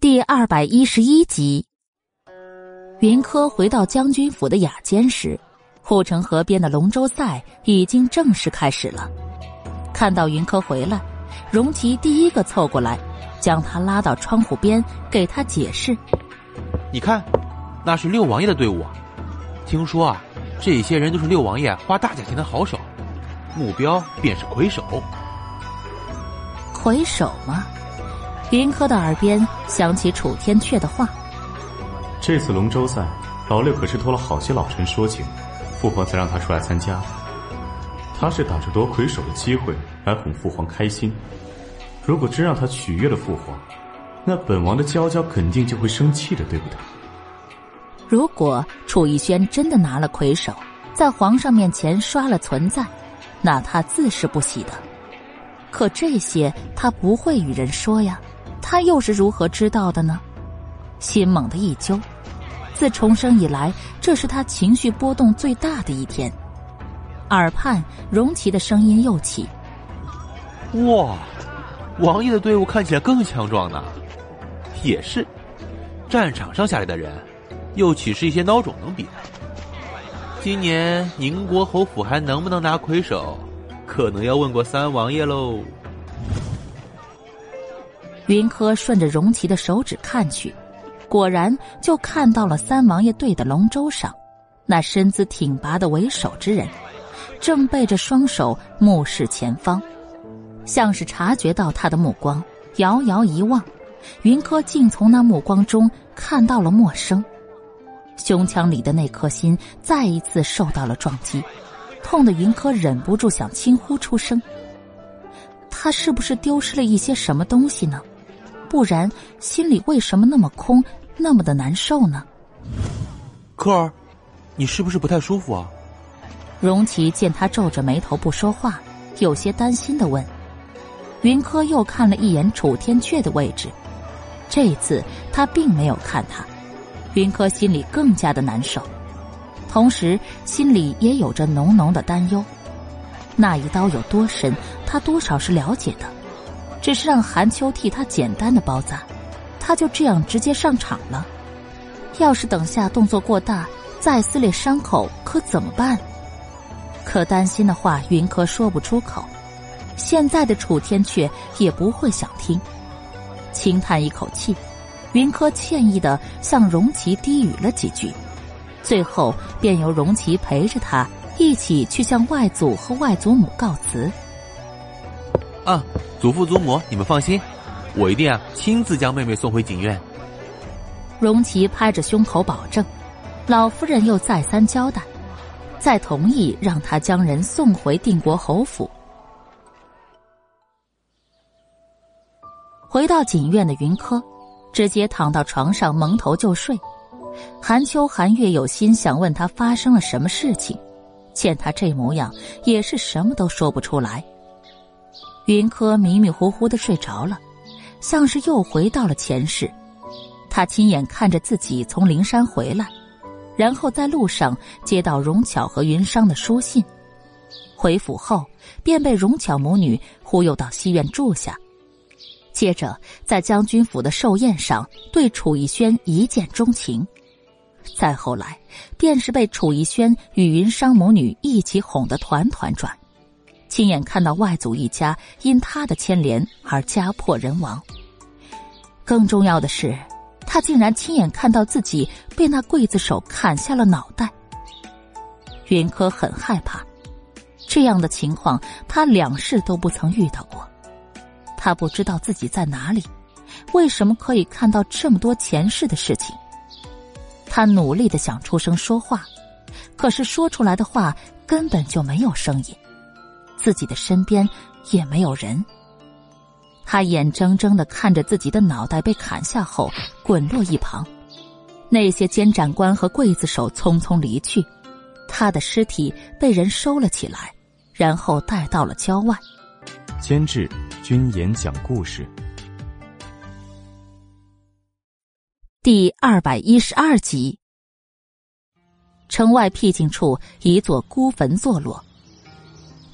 第二百一十一集，云柯回到将军府的雅间时，护城河边的龙舟赛已经正式开始了。看到云柯回来，荣琪第一个凑过来，将他拉到窗户边，给他解释：“你看，那是六王爷的队伍啊！听说啊，这些人都是六王爷花大价钱的好手，目标便是魁首。魁首吗？”云柯的耳边响起楚天阙的话：“这次龙舟赛，老六可是托了好些老臣说情，父皇才让他出来参加。他是打着夺魁首的机会来哄父皇开心。如果真让他取悦了父皇，那本王的娇娇肯定就会生气的，对不对？”如果楚逸轩真的拿了魁首，在皇上面前刷了存在，那他自是不喜的。可这些他不会与人说呀。他又是如何知道的呢？心猛地一揪，自重生以来，这是他情绪波动最大的一天。耳畔，荣奇的声音又起：“哇，王爷的队伍看起来更强壮呢。也是，战场上下来的人，又岂是一些孬种能比的？今年宁国侯府还能不能拿魁首，可能要问过三王爷喽。”云柯顺着荣琪的手指看去，果然就看到了三王爷队的龙舟上，那身姿挺拔的为首之人，正背着双手目视前方，像是察觉到他的目光，遥遥一望，云柯竟从那目光中看到了陌生，胸腔里的那颗心再一次受到了撞击，痛的云柯忍不住想轻呼出声。他是不是丢失了一些什么东西呢？不然，心里为什么那么空，那么的难受呢？科儿，你是不是不太舒服啊？荣琪见他皱着眉头不说话，有些担心的问。云柯又看了一眼楚天阙的位置，这次他并没有看他。云柯心里更加的难受，同时心里也有着浓浓的担忧。那一刀有多深，他多少是了解的。只是让韩秋替他简单的包扎，他就这样直接上场了。要是等下动作过大，再撕裂伤口，可怎么办？可担心的话，云柯说不出口。现在的楚天阙也不会想听。轻叹一口气，云柯歉意的向荣琪低语了几句，最后便由荣琪陪着他一起去向外祖和外祖母告辞。啊，祖父祖母，你们放心，我一定啊亲自将妹妹送回景院。荣琪拍着胸口保证，老夫人又再三交代，再同意让他将人送回定国侯府。回到锦院的云柯，直接躺到床上蒙头就睡。韩秋、韩月有心想问他发生了什么事情，见他这模样，也是什么都说不出来。云柯迷迷糊糊的睡着了，像是又回到了前世。他亲眼看着自己从灵山回来，然后在路上接到荣巧和云商的书信。回府后，便被荣巧母女忽悠到西院住下，接着在将军府的寿宴上对楚逸轩一见钟情，再后来，便是被楚逸轩与云商母女一起哄得团团转。亲眼看到外祖一家因他的牵连而家破人亡。更重要的是，他竟然亲眼看到自己被那刽子手砍下了脑袋。云柯很害怕，这样的情况他两世都不曾遇到过。他不知道自己在哪里，为什么可以看到这么多前世的事情？他努力的想出声说话，可是说出来的话根本就没有声音。自己的身边也没有人。他眼睁睁的看着自己的脑袋被砍下后滚落一旁，那些监斩官和刽子手匆匆离去，他的尸体被人收了起来，然后带到了郊外。监制：君言讲故事。第二百一十二集。城外僻静处，一座孤坟坐落。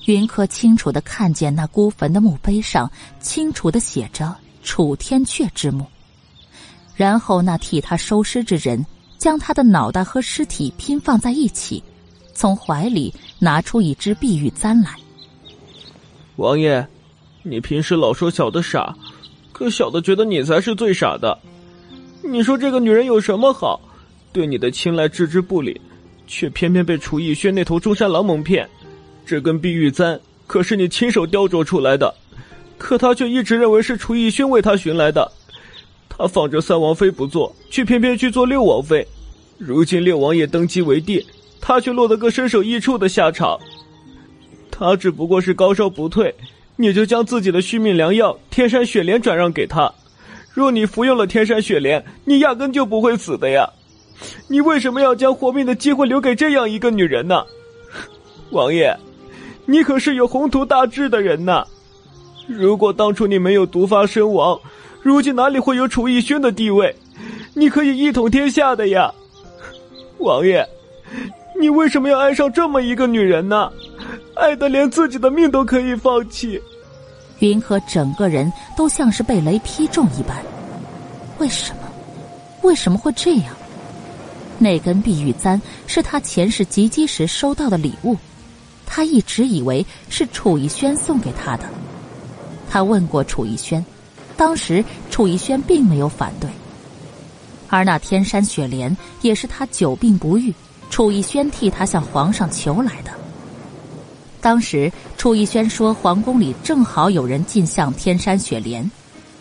云柯清楚的看见那孤坟的墓碑上清楚的写着“楚天阙之墓”，然后那替他收尸之人将他的脑袋和尸体拼放在一起，从怀里拿出一支碧玉簪来。王爷，你平时老说小的傻，可小的觉得你才是最傻的。你说这个女人有什么好？对你的青睐置之不理，却偏偏被楚逸轩那头中山狼蒙骗。这根碧玉簪可是你亲手雕琢出来的，可他却一直认为是楚逸轩为他寻来的。他放着三王妃不做，却偏偏去做六王妃。如今六王爷登基为帝，他却落得个身首异处的下场。他只不过是高烧不退，你就将自己的续命良药天山雪莲转让给他。若你服用了天山雪莲，你压根就不会死的呀。你为什么要将活命的机会留给这样一个女人呢？王爷，你可是有宏图大志的人呐！如果当初你没有毒发身亡，如今哪里会有楚逸轩的地位？你可以一统天下的呀！王爷，你为什么要爱上这么一个女人呢？爱的连自己的命都可以放弃。云柯整个人都像是被雷劈中一般。为什么？为什么会这样？那根碧玉簪是他前世及笄时收到的礼物，他一直以为是楚逸轩送给他的。他问过楚逸轩，当时楚逸轩并没有反对。而那天山雪莲也是他久病不愈，楚逸轩替他向皇上求来的。当时楚逸轩说，皇宫里正好有人进向天山雪莲，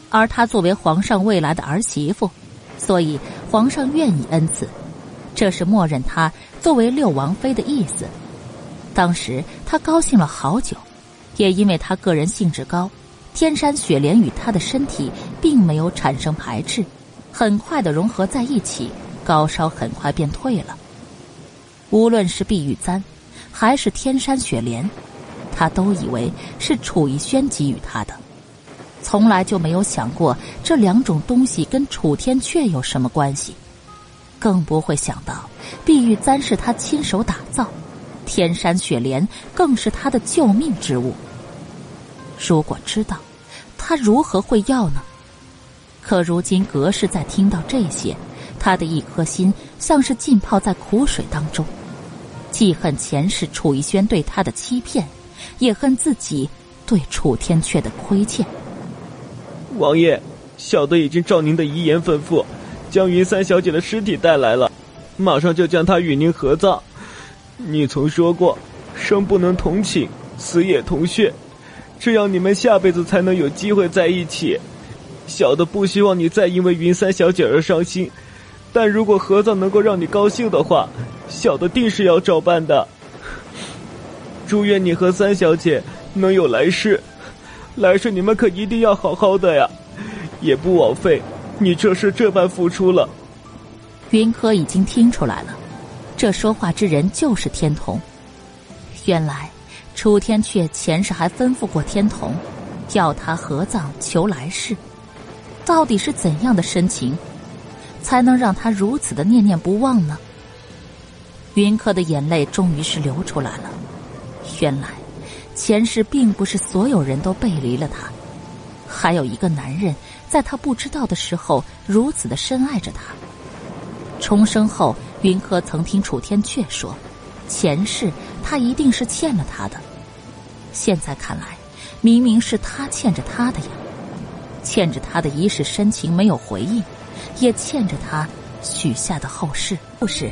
而他作为皇上未来的儿媳妇，所以皇上愿意恩赐。这是默认她作为六王妃的意思。当时他高兴了好久，也因为他个人兴致高，天山雪莲与他的身体并没有产生排斥，很快的融合在一起，高烧很快便退了。无论是碧玉簪，还是天山雪莲，他都以为是楚逸轩给予他的，从来就没有想过这两种东西跟楚天阙有什么关系。更不会想到，碧玉簪是他亲手打造，天山雪莲更是他的救命之物。如果知道，他如何会要呢？可如今格氏在听到这些，他的一颗心像是浸泡在苦水当中，既恨前世楚逸轩对他的欺骗，也恨自己对楚天阙的亏欠。王爷，小的已经照您的遗言吩咐。将云三小姐的尸体带来了，马上就将她与您合葬。你曾说过，生不能同寝，死也同穴，这样你们下辈子才能有机会在一起。小的不希望你再因为云三小姐而伤心，但如果合葬能够让你高兴的话，小的定是要照办的。祝愿你和三小姐能有来世，来世你们可一定要好好的呀，也不枉费。你这是这般付出了，云柯已经听出来了，这说话之人就是天童。原来楚天阙前世还吩咐过天童，要他合葬求来世。到底是怎样的深情，才能让他如此的念念不忘呢？云柯的眼泪终于是流出来了。原来前世并不是所有人都背离了他，还有一个男人。在他不知道的时候，如此的深爱着他。重生后，云柯曾听楚天阙说，前世他一定是欠了他的。现在看来，明明是他欠着他的呀，欠着他的一世深情没有回应，也欠着他许下的后事。故事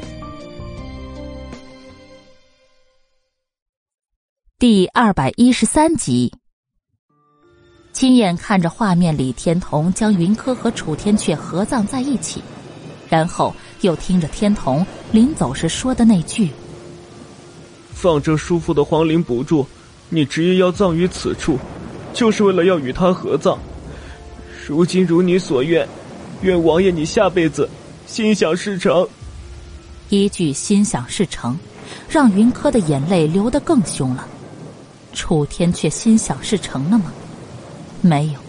第二百一十三集。亲眼看着画面里天童将云柯和楚天阙合葬在一起，然后又听着天童临走时说的那句：“放着叔父的皇陵不住，你执意要葬于此处，就是为了要与他合葬。如今如你所愿，愿王爷你下辈子心想事成。”一句“心想事成”，让云柯的眼泪流得更凶了。楚天却心想事成了吗？没有，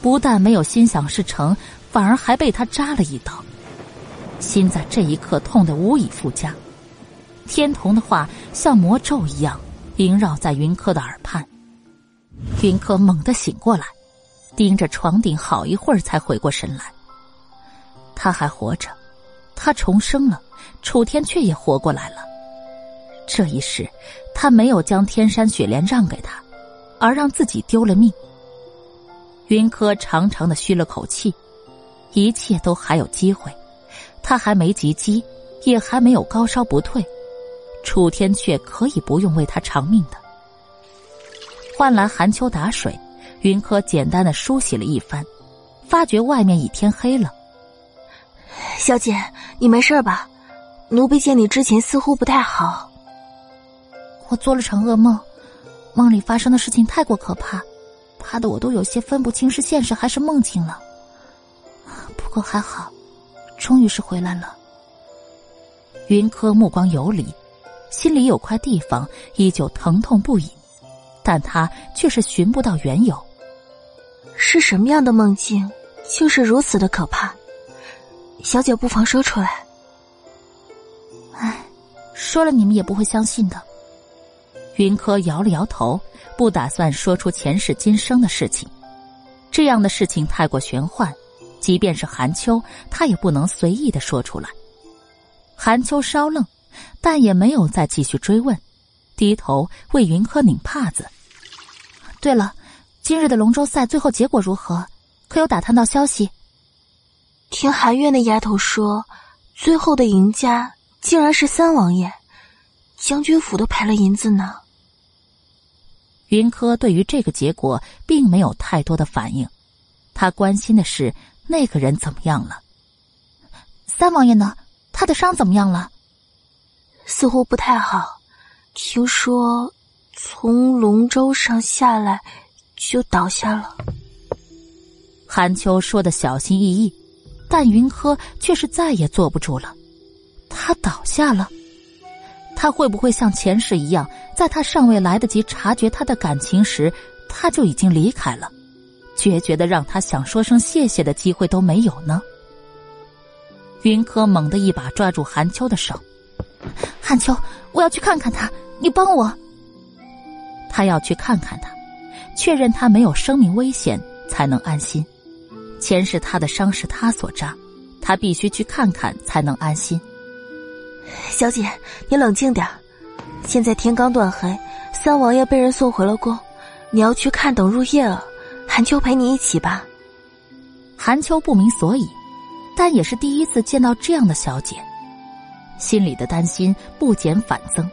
不但没有心想事成，反而还被他扎了一刀，心在这一刻痛得无以复加。天童的话像魔咒一样萦绕在云柯的耳畔，云柯猛地醒过来，盯着床顶好一会儿才回过神来。他还活着，他重生了，楚天却也活过来了。这一世，他没有将天山雪莲让给他，而让自己丢了命。云柯长长的吁了口气，一切都还有机会，他还没及笄，也还没有高烧不退，楚天却可以不用为他偿命的。换来寒秋打水，云柯简单的梳洗了一番，发觉外面已天黑了。小姐，你没事吧？奴婢见你之前似乎不太好。我做了场噩梦，梦里发生的事情太过可怕。怕的我都有些分不清是现实还是梦境了。不过还好，终于是回来了。云柯目光游离，心里有块地方依旧疼痛不已，但他却是寻不到缘由。是什么样的梦境，竟是如此的可怕？小姐不妨说出来。唉，说了你们也不会相信的。云柯摇了摇头。不打算说出前世今生的事情，这样的事情太过玄幻，即便是韩秋，他也不能随意的说出来。韩秋稍愣，但也没有再继续追问，低头为云柯拧帕子。对了，今日的龙舟赛最后结果如何？可有打探到消息？听韩月那丫头说，最后的赢家竟然是三王爷，将军府都赔了银子呢。云柯对于这个结果并没有太多的反应，他关心的是那个人怎么样了。三王爷呢？他的伤怎么样了？似乎不太好，听说从龙舟上下来就倒下了。韩秋说的小心翼翼，但云柯却是再也坐不住了。他倒下了。他会不会像前世一样，在他尚未来得及察觉他的感情时，他就已经离开了，决绝的让他想说声谢谢的机会都没有呢？云柯猛地一把抓住韩秋的手：“韩秋，我要去看看他，你帮我。”他要去看看他，确认他没有生命危险，才能安心。前世他的伤是他所扎，他必须去看看才能安心。小姐，你冷静点现在天刚断黑，三王爷被人送回了宫，你要去看，等入夜了，韩秋陪你一起吧。韩秋不明所以，但也是第一次见到这样的小姐，心里的担心不减反增，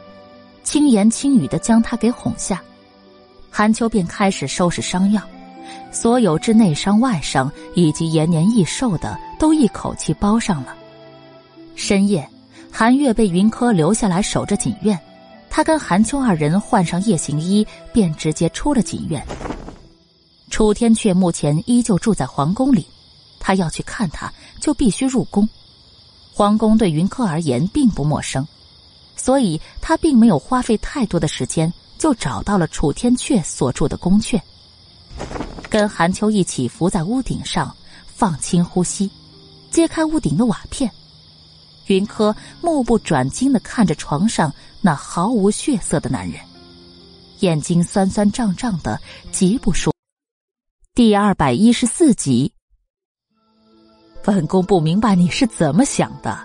轻言轻语的将她给哄下。韩秋便开始收拾伤药，所有之内伤外伤以及延年益寿的，都一口气包上了。深夜。韩月被云柯留下来守着锦院，他跟韩秋二人换上夜行衣，便直接出了锦院。楚天阙目前依旧住在皇宫里，他要去看他，就必须入宫。皇宫对云柯而言并不陌生，所以他并没有花费太多的时间，就找到了楚天阙所住的宫阙，跟韩秋一起伏在屋顶上，放轻呼吸，揭开屋顶的瓦片。云柯目不转睛的看着床上那毫无血色的男人，眼睛酸酸胀胀的，极不舒。第二百一十四集，本宫不明白你是怎么想的，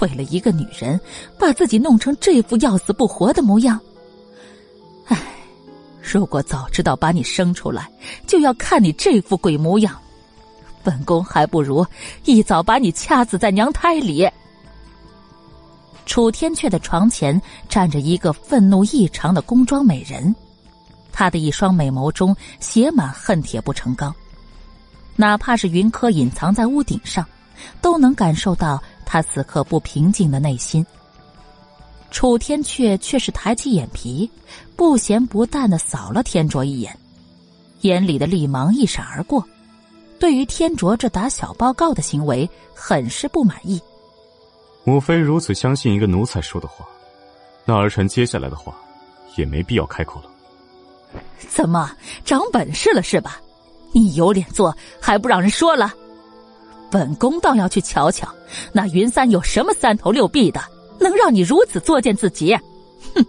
为了一个女人，把自己弄成这副要死不活的模样。唉，如果早知道把你生出来，就要看你这副鬼模样，本宫还不如一早把你掐死在娘胎里。楚天阙的床前站着一个愤怒异常的宫装美人，他的一双美眸中写满恨铁不成钢，哪怕是云柯隐藏在屋顶上，都能感受到他此刻不平静的内心。楚天阙却是抬起眼皮，不咸不淡的扫了天卓一眼，眼里的厉芒一闪而过，对于天卓这打小报告的行为很是不满意。母妃如此相信一个奴才说的话，那儿臣接下来的话也没必要开口了。怎么长本事了是吧？你有脸做，还不让人说了？本宫倒要去瞧瞧，那云三有什么三头六臂的，能让你如此作践自己？哼！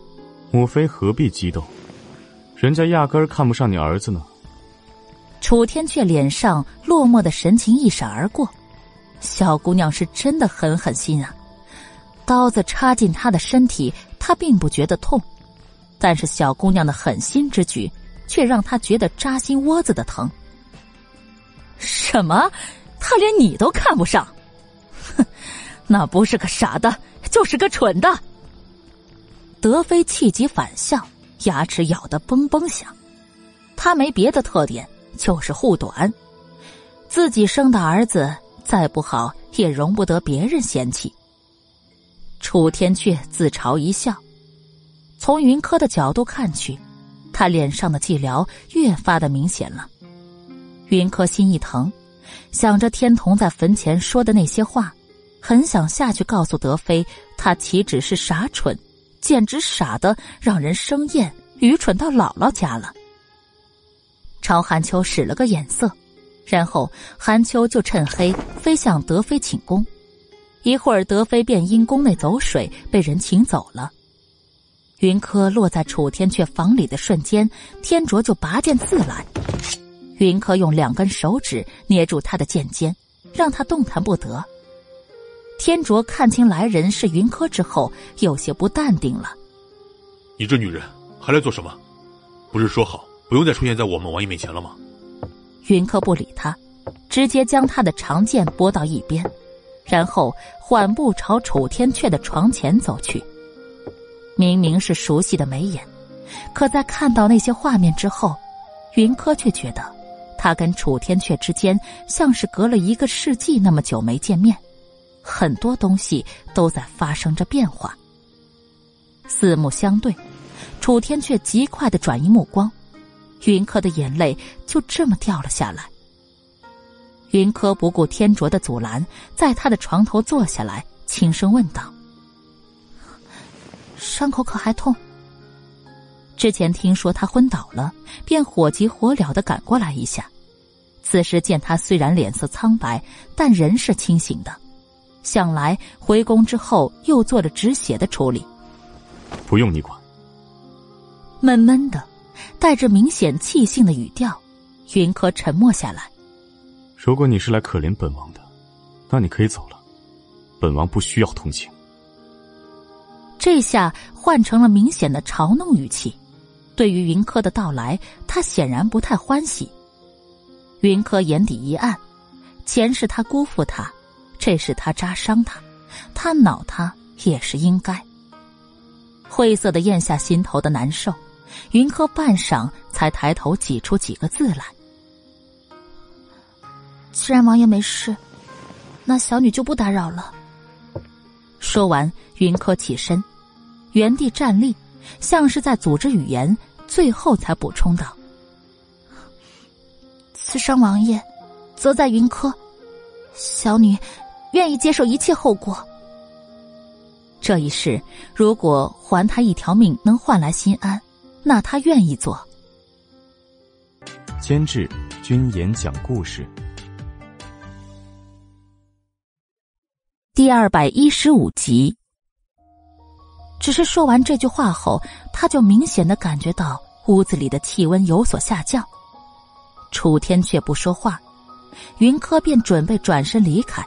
母妃何必激动？人家压根儿看不上你儿子呢。楚天阙脸上落寞的神情一闪而过。小姑娘是真的很狠心啊！刀子插进她的身体，她并不觉得痛，但是小姑娘的狠心之举，却让他觉得扎心窝子的疼。什么？他连你都看不上？哼，那不是个傻的，就是个蠢的。德妃气急反笑，牙齿咬得嘣嘣响。他没别的特点，就是护短。自己生的儿子再不好，也容不得别人嫌弃。楚天阙自嘲一笑，从云柯的角度看去，他脸上的寂寥越发的明显了。云柯心一疼。想着天童在坟前说的那些话，很想下去告诉德妃，他岂止是傻蠢，简直傻的让人生厌，愚蠢到姥姥家了。朝韩秋使了个眼色，然后韩秋就趁黑飞向德妃寝宫，一会儿德妃便因宫内走水被人请走了。云柯落在楚天阙房里的瞬间，天卓就拔剑刺来。云柯用两根手指捏住他的剑尖，让他动弹不得。天卓看清来人是云柯之后，有些不淡定了：“你这女人还来做什么？不是说好不用再出现在我们王爷面前了吗？”云柯不理他，直接将他的长剑拨到一边，然后缓步朝楚天阙的床前走去。明明是熟悉的眉眼，可在看到那些画面之后，云柯却觉得。他跟楚天阙之间像是隔了一个世纪那么久没见面，很多东西都在发生着变化。四目相对，楚天阙极快的转移目光，云柯的眼泪就这么掉了下来。云柯不顾天卓的阻拦，在他的床头坐下来，轻声问道：“伤口可还痛？”之前听说他昏倒了，便火急火燎的赶过来一下。此时见他虽然脸色苍白，但人是清醒的，想来回宫之后又做了止血的处理。不用你管。闷闷的，带着明显气性的语调，云柯沉默下来。如果你是来可怜本王的，那你可以走了，本王不需要同情。这下换成了明显的嘲弄语气。对于云柯的到来，他显然不太欢喜。云柯眼底一暗，前世他辜负他，这是他扎伤他，他恼他也是应该。晦涩的咽下心头的难受，云柯半晌才抬头挤出几个字来：“既然王爷没事，那小女就不打扰了。”说完，云柯起身，原地站立，像是在组织语言。最后才补充道：“刺伤王爷，则在云柯，小女愿意接受一切后果。这一世，如果还他一条命能换来心安，那他愿意做。”监制：君言讲故事，第二百一十五集。只是说完这句话后，他就明显的感觉到屋子里的气温有所下降。楚天却不说话，云柯便准备转身离开，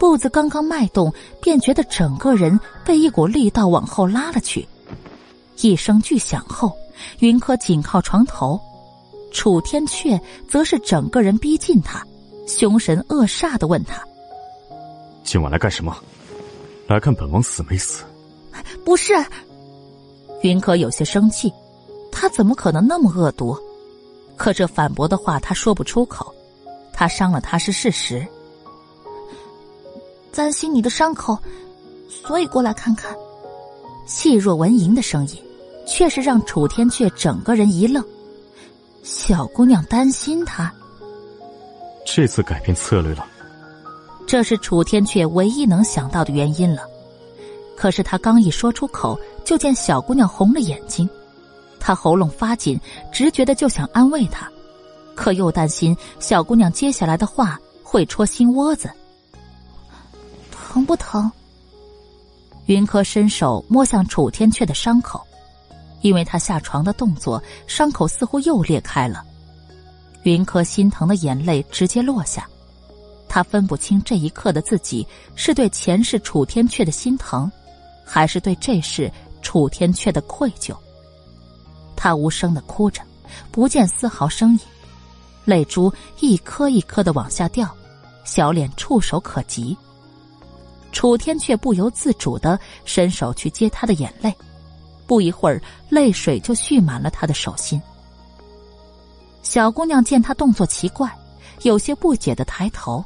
步子刚刚迈动，便觉得整个人被一股力道往后拉了去。一声巨响后，云柯紧靠床头，楚天却则是整个人逼近他，凶神恶煞的问他：“今晚来干什么？来看本王死没死？”不是，云可有些生气，他怎么可能那么恶毒？可这反驳的话他说不出口，他伤了他是事实。担心你的伤口，所以过来看看。细若蚊蝇的声音，却是让楚天阙整个人一愣。小姑娘担心他，这次改变策略了。这是楚天阙唯一能想到的原因了。可是他刚一说出口，就见小姑娘红了眼睛，他喉咙发紧，直觉的就想安慰她，可又担心小姑娘接下来的话会戳心窝子。疼不疼？云柯伸手摸向楚天阙的伤口，因为他下床的动作，伤口似乎又裂开了。云柯心疼的眼泪直接落下，他分不清这一刻的自己是对前世楚天阙的心疼，还是对这事楚天阙的愧疚。他无声的哭着，不见丝毫声音，泪珠一颗一颗的往下掉，小脸触手可及。楚天却不由自主的伸手去接他的眼泪，不一会儿，泪水就蓄满了他的手心。小姑娘见他动作奇怪，有些不解的抬头，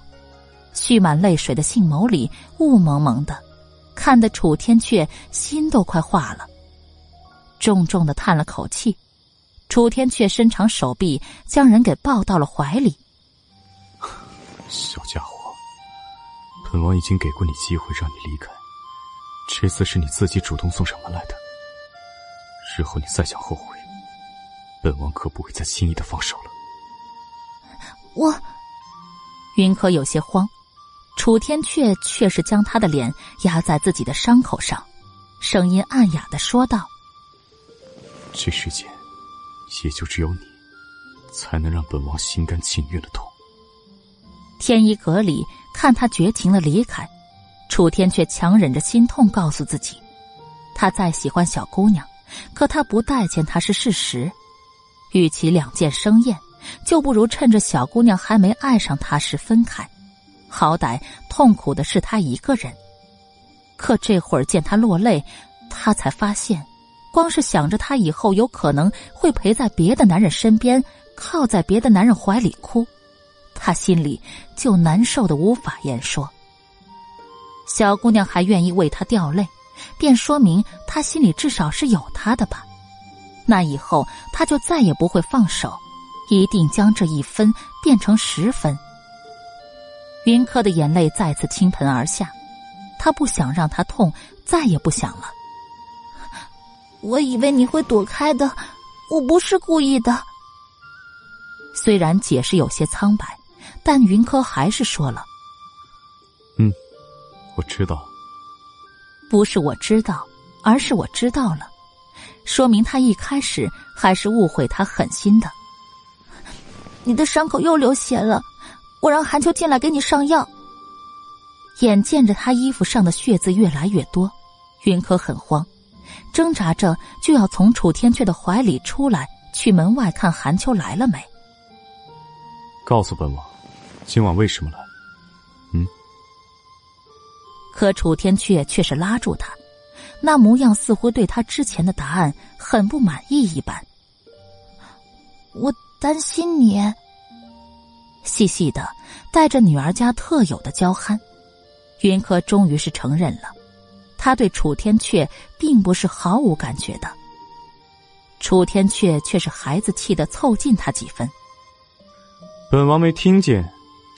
蓄满泪水的杏眸里雾蒙蒙的，看得楚天阙心都快化了。重重的叹了口气，楚天阙伸长手臂将人给抱到了怀里。小家伙。本王已经给过你机会让你离开，这次是你自己主动送上门来的。日后你再想后悔，本王可不会再轻易的放手了。我，云柯有些慌，楚天阙却是将他的脸压在自己的伤口上，声音暗哑的说道：“这世间，也就只有你，才能让本王心甘情愿的痛。”天一阁里。看他绝情的离开，楚天却强忍着心痛，告诉自己：他再喜欢小姑娘，可他不待见她是事实。与其两件生厌，就不如趁着小姑娘还没爱上他时分开。好歹痛苦的是他一个人。可这会儿见他落泪，他才发现，光是想着他以后有可能会陪在别的男人身边，靠在别的男人怀里哭。他心里就难受的无法言说。小姑娘还愿意为他掉泪，便说明他心里至少是有他的吧。那以后他就再也不会放手，一定将这一分变成十分。云柯的眼泪再次倾盆而下，他不想让他痛，再也不想了。我以为你会躲开的，我不是故意的。虽然解释有些苍白。但云柯还是说了：“嗯，我知道。不是我知道，而是我知道了，说明他一开始还是误会他狠心的。你的伤口又流血了，我让韩秋进来给你上药。眼见着他衣服上的血渍越来越多，云柯很慌，挣扎着就要从楚天阙的怀里出来，去门外看韩秋来了没。告诉本王。”今晚为什么来？嗯。可楚天阙却是拉住他，那模样似乎对他之前的答案很不满意一般。我担心你。细细的带着女儿家特有的娇憨，云柯终于是承认了，他对楚天阙并不是毫无感觉的。楚天阙却是孩子气的凑近他几分。本王没听见。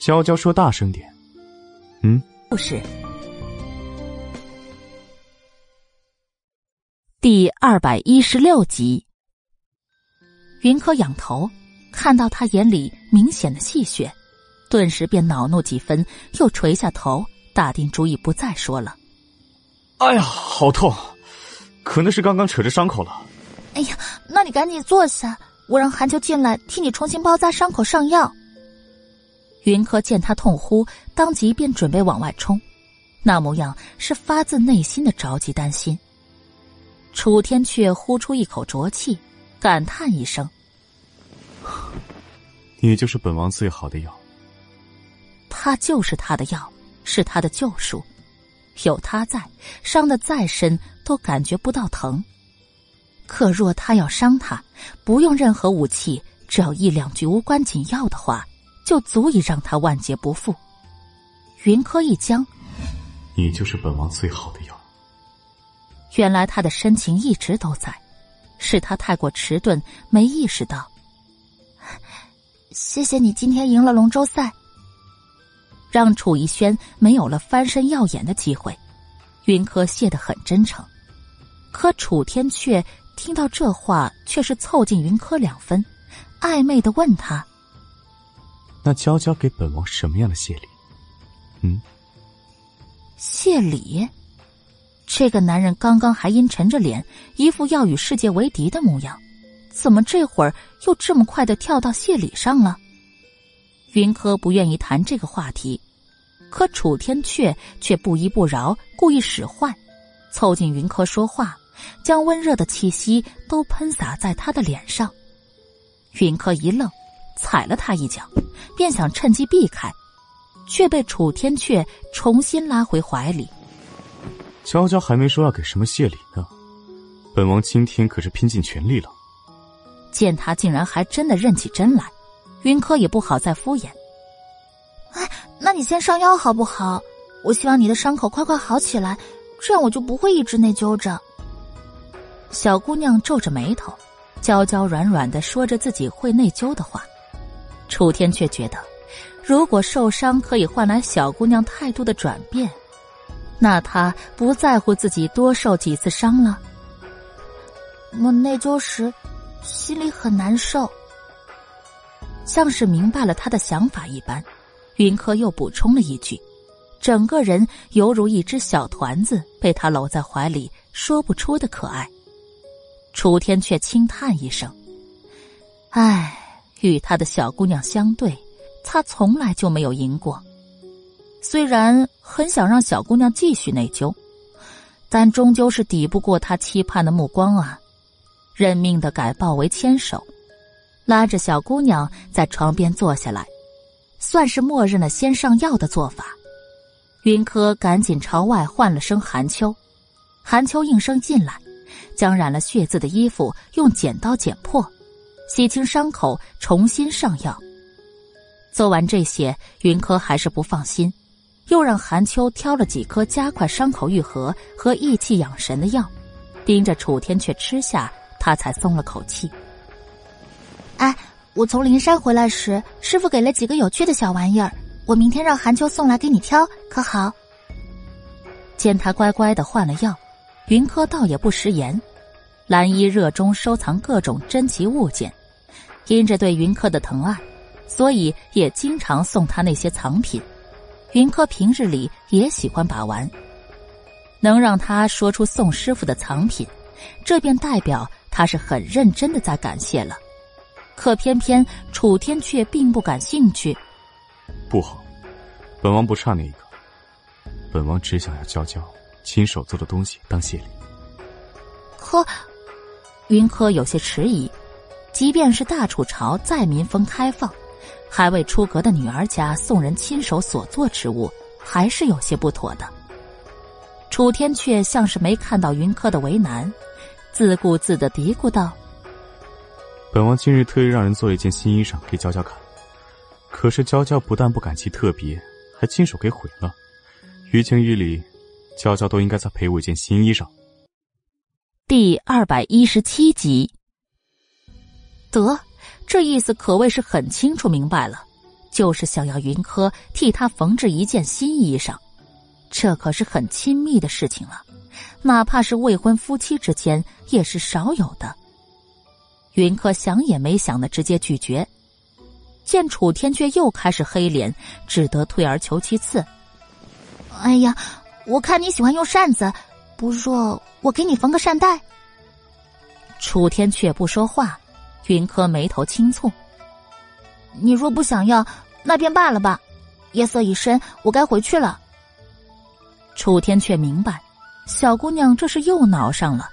娇娇说：“大声点。”嗯，不是。第二百一十六集，云柯仰头看到他眼里明显的戏谑，顿时便恼怒几分，又垂下头，打定主意不再说了。哎呀，好痛！可能是刚刚扯着伤口了。哎呀，那你赶紧坐下，我让韩秋进来替你重新包扎伤口、上药。云柯见他痛呼，当即便准备往外冲，那模样是发自内心的着急担心。楚天却呼出一口浊气，感叹一声：“ 你就是本王最好的药。”他就是他的药，是他的救赎。有他在，伤的再深都感觉不到疼。可若他要伤他，不用任何武器，只要一两句无关紧要的话。就足以让他万劫不复。云柯一僵，你就是本王最好的药。原来他的深情一直都在，是他太过迟钝，没意识到。谢谢你今天赢了龙舟赛，让楚逸轩没有了翻身耀眼的机会。云柯谢得很真诚，可楚天却听到这话，却是凑近云柯两分，暧昧的问他。那娇娇给本王什么样的谢礼？嗯，谢礼？这个男人刚刚还阴沉着脸，一副要与世界为敌的模样，怎么这会儿又这么快的跳到谢礼上了？云柯不愿意谈这个话题，可楚天阙却不依不饶，故意使坏，凑近云柯说话，将温热的气息都喷洒在他的脸上。云柯一愣，踩了他一脚，便想趁机避开，却被楚天阙重新拉回怀里。娇娇还没说要给什么谢礼呢，本王今天可是拼尽全力了。见他竟然还真的认起真来，云柯也不好再敷衍。哎，那你先上药好不好？我希望你的伤口快快好起来，这样我就不会一直内疚着。小姑娘皱着眉头。娇娇软软的说着自己会内疚的话，楚天却觉得，如果受伤可以换来小姑娘态度的转变，那他不在乎自己多受几次伤了。我内疚时，心里很难受。像是明白了他的想法一般，云柯又补充了一句，整个人犹如一只小团子被他搂在怀里，说不出的可爱。楚天却轻叹一声：“唉，与他的小姑娘相对，他从来就没有赢过。虽然很想让小姑娘继续内疚，但终究是抵不过他期盼的目光啊！认命的改抱为牵手，拉着小姑娘在床边坐下来，算是默认了先上药的做法。云柯赶紧朝外唤了声韩秋，韩秋应声进来。”将染了血渍的衣服用剪刀剪破，洗清伤口，重新上药。做完这些，云柯还是不放心，又让韩秋挑了几颗加快伤口愈合和益气养神的药，盯着楚天却吃下，他才松了口气。哎，我从灵山回来时，师傅给了几个有趣的小玩意儿，我明天让韩秋送来给你挑，可好？见他乖乖的换了药。云柯倒也不食言，蓝衣热衷收藏各种珍奇物件，因着对云柯的疼爱，所以也经常送他那些藏品。云柯平日里也喜欢把玩，能让他说出送师傅的藏品，这便代表他是很认真的在感谢了。可偏偏楚天却并不感兴趣。不好，本王不差那一个，本王只想要娇娇。亲手做的东西当谢礼，可云柯有些迟疑。即便是大楚朝再民风开放，还未出阁的女儿家送人亲手所做之物，还是有些不妥的。楚天却像是没看到云柯的为难，自顾自的嘀咕道：“本王今日特意让人做一件新衣裳给娇娇看，可是娇娇不但不感其特别，还亲手给毁了。于情于理。”娇娇都应该再赔我一件新衣裳。第二百一十七集，得，这意思可谓是很清楚明白了，就是想要云柯替他缝制一件新衣裳，这可是很亲密的事情了，哪怕是未婚夫妻之间也是少有的。云柯想也没想的直接拒绝，见楚天却又开始黑脸，只得退而求其次。哎呀！我看你喜欢用扇子，不若我给你缝个扇带。楚天却不说话，云柯眉头轻蹙。你若不想要，那便罢了吧。夜色已深，我该回去了。楚天却明白，小姑娘这是又挠上了，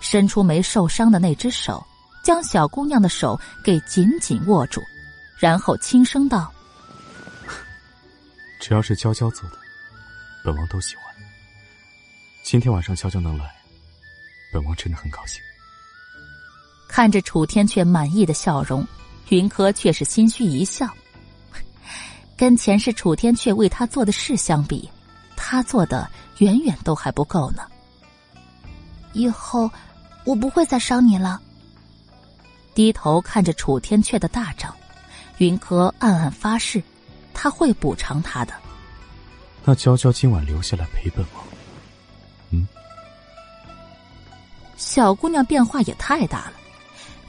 伸出没受伤的那只手，将小姑娘的手给紧紧握住，然后轻声道：“ 只要是娇娇做的。”本王都喜欢。今天晚上娇娇能来，本王真的很高兴。看着楚天阙满意的笑容，云柯却是心虚一笑。跟前世楚天阙为他做的事相比，他做的远远都还不够呢。以后我不会再伤你了。低头看着楚天阙的大掌，云柯暗暗发誓，他会补偿他的。那娇娇今晚留下来陪本王。嗯，小姑娘变化也太大了。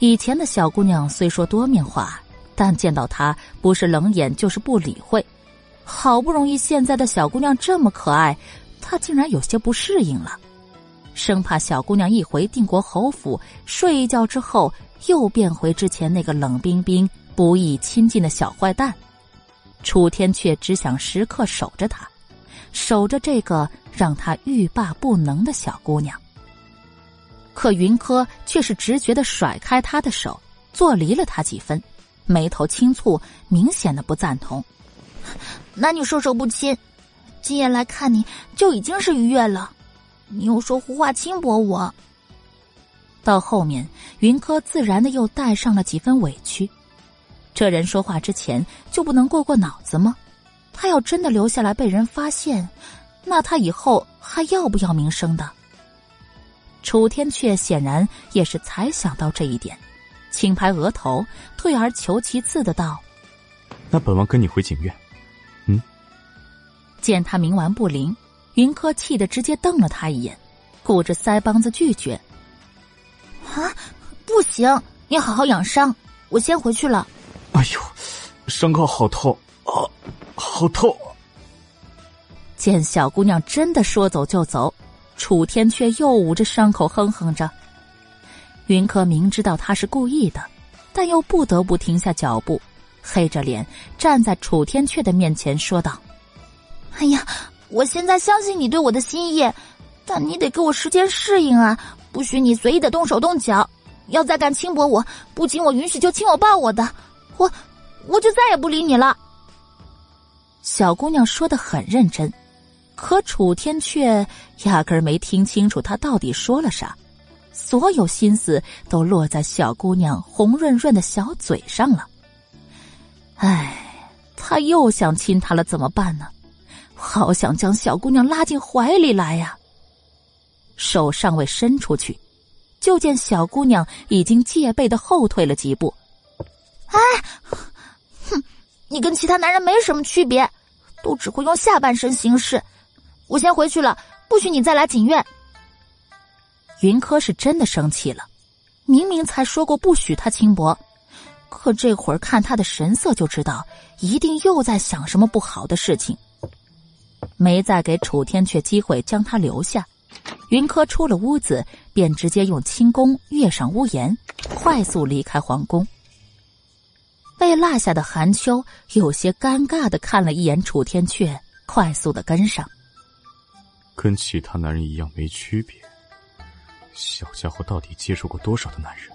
以前的小姑娘虽说多面化，但见到他不是冷眼就是不理会。好不容易现在的小姑娘这么可爱，她竟然有些不适应了，生怕小姑娘一回定国侯府睡一觉之后，又变回之前那个冷冰冰、不易亲近的小坏蛋。楚天却只想时刻守着她，守着这个让他欲罢不能的小姑娘。可云柯却是直觉的甩开他的手，坐离了他几分，眉头轻蹙，明显的不赞同。那你授受不亲，今夜来看你就已经是愉悦了，你又说胡话轻薄我。到后面，云柯自然的又带上了几分委屈。这人说话之前就不能过过脑子吗？他要真的留下来被人发现，那他以后还要不要名声的？楚天阙显然也是才想到这一点，轻拍额头，退而求其次的道：“那本王跟你回景院。”嗯。见他冥顽不灵，云柯气得直接瞪了他一眼，鼓着腮帮子拒绝：“啊，不行！你好好养伤，我先回去了。”哎呦，伤口好痛啊，好痛！见小姑娘真的说走就走，楚天却又捂着伤口哼哼着。云柯明知道他是故意的，但又不得不停下脚步，黑着脸站在楚天阙的面前说道：“哎呀，我现在相信你对我的心意，但你得给我时间适应啊！不许你随意的动手动脚，要再敢轻薄我，不经我允许就亲我抱我的。”我，我就再也不理你了。小姑娘说的很认真，可楚天却压根儿没听清楚她到底说了啥，所有心思都落在小姑娘红润润的小嘴上了。唉，他又想亲她了，怎么办呢？好想将小姑娘拉进怀里来呀！手尚未伸出去，就见小姑娘已经戒备的后退了几步。哎，哼！你跟其他男人没什么区别，都只会用下半身行事。我先回去了，不许你再来锦院。云柯是真的生气了，明明才说过不许他轻薄，可这会儿看他的神色就知道，一定又在想什么不好的事情。没再给楚天阙机会将他留下，云柯出了屋子，便直接用轻功跃上屋檐，快速离开皇宫。被落下的韩秋有些尴尬的看了一眼楚天阙，快速的跟上。跟其他男人一样没区别，小家伙到底接触过多少的男人？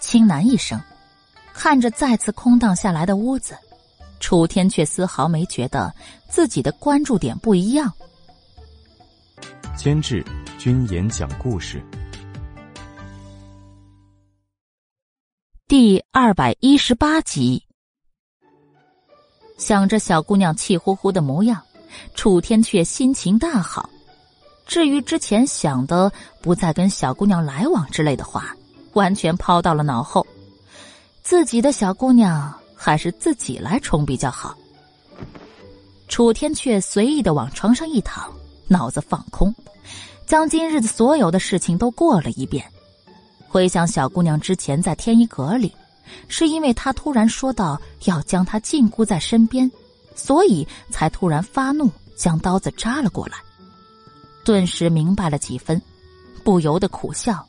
轻喃一声，看着再次空荡下来的屋子，楚天却丝毫没觉得自己的关注点不一样。监制：君言讲故事。第二百一十八集，想着小姑娘气呼呼的模样，楚天却心情大好。至于之前想的不再跟小姑娘来往之类的话，完全抛到了脑后。自己的小姑娘还是自己来冲比较好。楚天却随意的往床上一躺，脑子放空，将今日的所有的事情都过了一遍。回想小姑娘之前在天一阁里，是因为她突然说到要将她禁锢在身边，所以才突然发怒，将刀子扎了过来。顿时明白了几分，不由得苦笑。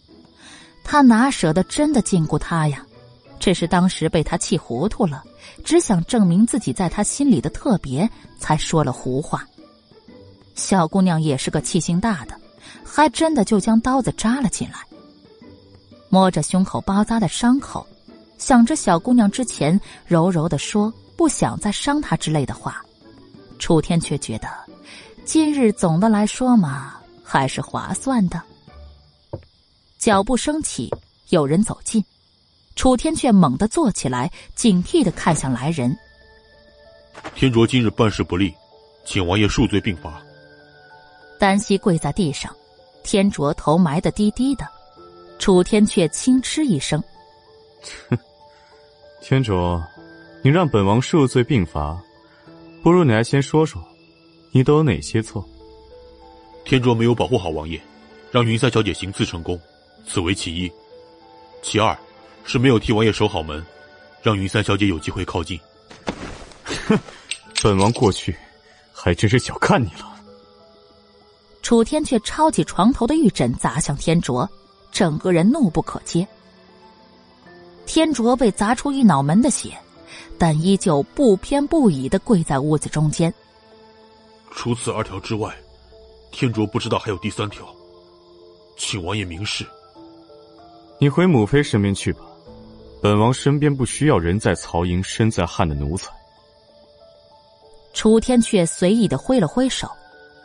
他哪舍得真的禁锢她呀？只是当时被他气糊涂了，只想证明自己在他心里的特别，才说了胡话。小姑娘也是个气性大的，还真的就将刀子扎了进来。摸着胸口包扎的伤口，想着小姑娘之前柔柔的说不想再伤她之类的话，楚天却觉得，今日总的来说嘛，还是划算的。脚步升起，有人走近，楚天却猛地坐起来，警惕的看向来人。天卓今日办事不力，请王爷恕罪并罚。单膝跪在地上，天卓头埋得低低的。楚天却轻嗤一声：“哼，天卓，你让本王恕罪并罚，不如你来先说说，你都有哪些错？”天卓没有保护好王爷，让云三小姐行刺成功，此为其一；其二是没有替王爷守好门，让云三小姐有机会靠近。哼，本王过去还真是小看你了。楚天却抄起床头的玉枕砸向天卓。整个人怒不可遏。天卓被砸出一脑门的血，但依旧不偏不倚的跪在屋子中间。除此二条之外，天卓不知道还有第三条，请王爷明示。你回母妃身边去吧，本王身边不需要人在曹营身在汉的奴才。楚天却随意的挥了挥手，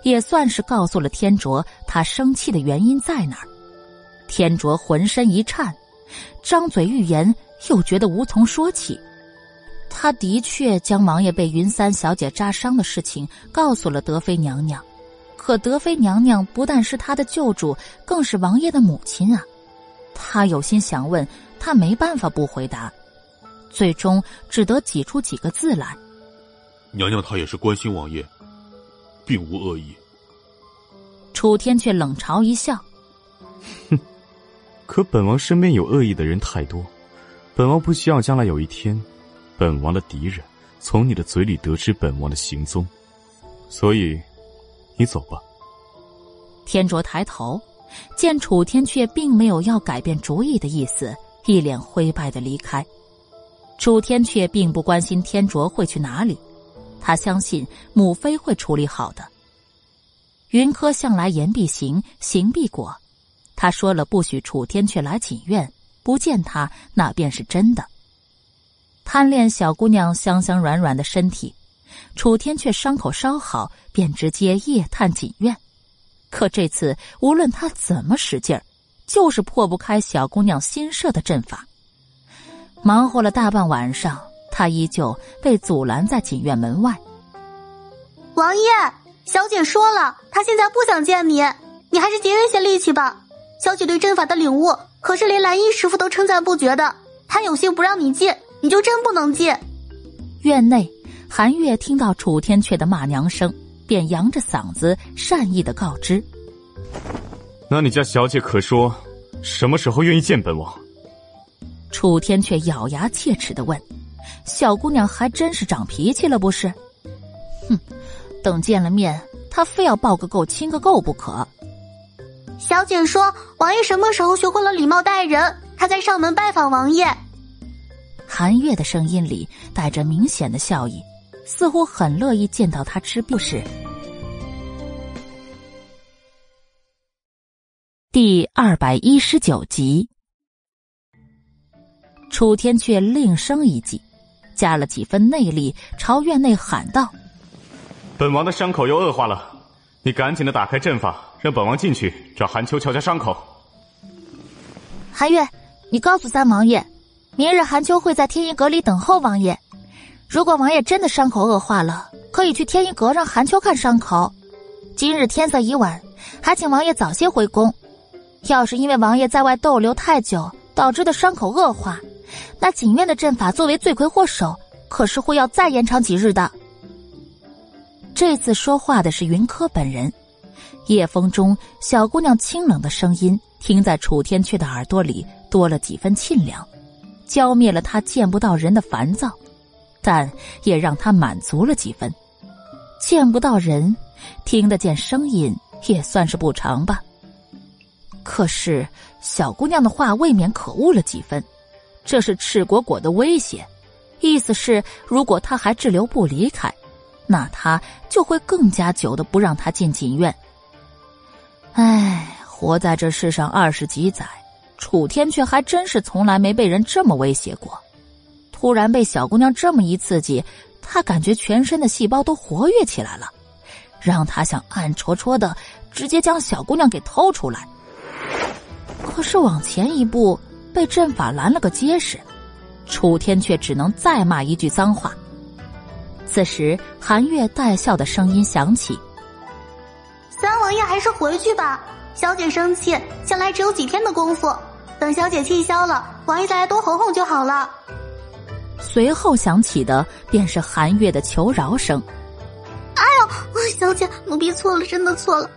也算是告诉了天卓他生气的原因在哪儿。天卓浑身一颤，张嘴欲言，又觉得无从说起。他的确将王爷被云三小姐扎伤的事情告诉了德妃娘娘，可德妃娘娘不但是他的救主，更是王爷的母亲啊。他有心想问，他没办法不回答，最终只得挤出几个字来。娘娘她也是关心王爷，并无恶意。楚天却冷嘲一笑：“哼，可本王身边有恶意的人太多，本王不希望将来有一天，本王的敌人从你的嘴里得知本王的行踪。所以，你走吧。”天卓抬头，见楚天却并没有要改变主意的意思，一脸灰败的离开。楚天却并不关心天卓会去哪里。他相信母妃会处理好的。云柯向来言必行，行必果。他说了不许楚天阙来锦院，不见他那便是真的。贪恋小姑娘香香软软的身体，楚天阙伤口稍好，便直接夜探锦院。可这次无论他怎么使劲儿，就是破不开小姑娘新设的阵法。忙活了大半晚上。她依旧被阻拦在锦院门外。王爷，小姐说了，她现在不想见你，你还是节约些力气吧。小姐对阵法的领悟，可是连蓝衣师傅都称赞不绝的。她有心不让你进，你就真不能进。院内，韩月听到楚天阙的骂娘声，便扬着嗓子善意的告知：“那你家小姐可说，什么时候愿意见本王？”楚天却咬牙切齿的问。小姑娘还真是长脾气了，不是？哼，等见了面，她非要抱个够、亲个够不可。小姐说：“王爷什么时候学会了礼貌待人？她在上门拜访王爷。”韩月的声音里带着明显的笑意，似乎很乐意见到他吃不是。第二百一十九集，楚天却另生一计。加了几分内力，朝院内喊道：“本王的伤口又恶化了，你赶紧的打开阵法，让本王进去找韩秋瞧瞧伤口。”韩月，你告诉三王爷，明日韩秋会在天一阁里等候王爷。如果王爷真的伤口恶化了，可以去天一阁让韩秋看伤口。今日天色已晚，还请王爷早些回宫。要是因为王爷在外逗留太久导致的伤口恶化，那锦院的阵法作为罪魁祸首，可是会要再延长几日的。这次说话的是云柯本人。夜风中，小姑娘清冷的声音听在楚天阙的耳朵里多了几分沁凉，浇灭了他见不到人的烦躁，但也让他满足了几分。见不到人，听得见声音，也算是补偿吧。可是小姑娘的话未免可恶了几分。这是赤果果的威胁，意思是如果他还滞留不离开，那他就会更加久的不让他进锦院。唉，活在这世上二十几载，楚天却还真是从来没被人这么威胁过。突然被小姑娘这么一刺激，他感觉全身的细胞都活跃起来了，让他想暗戳戳的直接将小姑娘给偷出来。可是往前一步。被阵法拦了个结实，楚天却只能再骂一句脏话。此时，韩月带笑的声音响起：“三王爷还是回去吧，小姐生气，向来只有几天的功夫，等小姐气消了，王爷再来多哄哄就好了。”随后响起的便是韩月的求饶声：“哎呦，小姐，奴婢错了，真的错了。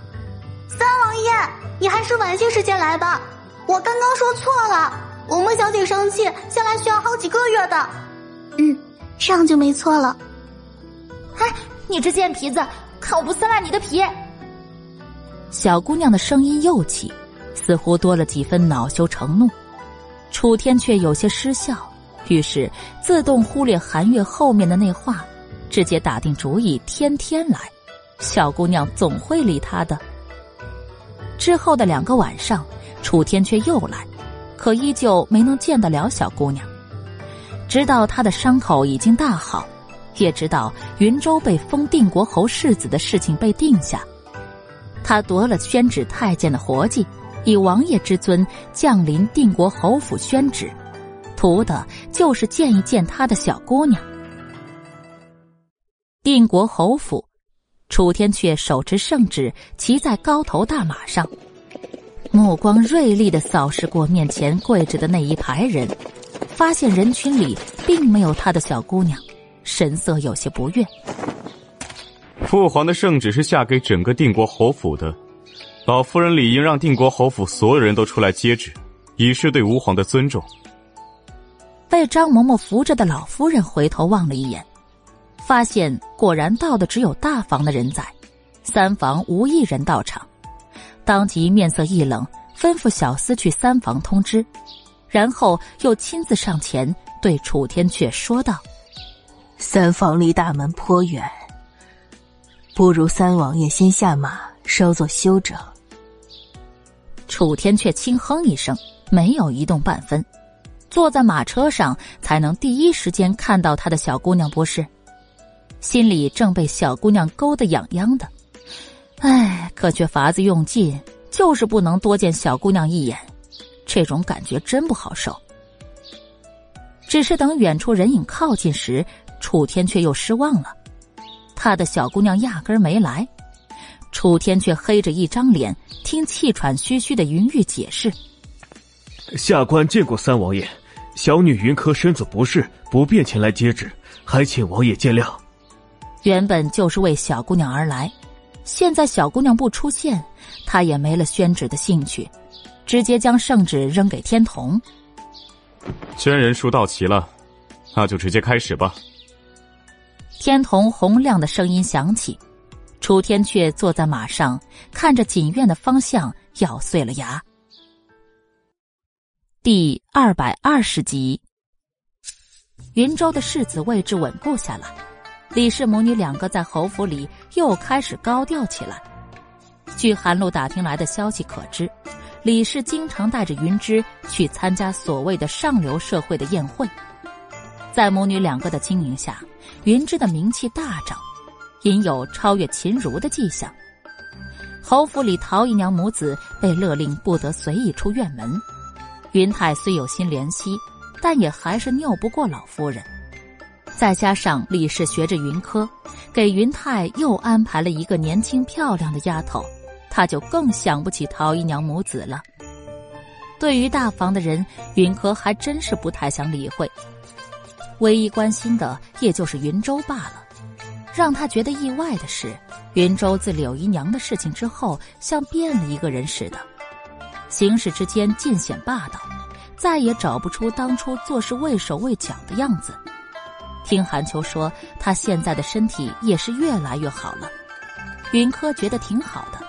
三王爷，你还是晚些时间来吧，我刚刚说错了。”我们小姐生气，下来需要好几个月的。嗯，这样就没错了。哎，你这贱皮子，看我不撕烂你的皮！小姑娘的声音又起，似乎多了几分恼羞成怒。楚天却有些失笑，于是自动忽略韩月后面的那话，直接打定主意天天来。小姑娘总会理他的。之后的两个晚上，楚天却又来，可依旧没能见得了小姑娘。直到她的伤口已经大好，也知道云州被封定国侯世子的事情被定下，他夺了宣旨太监的活计，以王爷之尊降临定国侯府宣旨，图的就是见一见他的小姑娘。定国侯府。楚天阙手持圣旨，骑在高头大马上，目光锐利的扫视过面前跪着的那一排人，发现人群里并没有他的小姑娘，神色有些不悦。父皇的圣旨是下给整个定国侯府的，老夫人理应让定国侯府所有人都出来接旨，以示对吾皇的尊重。被张嬷嬷扶着的老夫人回头望了一眼。发现果然到的只有大房的人在，三房无一人到场，当即面色一冷，吩咐小厮去三房通知，然后又亲自上前对楚天阙说道：“三房离大门颇远，不如三王爷先下马，稍作休整。”楚天阙轻哼一声，没有移动半分，坐在马车上才能第一时间看到他的小姑娘，不是？心里正被小姑娘勾得痒痒的，唉，可却法子用尽，就是不能多见小姑娘一眼，这种感觉真不好受。只是等远处人影靠近时，楚天却又失望了，他的小姑娘压根没来。楚天却黑着一张脸，听气喘吁吁的云玉解释：“下官见过三王爷，小女云柯身子不适，不便前来接旨，还请王爷见谅。”原本就是为小姑娘而来，现在小姑娘不出现，他也没了宣旨的兴趣，直接将圣旨扔给天童。既然人数到齐了，那就直接开始吧。天童洪亮的声音响起，楚天却坐在马上，看着锦院的方向，咬碎了牙。第二百二十集，云州的世子位置稳固下来。李氏母女两个在侯府里又开始高调起来。据韩露打听来的消息可知，李氏经常带着云芝去参加所谓的上流社会的宴会。在母女两个的经营下，云芝的名气大涨，隐有超越秦如的迹象。侯府里陶姨娘母子被勒令不得随意出院门。云泰虽有心怜惜，但也还是拗不过老夫人。再加上李氏学着云科，给云泰又安排了一个年轻漂亮的丫头，他就更想不起陶姨娘母子了。对于大房的人，云科还真是不太想理会，唯一关心的也就是云州罢了。让他觉得意外的是，云州自柳姨娘的事情之后，像变了一个人似的，行事之间尽显霸道，再也找不出当初做事畏手畏脚的样子。听韩秋说，他现在的身体也是越来越好了。云柯觉得挺好的，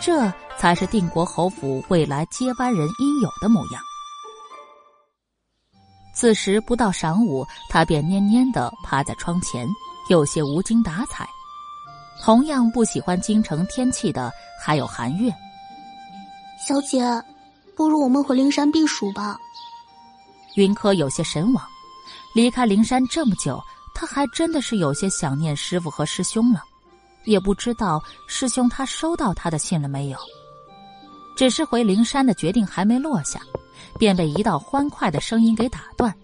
这才是定国侯府未来接班人应有的模样。此时不到晌午，他便蔫蔫的趴在窗前，有些无精打采。同样不喜欢京城天气的还有韩月。小姐，不如我们回灵山避暑吧。云柯有些神往。离开灵山这么久，他还真的是有些想念师傅和师兄了。也不知道师兄他收到他的信了没有。只是回灵山的决定还没落下，便被一道欢快的声音给打断：“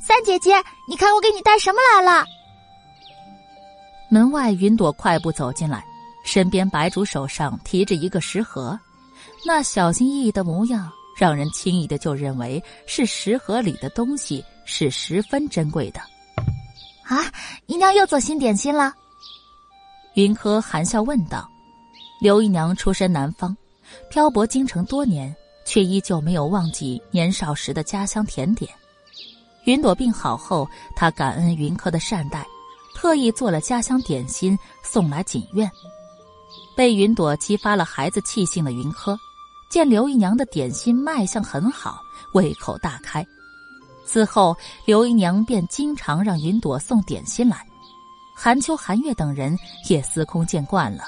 三姐姐，你看我给你带什么来了？”门外云朵快步走进来，身边白竹手上提着一个食盒，那小心翼翼的模样，让人轻易的就认为是食盒里的东西。是十分珍贵的，啊！姨娘又做新点心了。云柯含笑问道：“刘姨娘出身南方，漂泊京城多年，却依旧没有忘记年少时的家乡甜点。云朵病好后，她感恩云柯的善待，特意做了家乡点心送来锦院。被云朵激发了孩子气性的云柯，见刘姨娘的点心卖相很好，胃口大开。”此后，刘姨娘便经常让云朵送点心来，韩秋、韩月等人也司空见惯了。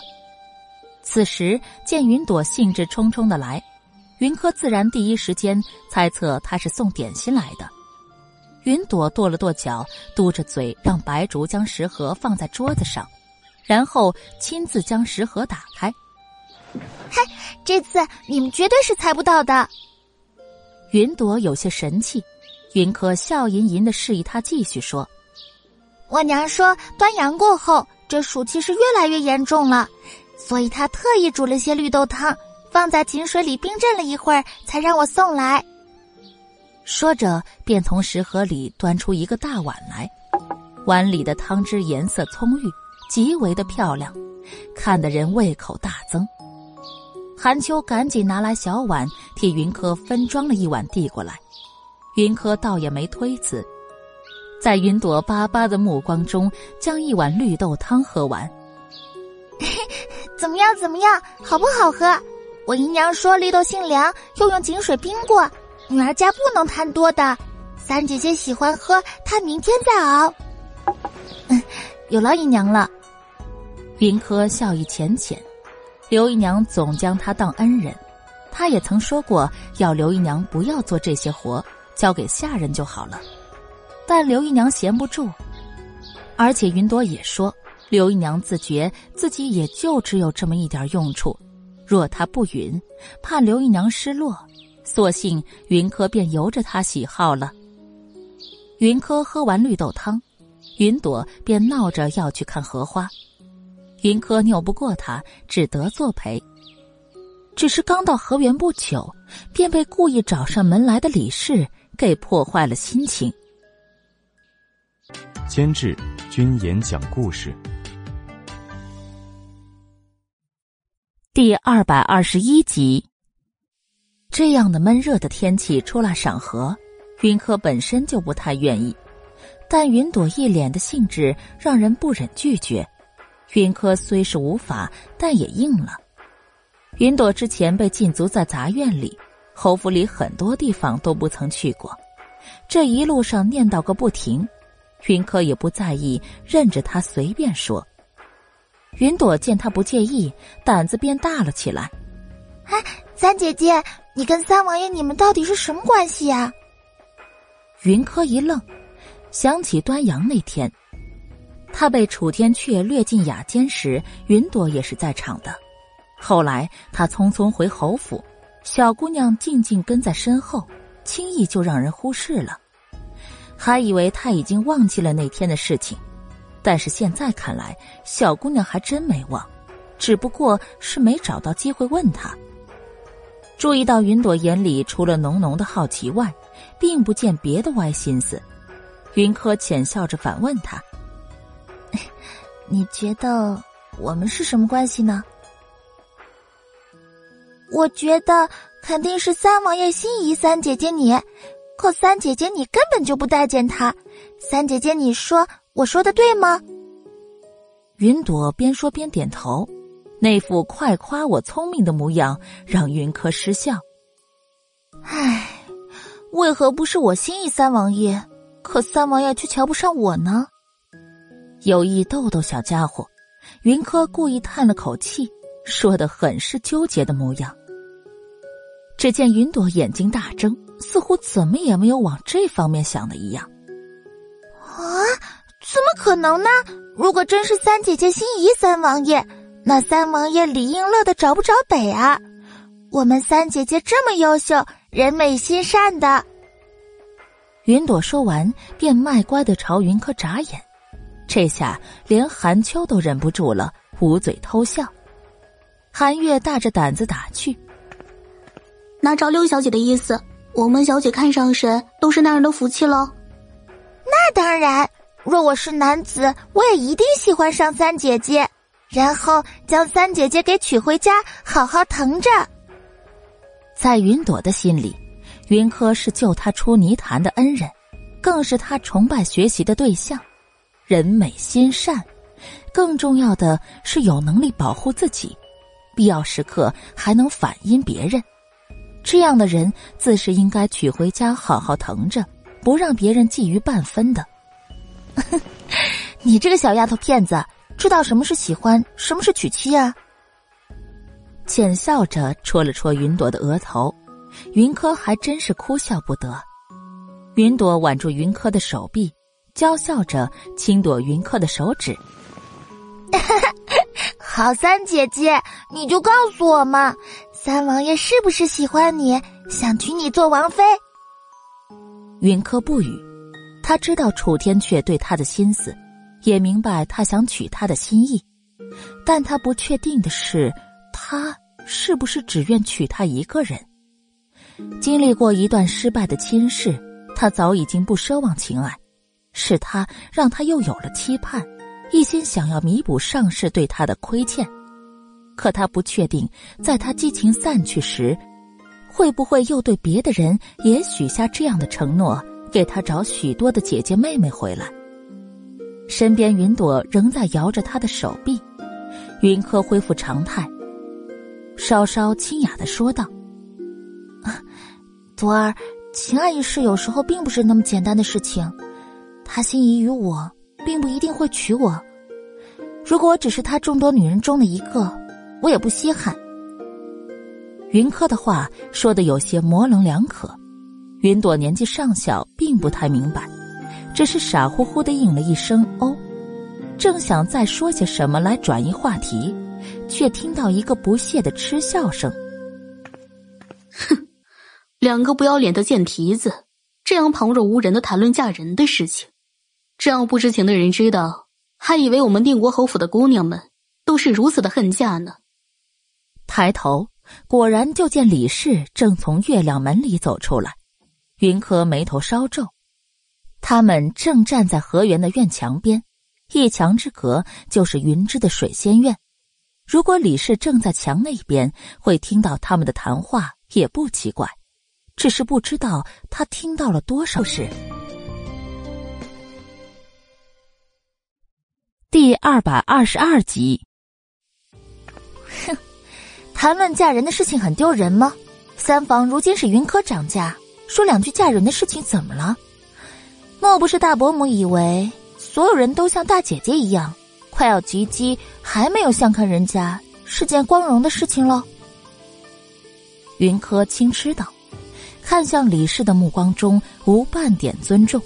此时见云朵兴致冲冲的来，云柯自然第一时间猜测她是送点心来的。云朵跺了跺脚，嘟着嘴让白竹将食盒放在桌子上，然后亲自将食盒打开。嗨，这次你们绝对是猜不到的。云朵有些神气，云柯笑吟吟的示意他继续说：“我娘说端阳过后，这暑气是越来越严重了，所以她特意煮了些绿豆汤，放在井水里冰镇了一会儿，才让我送来。”说着，便从食盒里端出一个大碗来，碗里的汤汁颜色葱郁，极为的漂亮，看得人胃口大增。韩秋赶紧拿来小碗，替云柯分装了一碗递过来。云柯倒也没推辞，在云朵巴巴的目光中，将一碗绿豆汤喝完。怎么样？怎么样？好不好喝？我姨娘说绿豆性凉，又用井水冰过。女儿家不能贪多的，三姐姐喜欢喝，她明天再熬。嗯，有劳姨娘了。云柯笑意浅浅，刘姨娘总将她当恩人，她也曾说过要刘姨娘不要做这些活，交给下人就好了。但刘姨娘闲不住，而且云朵也说，刘姨娘自觉自己也就只有这么一点用处，若她不允，怕刘姨娘失落。索性云柯便由着她喜好了。云柯喝完绿豆汤，云朵便闹着要去看荷花。云柯拗不过他，只得作陪。只是刚到河园不久，便被故意找上门来的李氏给破坏了心情。监制：君言讲故事，第二百二十一集。这样的闷热的天气出来赏荷，云柯本身就不太愿意，但云朵一脸的兴致让人不忍拒绝。云柯虽是无法，但也应了。云朵之前被禁足在杂院里，侯府里很多地方都不曾去过，这一路上念叨个不停，云柯也不在意，任着他随便说。云朵见他不介意，胆子变大了起来。哎，三姐姐。你跟三王爷，你们到底是什么关系呀？云柯一愣，想起端阳那天，他被楚天阙掠进雅间时，云朵也是在场的。后来他匆匆回侯府，小姑娘静静跟在身后，轻易就让人忽视了，还以为他已经忘记了那天的事情。但是现在看来，小姑娘还真没忘，只不过是没找到机会问他。注意到云朵眼里除了浓浓的好奇外，并不见别的歪心思。云柯浅笑着反问他：“你觉得我们是什么关系呢？”我觉得肯定是三王爷心仪三姐姐你，可三姐姐你根本就不待见他。三姐姐，你说我说的对吗？云朵边说边点头。那副快夸我聪明的模样，让云柯失笑。唉，为何不是我心仪三王爷，可三王爷却瞧不上我呢？有意逗逗小家伙，云柯故意叹了口气，说的很是纠结的模样。只见云朵眼睛大睁，似乎怎么也没有往这方面想的一样。啊，怎么可能呢？如果真是三姐姐心仪三王爷。那三王爷理应乐得找不着北啊！我们三姐姐这么优秀，人美心善的。云朵说完，便卖乖的朝云柯眨眼，这下连韩秋都忍不住了，捂嘴偷笑。韩月大着胆子打趣：“那照六小姐的意思，我们小姐看上谁都是那人的福气喽。”那当然，若我是男子，我也一定喜欢上三姐姐。然后将三姐姐给娶回家，好好疼着。在云朵的心里，云柯是救她出泥潭的恩人，更是她崇拜学习的对象。人美心善，更重要的是有能力保护自己，必要时刻还能反阴别人。这样的人自是应该娶回家，好好疼着，不让别人觊觎半分的。你这个小丫头片子，知道什么是喜欢，什么是娶妻啊？浅笑着戳了戳云朵的额头，云柯还真是哭笑不得。云朵挽住云柯的手臂，娇笑着轻躲云柯的手指。好三姐姐，你就告诉我嘛，三王爷是不是喜欢你，想娶你做王妃？云柯不语，他知道楚天阙对他的心思，也明白他想娶她的心意，但他不确定的是。他是不是只愿娶她一个人？经历过一段失败的亲事，他早已经不奢望情爱，是他让他又有了期盼，一心想要弥补上世对他的亏欠。可他不确定，在他激情散去时，会不会又对别的人也许下这样的承诺，给他找许多的姐姐妹妹回来。身边云朵仍在摇着他的手臂，云柯恢复常态。稍稍清雅的说道：“啊朵儿，情爱一事有时候并不是那么简单的事情。他心仪于我，并不一定会娶我。如果只是他众多女人中的一个，我也不稀罕。”云柯的话说的有些模棱两可，云朵年纪尚小，并不太明白，只是傻乎乎的应了一声“哦”，正想再说些什么来转移话题。却听到一个不屑的嗤笑声。哼，两个不要脸的贱蹄子，这样旁若无人的谈论嫁人的事情，这样不知情的人知道，还以为我们定国侯府的姑娘们都是如此的恨嫁呢。抬头，果然就见李氏正从月亮门里走出来。云柯眉头稍皱，他们正站在河源的院墙边，一墙之隔就是云芝的水仙院。如果李氏正在墙那边，会听到他们的谈话也不奇怪，只是不知道他听到了多少事。第二百二十二集。哼，谈论嫁人的事情很丢人吗？三房如今是云柯掌家，说两句嫁人的事情怎么了？莫不是大伯母以为所有人都像大姐姐一样？快要及笄，还没有相看人家，是件光荣的事情喽。云柯轻嗤道，看向李氏的目光中无半点尊重。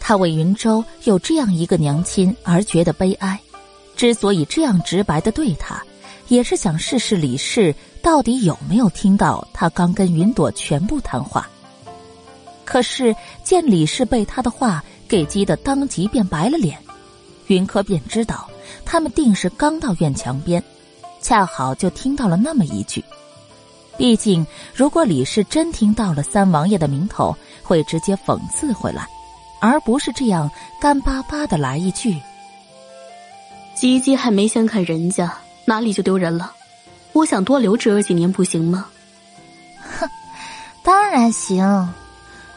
他为云州有这样一个娘亲而觉得悲哀，之所以这样直白的对他，也是想试试李氏到底有没有听到他刚跟云朵全部谈话。可是见李氏被他的话给激得当即便白了脸。云柯便知道，他们定是刚到院墙边，恰好就听到了那么一句。毕竟，如果李氏真听到了三王爷的名头，会直接讽刺回来，而不是这样干巴巴的来一句：“吉吉还没先看人家，哪里就丢人了？我想多留侄儿几年，不行吗？”哼，当然行，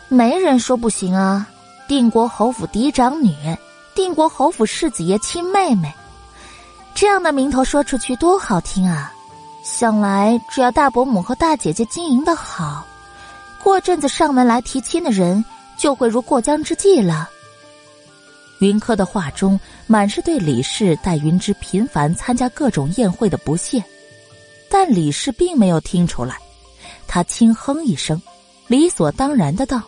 没人说不行啊！定国侯府嫡长女。定国侯府世子爷亲妹妹，这样的名头说出去多好听啊！想来只要大伯母和大姐姐经营的好，过阵子上门来提亲的人就会如过江之鲫了。云柯的话中满是对李氏带云芝频繁参加各种宴会的不屑，但李氏并没有听出来，他轻哼一声，理所当然的道：“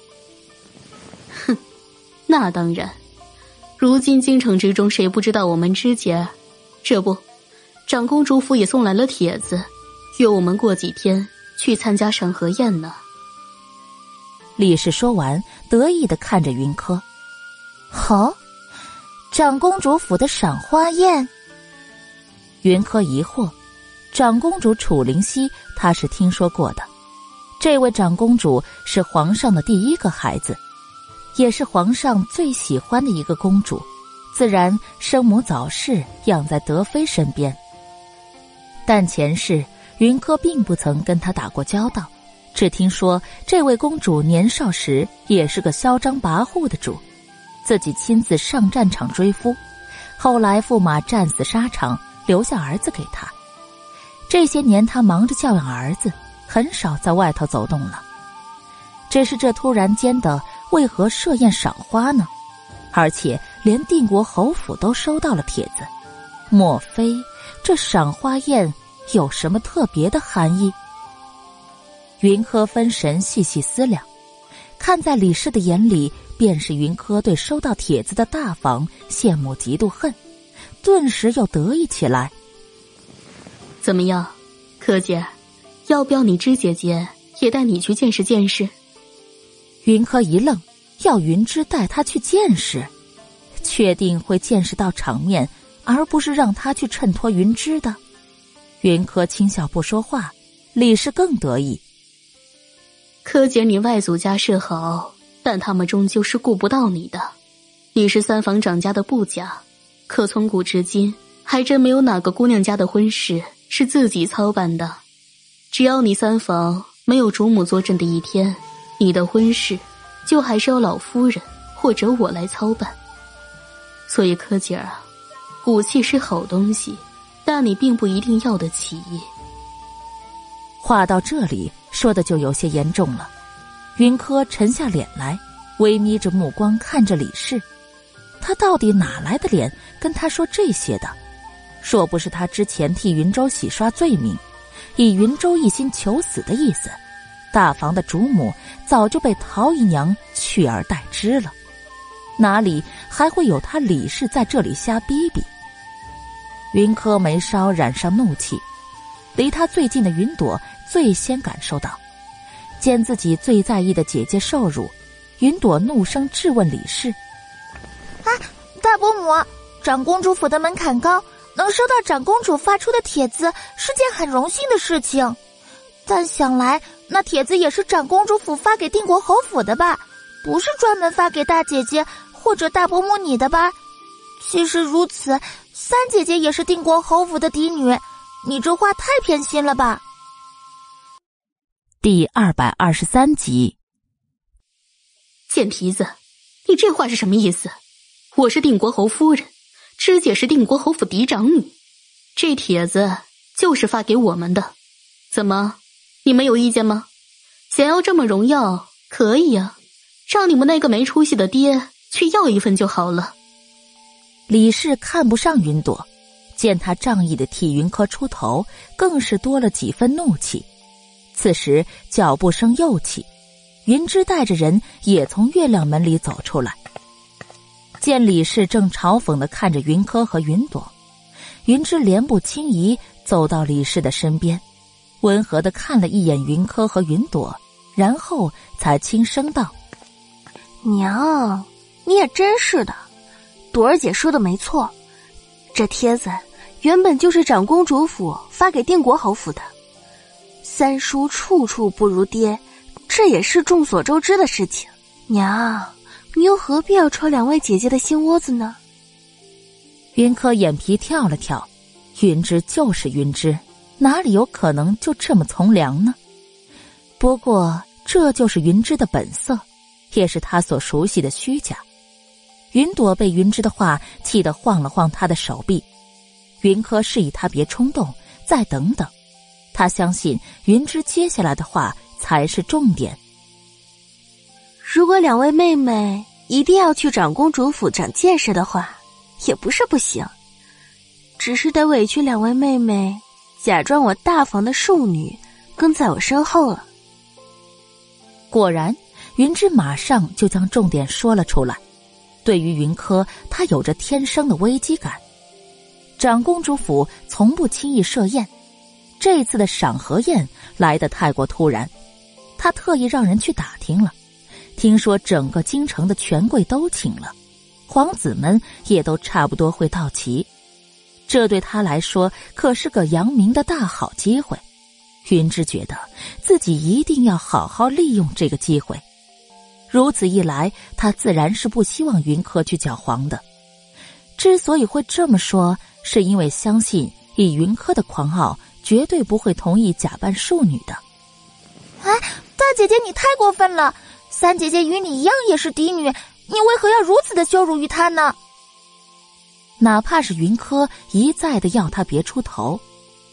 哼，那当然。”如今京城之中，谁不知道我们之姐？这不，长公主府也送来了帖子，约我们过几天去参加赏荷宴呢。李氏说完，得意的看着云柯：“好，长公主府的赏花宴。”云柯疑惑：“长公主楚灵溪，她是听说过的。这位长公主是皇上的第一个孩子。”也是皇上最喜欢的一个公主，自然生母早逝，养在德妃身边。但前世云柯并不曾跟她打过交道，只听说这位公主年少时也是个嚣张跋扈的主，自己亲自上战场追夫，后来驸马战死沙场，留下儿子给他。这些年他忙着教养儿子，很少在外头走动了。只是这突然间的。为何设宴赏花呢？而且连定国侯府都收到了帖子，莫非这赏花宴有什么特别的含义？云柯分神细细思量，看在李氏的眼里，便是云柯对收到帖子的大方羡慕嫉妒恨，顿时又得意起来。怎么样，柯姐，要不要你芝姐姐也带你去见识见识？云柯一愣，要云芝带他去见识，确定会见识到场面，而不是让他去衬托云芝的。云柯轻笑不说话，李氏更得意。柯姐，你外祖家是好，但他们终究是顾不到你的。你是三房长家的部家，可从古至今，还真没有哪个姑娘家的婚事是自己操办的。只要你三房没有主母坐镇的一天。你的婚事，就还是要老夫人或者我来操办。所以柯姐儿啊，骨气是好东西，但你并不一定要得起。话到这里，说的就有些严重了。云柯沉下脸来，微眯着目光看着李氏，他到底哪来的脸跟他说这些的？若不是他之前替云州洗刷罪名，以云州一心求死的意思。大房的主母早就被陶姨娘取而代之了，哪里还会有他李氏在这里瞎逼逼？云柯眉梢染上怒气，离他最近的云朵最先感受到，见自己最在意的姐姐受辱，云朵怒声质问李氏：“啊，大伯母，长公主府的门槛高，能收到长公主发出的帖子是件很荣幸的事情，但想来……”那帖子也是长公主府发给定国侯府的吧？不是专门发给大姐姐或者大伯母你的吧？其实如此，三姐姐也是定国侯府的嫡女，你这话太偏心了吧？第二百二十三集，贱皮子，你这话是什么意思？我是定国侯夫人，芝姐是定国侯府嫡长女，这帖子就是发给我们的，怎么？你们有意见吗？想要这么荣耀，可以啊，让你们那个没出息的爹去要一份就好了。李氏看不上云朵，见他仗义的替云柯出头，更是多了几分怒气。此时脚步声又起，云芝带着人也从月亮门里走出来。见李氏正嘲讽的看着云柯和云朵，云芝莲步轻移走到李氏的身边。温和的看了一眼云柯和云朵，然后才轻声道：“娘，你也真是的，朵儿姐说的没错，这帖子原本就是长公主府发给定国侯府的。三叔处处不如爹，这也是众所周知的事情。娘，你又何必要戳两位姐姐的心窝子呢？”云柯眼皮跳了跳，云芝就是云芝。哪里有可能就这么从良呢？不过这就是云芝的本色，也是他所熟悉的虚假。云朵被云芝的话气得晃了晃他的手臂，云柯示意他别冲动，再等等。他相信云芝接下来的话才是重点。如果两位妹妹一定要去长公主府长见识的话，也不是不行，只是得委屈两位妹妹。假装我大房的庶女，跟在我身后了。果然，云芝马上就将重点说了出来。对于云柯，她有着天生的危机感。长公主府从不轻易设宴，这次的赏荷宴来得太过突然，他特意让人去打听了，听说整个京城的权贵都请了，皇子们也都差不多会到齐。这对他来说可是个扬名的大好机会，云芝觉得自己一定要好好利用这个机会。如此一来，他自然是不希望云柯去搅黄的。之所以会这么说，是因为相信以云柯的狂傲，绝对不会同意假扮庶女的。哎，大姐姐，你太过分了！三姐姐与你一样也是嫡女，你为何要如此的羞辱于她呢？哪怕是云柯一再的要她别出头，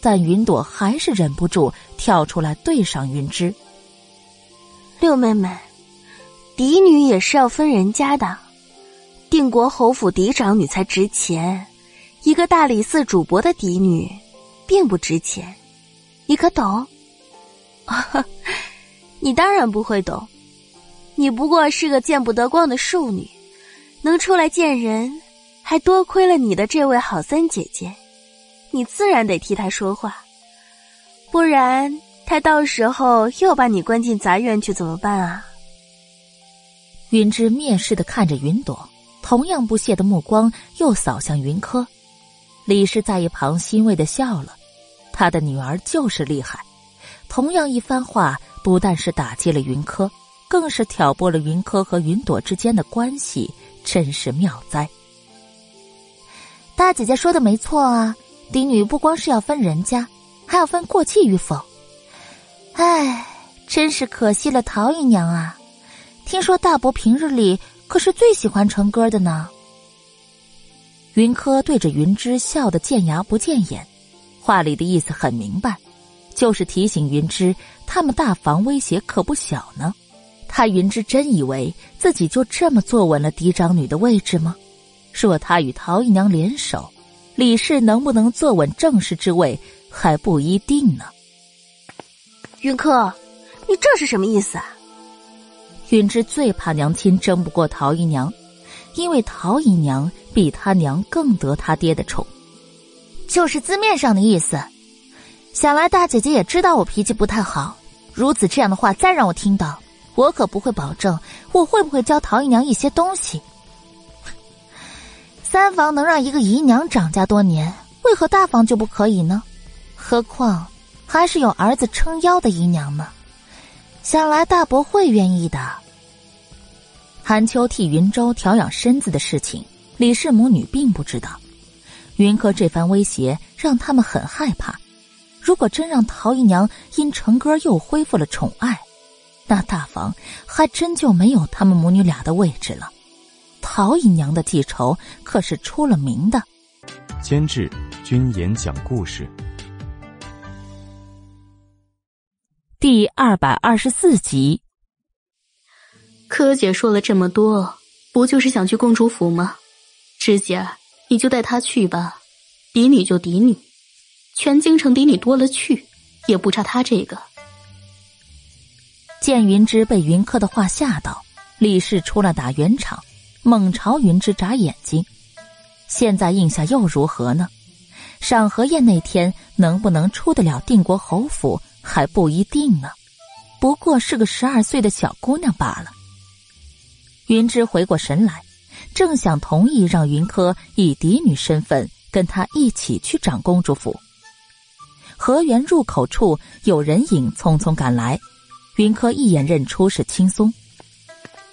但云朵还是忍不住跳出来对上云芝。六妹妹，嫡女也是要分人家的，定国侯府嫡长女才值钱，一个大理寺主簿的嫡女，并不值钱，你可懂？你当然不会懂，你不过是个见不得光的庶女，能出来见人，还多亏了你的这位好三姐姐，你自然得替她说话，不然她到时候又把你关进杂院去怎么办啊？云芝蔑视的看着云朵，同样不屑的目光又扫向云柯。李氏在一旁欣慰的笑了，他的女儿就是厉害。同样一番话，不但是打击了云柯，更是挑拨了云柯和云朵之间的关系，真是妙哉！大姐姐说的没错啊，嫡女不光是要分人家，还要分过继与否。唉，真是可惜了陶姨娘啊！听说大伯平日里可是最喜欢成歌的呢。云柯对着云芝笑得见牙不见眼，话里的意思很明白，就是提醒云芝他们大房威胁可不小呢。他云芝真以为自己就这么坐稳了嫡长女的位置吗？若他与陶姨娘联手，李氏能不能坐稳正室之位还不一定呢。云客，你这是什么意思啊？云芝最怕娘亲争不过陶姨娘，因为陶姨娘比他娘更得他爹的宠，就是字面上的意思。想来大姐姐也知道我脾气不太好，如此这样的话再让我听到，我可不会保证我会不会教陶姨娘一些东西。三房能让一个姨娘掌家多年，为何大房就不可以呢？何况还是有儿子撑腰的姨娘呢。想来大伯会愿意的。韩秋替云州调养身子的事情，李氏母女并不知道。云柯这番威胁让他们很害怕。如果真让陶姨娘因成哥又恢复了宠爱，那大房还真就没有他们母女俩的位置了。陶姨娘的记仇可是出了名的。监制：君言讲故事。第二百二十四集，柯姐说了这么多，不就是想去公主府吗？芝姐，你就带她去吧，嫡女就嫡女，全京城嫡女多了去，也不差她这个。见云芝被云柯的话吓到，李氏出来打圆场，猛朝云芝眨眼睛。现在应下又如何呢？赏荷宴那天能不能出得了定国侯府？还不一定呢，不过是个十二岁的小姑娘罢了。云芝回过神来，正想同意让云柯以嫡女身份跟他一起去长公主府。河源入口处有人影匆匆赶来，云柯一眼认出是青松。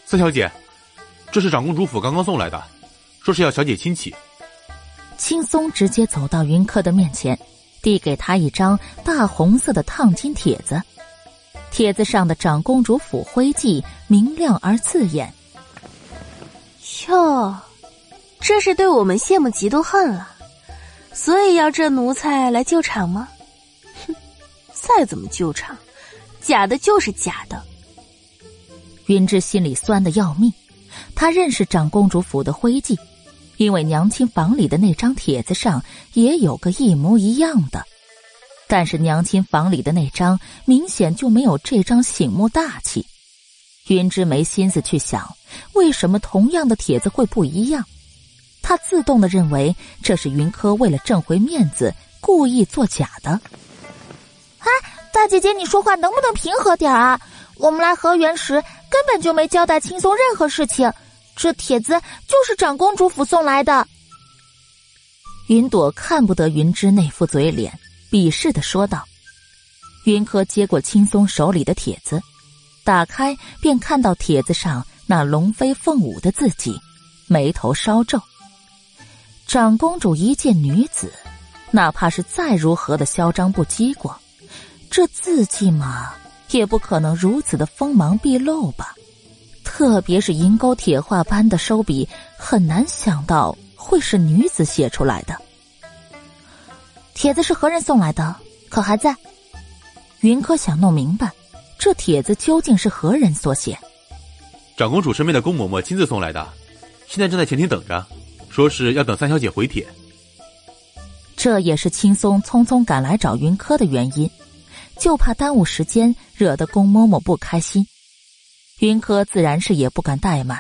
三小姐，这是长公主府刚刚送来的，说是要小姐亲启。青松直接走到云柯的面前。递给他一张大红色的烫金帖子，帖子上的长公主府徽记明亮而刺眼。哟，这是对我们羡慕嫉妒恨了，所以要这奴才来救场吗？哼，再怎么救场，假的就是假的。云芝心里酸的要命，他认识长公主府的徽记。因为娘亲房里的那张帖子上也有个一模一样的，但是娘亲房里的那张明显就没有这张醒目大气。云芝没心思去想为什么同样的帖子会不一样，他自动的认为这是云柯为了挣回面子故意作假的。哎，大姐姐，你说话能不能平和点啊？我们来河源时根本就没交代青松任何事情。这帖子就是长公主府送来的。云朵看不得云芝那副嘴脸，鄙视的说道。云柯接过青松手里的帖子，打开便看到帖子上那龙飞凤舞的字迹，眉头稍皱。长公主一见女子，哪怕是再如何的嚣张不羁过，这字迹嘛，也不可能如此的锋芒毕露吧。特别是银钩铁画般的收笔，很难想到会是女子写出来的。帖子是何人送来的？可还在？云柯想弄明白，这帖子究竟是何人所写。长公主身边的宫嬷嬷亲自送来的，现在正在前厅等着，说是要等三小姐回帖。这也是青松匆匆赶来找云柯的原因，就怕耽误时间，惹得宫嬷嬷不开心。云柯自然是也不敢怠慢。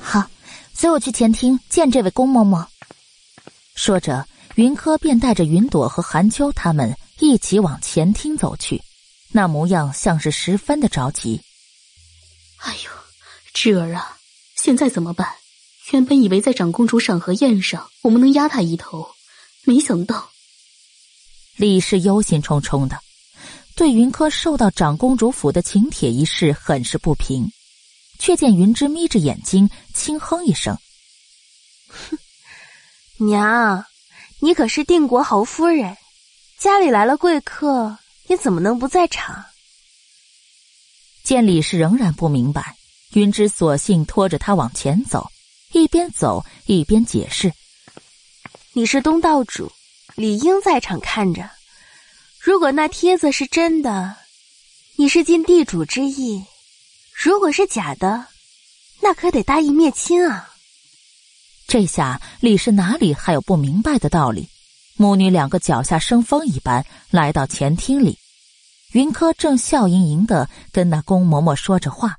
好，随我去前厅见这位宫嬷嬷。说着，云柯便带着云朵和韩秋他们一起往前厅走去，那模样像是十分的着急。哎呦，芝儿啊，现在怎么办？原本以为在长公主赏荷宴上，我们能压他一头，没想到。李氏忧心忡忡的，对云柯受到长公主府的请帖一事很是不平，却见云芝眯着眼睛，轻哼一声：“哼，娘，你可是定国侯夫人，家里来了贵客，你怎么能不在场？”见李氏仍然不明白，云芝索性拖着他往前走，一边走一边解释：“你是东道主，理应在场看着。如果那帖子是真的，你是尽地主之谊；如果是假的，那可得大义灭亲啊！”这下李氏哪里还有不明白的道理？母女两个脚下生风一般来到前厅里。云柯正笑盈盈的跟那宫嬷嬷说着话。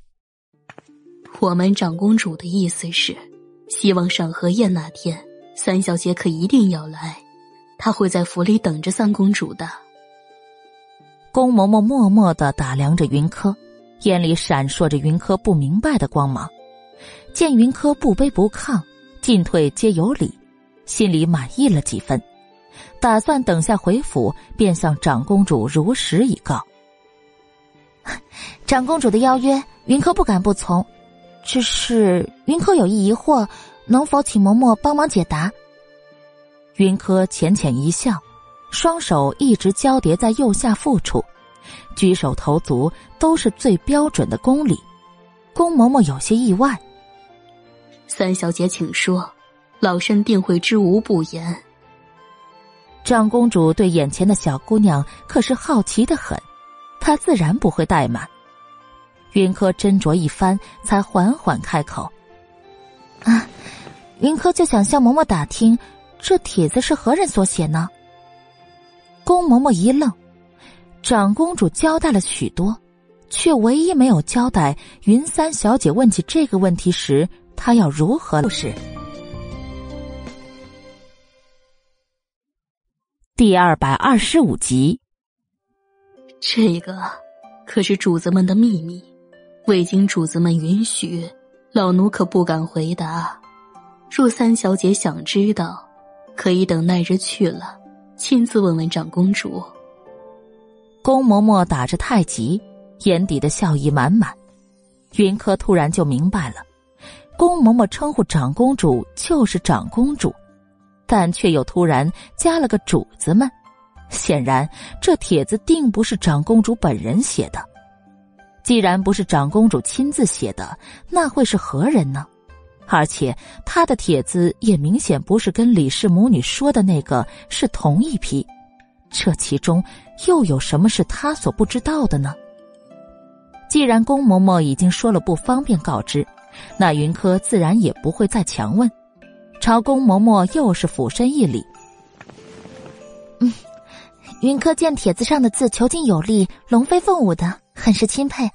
我们长公主的意思是，希望赏荷宴那天，三小姐可一定要来，她会在府里等着三公主的。宫嬷嬷默默的打量着云柯，眼里闪烁着云柯不明白的光芒。见云柯不卑不亢，进退皆有理，心里满意了几分。打算等下回府，便向长公主如实以告。长公主的邀约，云柯不敢不从。只是云柯有一疑惑，能否请嬷嬷帮忙解答？云柯浅浅一笑，双手一直交叠在右下腹处，举手投足都是最标准的公礼。宫嬷嬷有些意外：“三小姐，请说，老身定会知无不言。”长公主对眼前的小姑娘可是好奇的很，她自然不会怠慢。云柯斟酌一番，才缓缓开口：“啊，云柯就想向嬷嬷打听，这帖子是何人所写呢？”宫嬷嬷一愣，长公主交代了许多，却唯一没有交代云三小姐问起这个问题时，她要如何是第二百二十五集，这个可是主子们的秘密，未经主子们允许，老奴可不敢回答。若三小姐想知道，可以等那日去了，亲自问问长公主。宫嬷嬷打着太极，眼底的笑意满满。云柯突然就明白了，宫嬷嬷称呼长公主就是长公主。但却又突然加了个“主子们”，显然这帖子定不是长公主本人写的。既然不是长公主亲自写的，那会是何人呢？而且他的帖子也明显不是跟李氏母女说的那个是同一批，这其中又有什么是他所不知道的呢？既然宫嬷嬷已经说了不方便告知，那云柯自然也不会再强问。朝宫嬷嬷又是俯身一礼。嗯，云柯见帖子上的字遒劲有力、龙飞凤舞的，很是钦佩。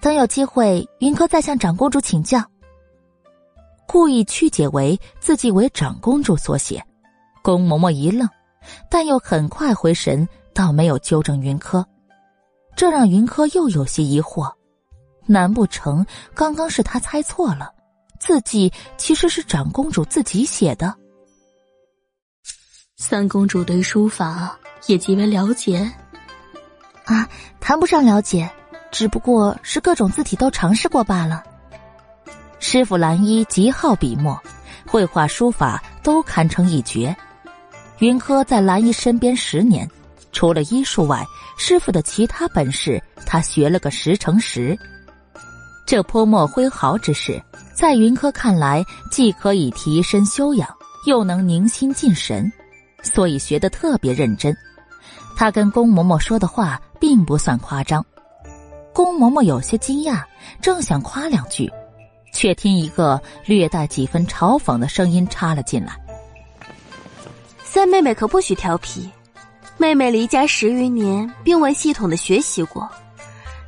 等有机会，云柯再向长公主请教。故意曲解为自己为长公主所写，宫嬷嬷一愣，但又很快回神，倒没有纠正云柯。这让云柯又有些疑惑：难不成刚刚是他猜错了？字迹其实是长公主自己写的。三公主对书法也极为了解，啊，谈不上了解，只不过是各种字体都尝试过罢了。师傅蓝衣极好笔墨，绘画书法都堪称一绝。云柯在蓝衣身边十年，除了医术外，师傅的其他本事他学了个十成十。这泼墨挥毫之事。在云柯看来，既可以提升修养，又能宁心静神，所以学得特别认真。他跟宫嬷嬷说的话并不算夸张。宫嬷嬷有些惊讶，正想夸两句，却听一个略带几分嘲讽的声音插了进来：“三妹妹可不许调皮，妹妹离家十余年，并未系统的学习过，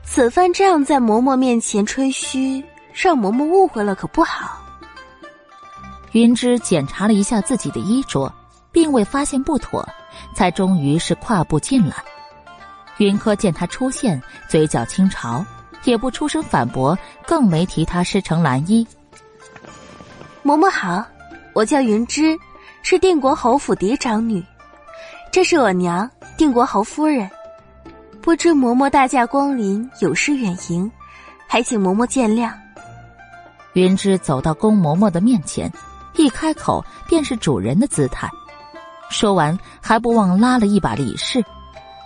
此番这样在嬷嬷面前吹嘘，让嬷嬷误会了可不好。”云芝检查了一下自己的衣着，并未发现不妥，才终于是跨步进来。云柯见他出现，嘴角轻潮，也不出声反驳，更没提他师承蓝衣。嬷嬷好，我叫云芝，是定国侯府嫡长女，这是我娘定国侯夫人。不知嬷嬷大驾光临，有失远迎，还请嬷嬷见谅。云芝走到宫嬷嬷的面前。一开口便是主人的姿态，说完还不忘拉了一把李氏，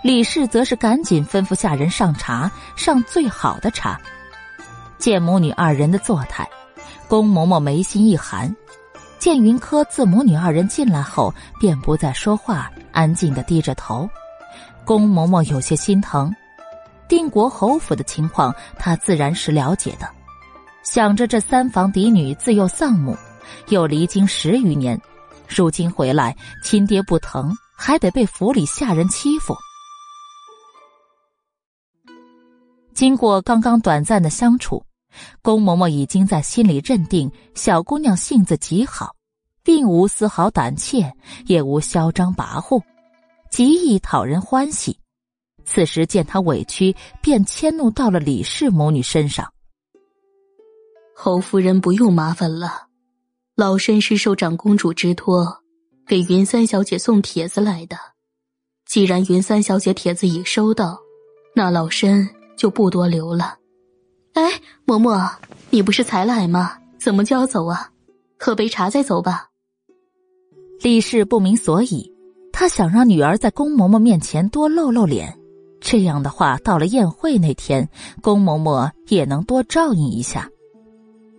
李氏则是赶紧吩咐下人上茶，上最好的茶。见母女二人的作态，宫嬷嬷眉心一寒。见云柯自母女二人进来后，便不再说话，安静的低着头。宫嬷嬷有些心疼，定国侯府的情况，她自然是了解的。想着这三房嫡女自幼丧母。又离京十余年，如今回来，亲爹不疼，还得被府里下人欺负。经过刚刚短暂的相处，宫嬷嬷已经在心里认定小姑娘性子极好，并无丝毫胆怯，也无嚣张跋扈，极易讨人欢喜。此时见她委屈，便迁怒到了李氏母女身上。侯夫人不用麻烦了。老身是受长公主之托，给云三小姐送帖子来的。既然云三小姐帖子已收到，那老身就不多留了。哎，嬷嬷，你不是才来吗？怎么就要走啊？喝杯茶再走吧。李氏不明所以，他想让女儿在宫嬷嬷面前多露露脸，这样的话，到了宴会那天，宫嬷嬷也能多照应一下。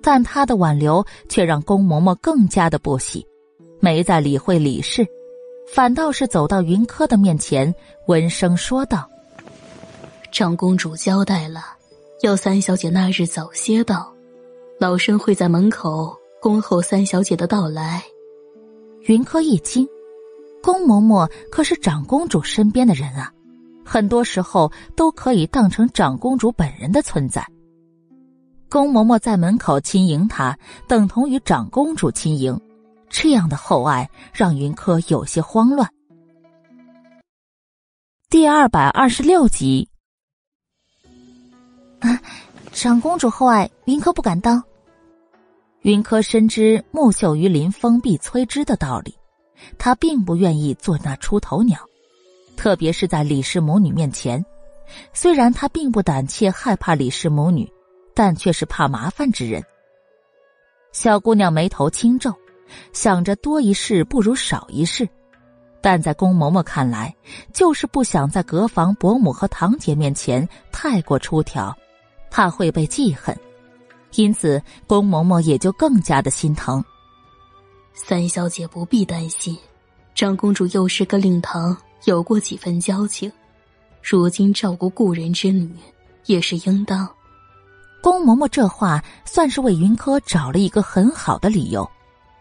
但他的挽留却让宫嬷嬷更加的不喜，没再理会李氏，反倒是走到云柯的面前，温声说道：“长公主交代了，要三小姐那日早些到，老身会在门口恭候三小姐的到来。”云柯一惊，宫嬷嬷可是长公主身边的人啊，很多时候都可以当成长公主本人的存在。宫嬷嬷在门口亲迎她，等同于长公主亲迎，这样的厚爱让云柯有些慌乱。第二百二十六集，啊，长公主厚爱，云柯不敢当。云柯深知木秀于林，风必摧之的道理，他并不愿意做那出头鸟，特别是在李氏母女面前。虽然他并不胆怯，害怕李氏母女。但却是怕麻烦之人。小姑娘眉头轻皱，想着多一事不如少一事，但在宫嬷嬷看来，就是不想在隔房伯母和堂姐面前太过出挑，怕会被记恨，因此宫嬷嬷也就更加的心疼。三小姐不必担心，张公主又是个令堂，有过几分交情，如今照顾故人之女，也是应当。宫嬷嬷这话算是为云柯找了一个很好的理由，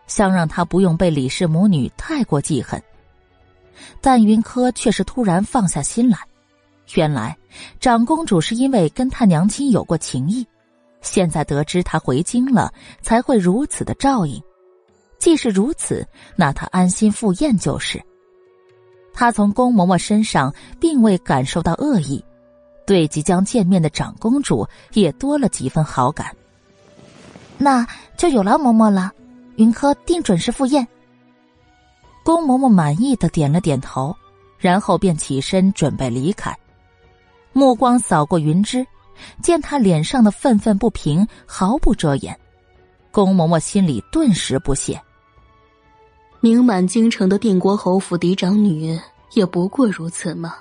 想让他不用被李氏母女太过记恨。但云柯却是突然放下心来，原来长公主是因为跟他娘亲有过情谊，现在得知他回京了，才会如此的照应。既是如此，那他安心赴宴就是。他从宫嬷嬷身上并未感受到恶意。对即将见面的长公主也多了几分好感，那就有劳嬷嬷了。云柯定准时赴宴。宫嬷嬷满意的点了点头，然后便起身准备离开，目光扫过云芝，见她脸上的愤愤不平毫不遮掩，宫嬷嬷心里顿时不屑。名满京城的定国侯府嫡长女，也不过如此吗？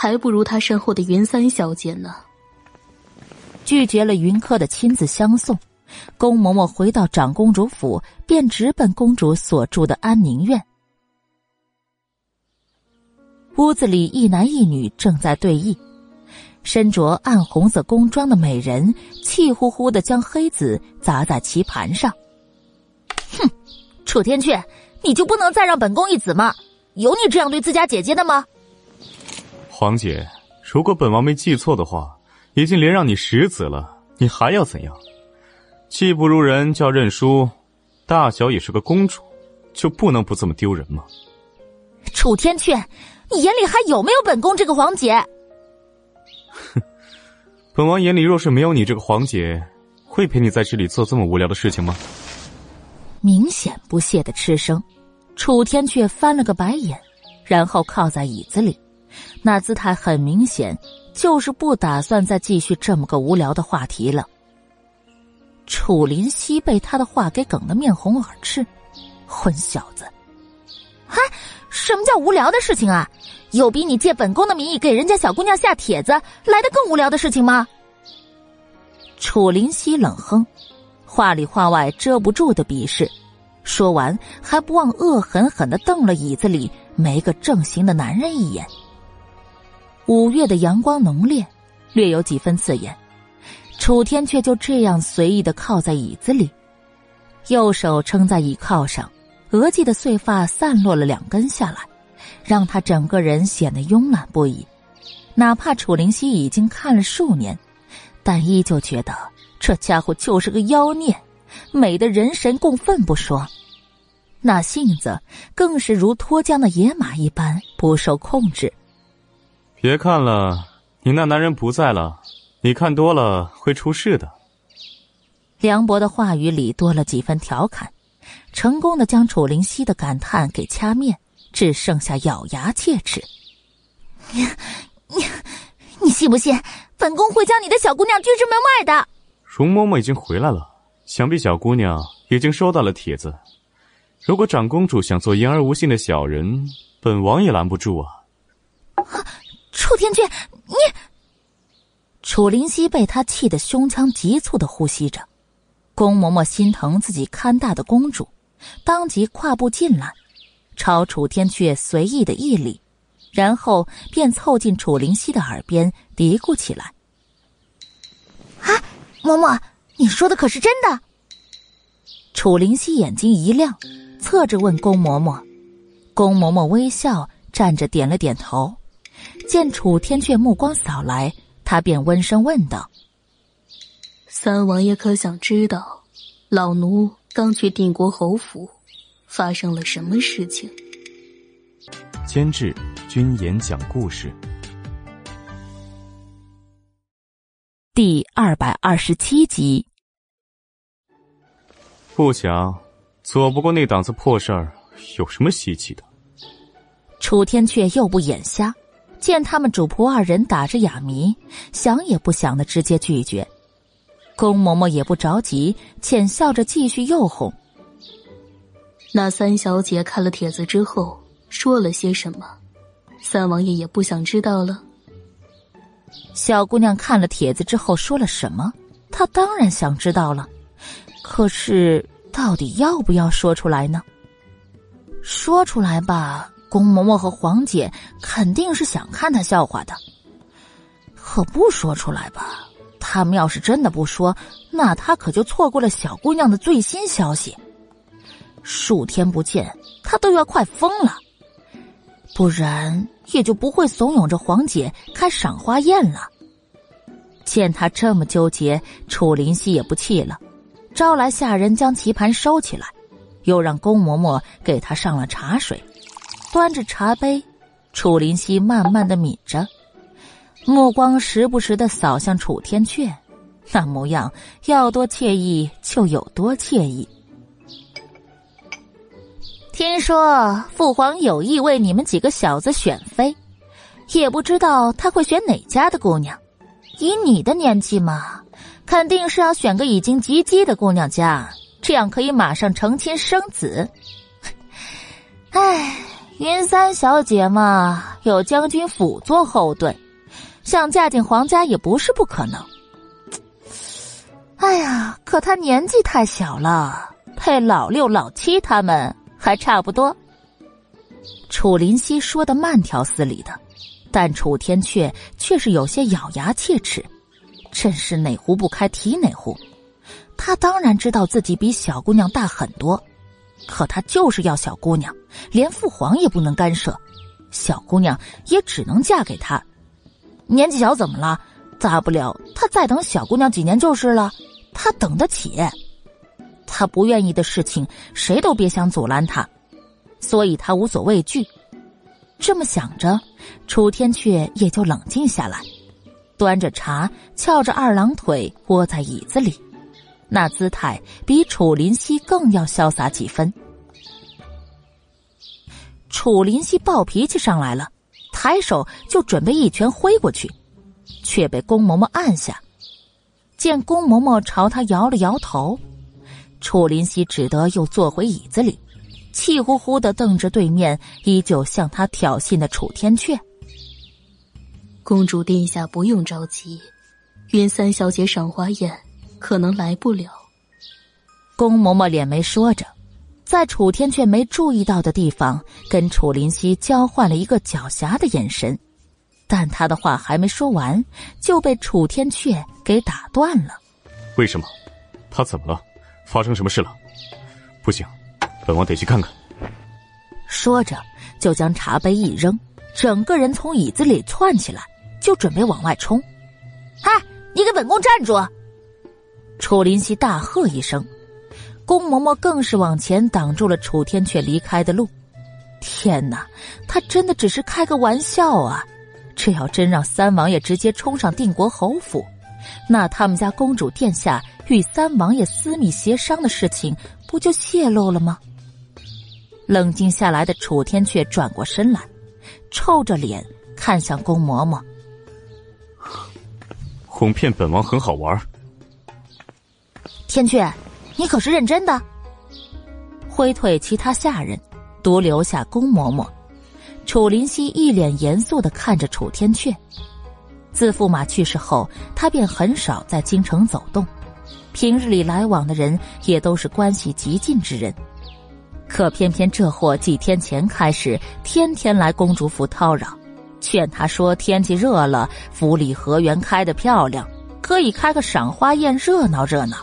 还不如他身后的云三小姐呢。拒绝了云柯的亲自相送，宫嬷嬷回到长公主府，便直奔公主所住的安宁院。屋子里一男一女正在对弈，身着暗红色宫装的美人气呼呼的将黑子砸在棋盘上。哼，楚天阙，你就不能再让本宫一子吗？有你这样对自家姐姐的吗？皇姐，如果本王没记错的话，已经连让你十子了，你还要怎样？技不如人叫认输，大小也是个公主，就不能不这么丢人吗？楚天阙，你眼里还有没有本宫这个皇姐？哼，本王眼里若是没有你这个皇姐，会陪你在这里做这么无聊的事情吗？明显不屑的嗤声，楚天阙翻了个白眼，然后靠在椅子里，那姿态很明显就是不打算再继续这么个无聊的话题了。楚林夕被他的话给梗得面红耳赤，混小子！嗨，什么叫无聊的事情啊？有比你借本宫的名义给人家小姑娘下帖子来的更无聊的事情吗？楚林夕冷哼，话里话外遮不住的鄙视，说完还不忘恶狠狠的瞪了椅子里没个正形的男人一眼。五月的阳光浓烈，略有几分刺眼。楚天却就这样随意的靠在椅子里，右手撑在椅靠上。额际的碎发散落了两根下来，让他整个人显得慵懒不已。哪怕楚灵溪已经看了数年，但依旧觉得这家伙就是个妖孽，美的人神共愤不说，那性子更是如脱缰的野马一般不受控制。别看了，你那男人不在了，你看多了会出事的。梁博的话语里多了几分调侃。成功的将楚灵溪的感叹给掐灭，只剩下咬牙切齿。你你你信不信本宫会将你的小姑娘拒之门外的？容嬷嬷已经回来了，想必小姑娘已经收到了帖子。如果长公主想做言而无信的小人，本王也拦不住啊！楚天阙，你……楚灵溪被他气得胸腔急促的呼吸着。宫嬷嬷心疼自己看大的公主，当即跨步进来，朝楚天阙随意的一礼，然后便凑近楚灵溪的耳边嘀咕起来：“啊，嬷嬷，你说的可是真的？”楚灵溪眼睛一亮，侧着问宫嬷嬷。宫嬷嬷微笑，站着点了点头。见楚天阙目光扫来，他便温声问道。三王爷可想知道，老奴刚去定国侯府，发生了什么事情？监制：君言讲故事，第二百二十七集。不想，做不过那档子破事儿，有什么稀奇的？楚天阙又不眼瞎，见他们主仆二人打着哑谜，想也不想的直接拒绝。宫嬷嬷也不着急，浅笑着继续诱哄。那三小姐看了帖子之后说了些什么？三王爷也不想知道了。小姑娘看了帖子之后说了什么？她当然想知道了。可是到底要不要说出来呢？说出来吧，宫嬷嬷和黄姐肯定是想看她笑话的。可不说出来吧。他们要是真的不说，那他可就错过了小姑娘的最新消息。数天不见，他都要快疯了。不然也就不会怂恿着黄姐开赏花宴了。见他这么纠结，楚林溪也不气了，招来下人将棋盘收起来，又让宫嬷嬷给他上了茶水，端着茶杯，楚林溪慢慢的抿着。目光时不时的扫向楚天阙，那模样要多惬意就有多惬意。听说父皇有意为你们几个小子选妃，也不知道他会选哪家的姑娘。以你的年纪嘛，肯定是要选个已经及笄的姑娘家，这样可以马上成亲生子。唉，云三小姐嘛，有将军府做后盾。想嫁进皇家也不是不可能。哎呀，可她年纪太小了，配老六、老七他们还差不多。楚林溪说的慢条斯理的，但楚天阙却是有些咬牙切齿，真是哪壶不开提哪壶。他当然知道自己比小姑娘大很多，可他就是要小姑娘，连父皇也不能干涉，小姑娘也只能嫁给他。年纪小怎么了？大不了他再等小姑娘几年就是了，他等得起。他不愿意的事情，谁都别想阻拦他，所以他无所畏惧。这么想着，楚天阙也就冷静下来，端着茶，翘着二郎腿窝在椅子里，那姿态比楚林溪更要潇洒几分。楚林溪暴脾气上来了，抬手就准备一拳挥过去，却被宫嬷嬷按下。见宫嬷嬷朝他摇了摇头，楚林溪只得又坐回椅子里。气呼呼的瞪着对面依旧向他挑衅的楚天阙。公主殿下不用着急，云三小姐赏花宴可能来不了。宫嬷嬷敛眉说着，在楚天阙没注意到的地方，跟楚林溪交换了一个狡黠的眼神。但他的话还没说完，就被楚天阙给打断了。为什么？他怎么了？发生什么事了？不行。本王得去看看。说着，就将茶杯一扔，整个人从椅子里窜起来，就准备往外冲。嗨，你给本宫站住！楚林溪大喝一声，宫嬷嬷更是往前挡住了楚天阙离开的路。天哪，他真的只是开个玩笑啊！这要真让三王爷直接冲上定国侯府，那他们家公主殿下与三王爷私密协商的事情，不就泄露了吗？冷静下来的楚天却转过身来，臭着脸看向宫嬷嬷，哄骗本王很好玩。天阙，你可是认真的？挥退其他下人，独留下宫嬷嬷。楚林溪一脸严肃的看着楚天阙。自驸马去世后，他便很少在京城走动，平日里来往的人也都是关系极近之人。可偏偏这货几天前开始天天来公主府叨扰，劝他说天气热了，府里荷园开得漂亮，可以开个赏花宴热闹热闹。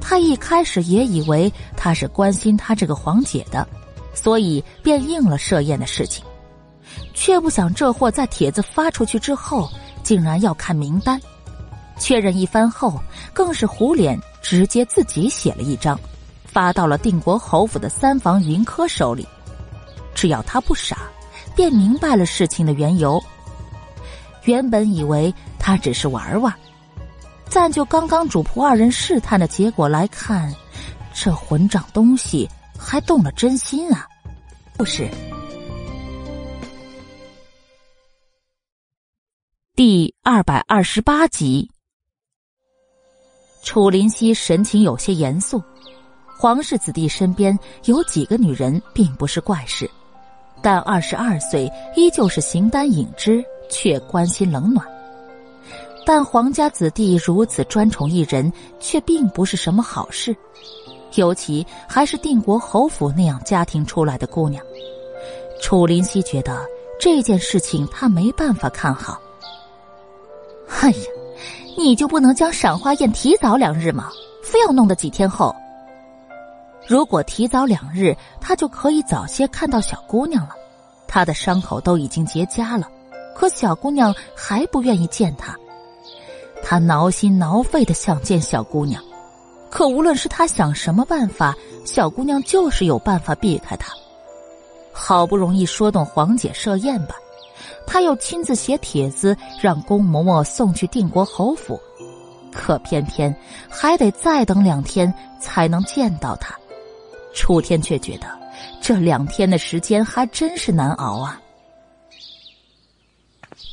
他一开始也以为他是关心他这个皇姐的，所以便应了设宴的事情，却不想这货在帖子发出去之后，竟然要看名单，确认一番后，更是虎脸直接自己写了一张。发到了定国侯府的三房云柯手里，只要他不傻，便明白了事情的缘由。原本以为他只是玩玩，暂就刚刚主仆二人试探的结果来看，这混账东西还动了真心啊！不是。第二百二十八集，楚林溪神情有些严肃。皇室子弟身边有几个女人，并不是怪事，但二十二岁依旧是形单影只，却关心冷暖。但皇家子弟如此专宠一人，却并不是什么好事，尤其还是定国侯府那样家庭出来的姑娘。楚林溪觉得这件事情他没办法看好。哎呀，你就不能将赏花宴提早两日吗？非要弄得几天后？如果提早两日，他就可以早些看到小姑娘了。他的伤口都已经结痂了，可小姑娘还不愿意见他。他挠心挠肺的想见小姑娘，可无论是他想什么办法，小姑娘就是有办法避开他。好不容易说动黄姐设宴吧，他又亲自写帖子让宫嬷嬷送去定国侯府，可偏偏还得再等两天才能见到她。楚天却觉得这两天的时间还真是难熬啊！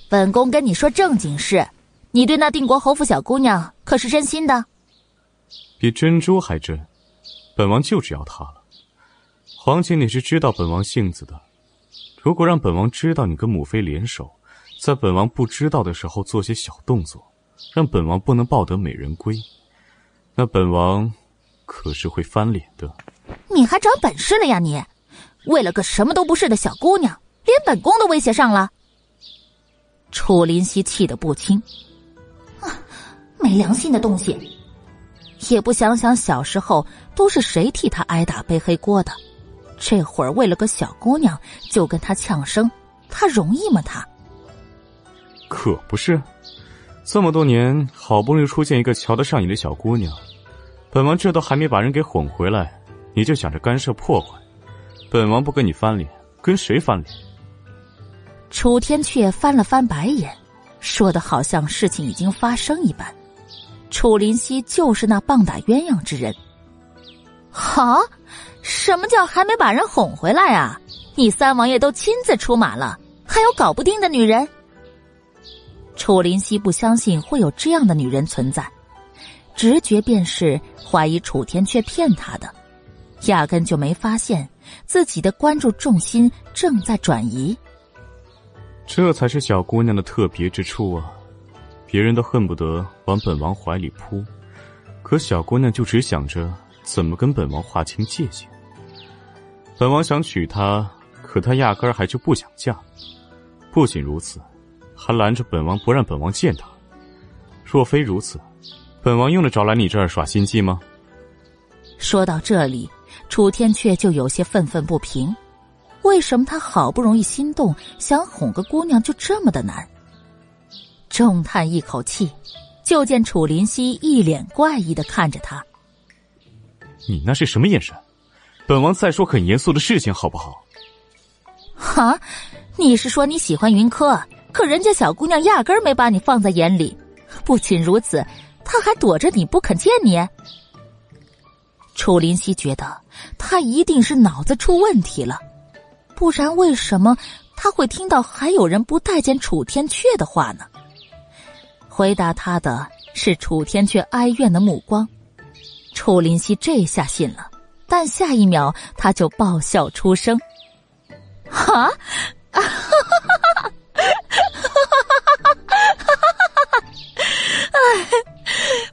本宫跟你说正经事，你对那定国侯府小姑娘可是真心的？比珍珠还真，本王就只要她了。皇姐，你是知道本王性子的。如果让本王知道你跟母妃联手，在本王不知道的时候做些小动作，让本王不能抱得美人归，那本王可是会翻脸的。你还长本事了呀！你，为了个什么都不是的小姑娘，连本宫都威胁上了。楚林熙气得不轻，啊，没良心的东西！也不想想小时候都是谁替他挨打背黑锅的，这会儿为了个小姑娘就跟他呛声，他容易吗？他可不是，这么多年好不容易出现一个瞧得上你的小姑娘，本王这都还没把人给哄回来，你就想着干涉破坏，本王不跟你翻脸，跟谁翻脸？楚天阙翻了翻白眼，说的好像事情已经发生一般。楚林溪就是那棒打鸳鸯之人。好，什么叫还没把人哄回来啊？你三王爷都亲自出马了，还有搞不定的女人？楚林溪不相信会有这样的女人存在，直觉便是怀疑楚天阙骗他的，压根就没发现自己的关注重心正在转移。这才是小姑娘的特别之处啊！别人都恨不得往本王怀里扑，可小姑娘就只想着怎么跟本王划清界限。本王想娶她，可她压根儿还就不想嫁。不仅如此，还拦着本王不让本王见她。若非如此，本王用得着来你这儿耍心机吗？说到这里，楚天阙就有些愤愤不平。为什么他好不容易心动，想哄个姑娘就这么的难？重叹一口气，就见楚林溪一脸怪异的看着他：“你那是什么眼神？本王在说很严肃的事情，好不好？”“哈，你是说你喜欢云柯？可人家小姑娘压根儿没把你放在眼里。不仅如此，她还躲着你不肯见你。”楚林溪觉得他一定是脑子出问题了。不然，为什么他会听到还有人不待见楚天阙的话呢？回答他的是楚天阙哀怨的目光。楚林溪这下信了，但下一秒他就爆笑出声：“哈，哈哈哈哈哈哈！哎，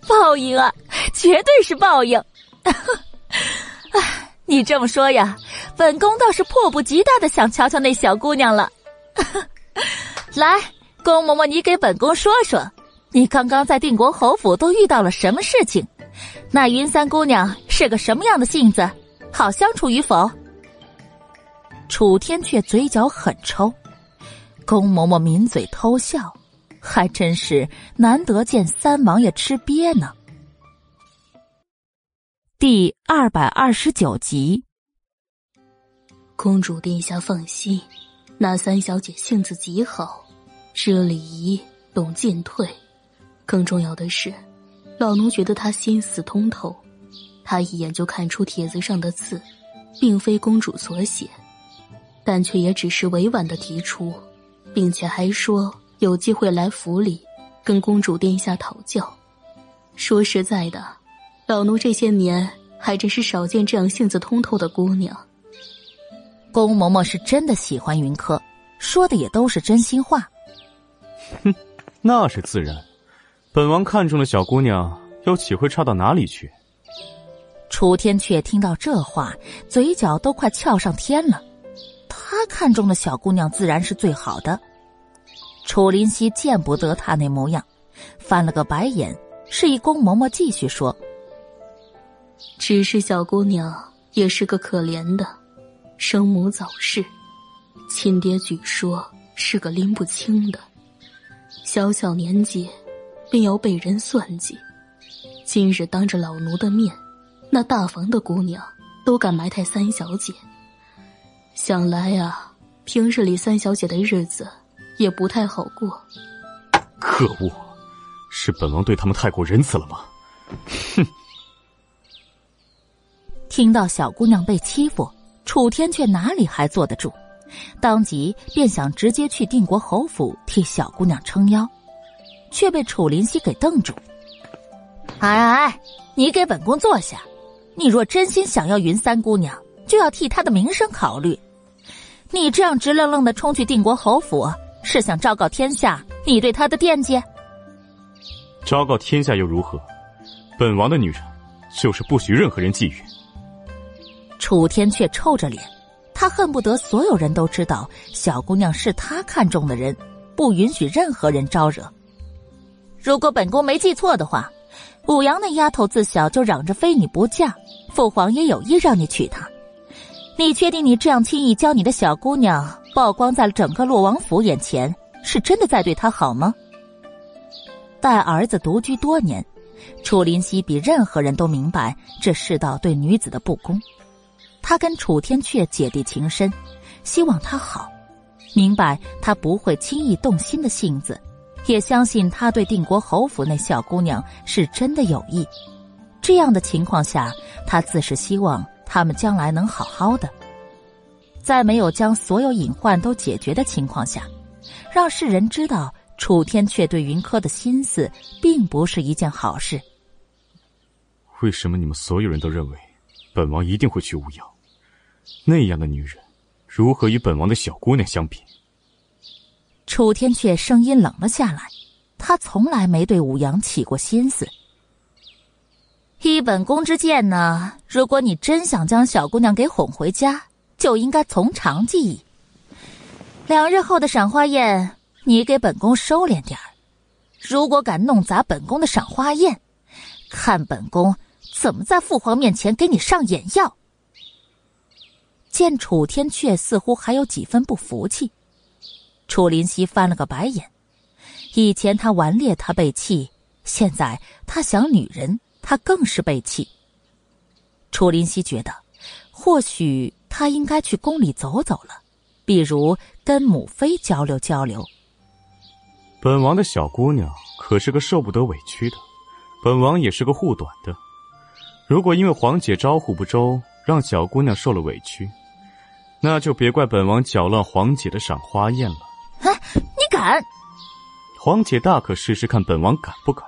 报应啊，绝对是报应！哎，你这么说呀？”本宫倒是迫不及待的想瞧瞧那小姑娘了，来，宫嬷嬷，你给本宫说说，你刚刚在定国侯府都遇到了什么事情？那云三姑娘是个什么样的性子？好相处与否？楚天却嘴角很抽，宫嬷嬷抿嘴偷笑，还真是难得见三王爷吃瘪呢。第二百二十九集。公主殿下放心，那三小姐性子极好，知礼仪，懂进退。更重要的是，老奴觉得他心思通透，他一眼就看出帖子上的字，并非公主所写，但却也只是委婉的提出，并且还说有机会来府里跟公主殿下讨教。说实在的，老奴这些年还真是少见这样性子通透的姑娘。宫嬷嬷是真的喜欢云柯，说的也都是真心话。哼，那是自然。本王看中的小姑娘，又岂会差到哪里去？楚天阙听到这话，嘴角都快翘上天了。他看中的小姑娘自然是最好的。楚林夕见不得他那模样，翻了个白眼，示意宫嬷嬷继续说：“只是小姑娘也是个可怜的。”生母早逝，亲爹据说是个拎不清的，小小年纪便要被人算计。今日当着老奴的面，那大房的姑娘都敢埋汰三小姐。想来啊，平日里三小姐的日子也不太好过。可恶，是本王对他们太过仁慈了吗？哼！听到小姑娘被欺负。楚天却哪里还坐得住，当即便想直接去定国侯府替小姑娘撑腰，却被楚林溪给瞪住。哎哎，你给本宫坐下！你若真心想要云三姑娘，就要替她的名声考虑。你这样直愣愣的冲去定国侯府，是想昭告天下你对她的惦记？昭告天下又如何？本王的女人，就是不许任何人觊觎。楚天却臭着脸，他恨不得所有人都知道小姑娘是他看中的人，不允许任何人招惹。如果本宫没记错的话，武阳那丫头自小就嚷着非你不嫁，父皇也有意让你娶她。你确定你这样轻易将你的小姑娘曝光在了整个洛王府眼前，是真的在对她好吗？待儿子独居多年，楚林夕比任何人都明白这世道对女子的不公。他跟楚天阙姐弟情深，希望她好，明白他不会轻易动心的性子，也相信他对定国侯府那小姑娘是真的有意。这样的情况下，他自是希望他们将来能好好的。在没有将所有隐患都解决的情况下，让世人知道楚天阙对云柯的心思，并不是一件好事。为什么你们所有人都认为本王一定会娶乌瑶？那样的女人，如何与本王的小姑娘相比？楚天阙声音冷了下来，他从来没对武阳起过心思。依本宫之见呢，如果你真想将小姑娘给哄回家，就应该从长计议。两日后的赏花宴，你给本宫收敛点儿。如果敢弄砸本宫的赏花宴，看本宫怎么在父皇面前给你上眼药。见楚天阙似乎还有几分不服气，楚林夕翻了个白眼。以前他顽劣，他被气；现在他想女人，他更是被气。楚林夕觉得，或许他应该去宫里走走了，比如跟母妃交流交流。本王的小姑娘可是个受不得委屈的，本王也是个护短的。如果因为皇姐招呼不周，让小姑娘受了委屈，那就别怪本王搅乱皇姐的赏花宴了。啊！你敢？皇姐大可试试看，本王敢不敢？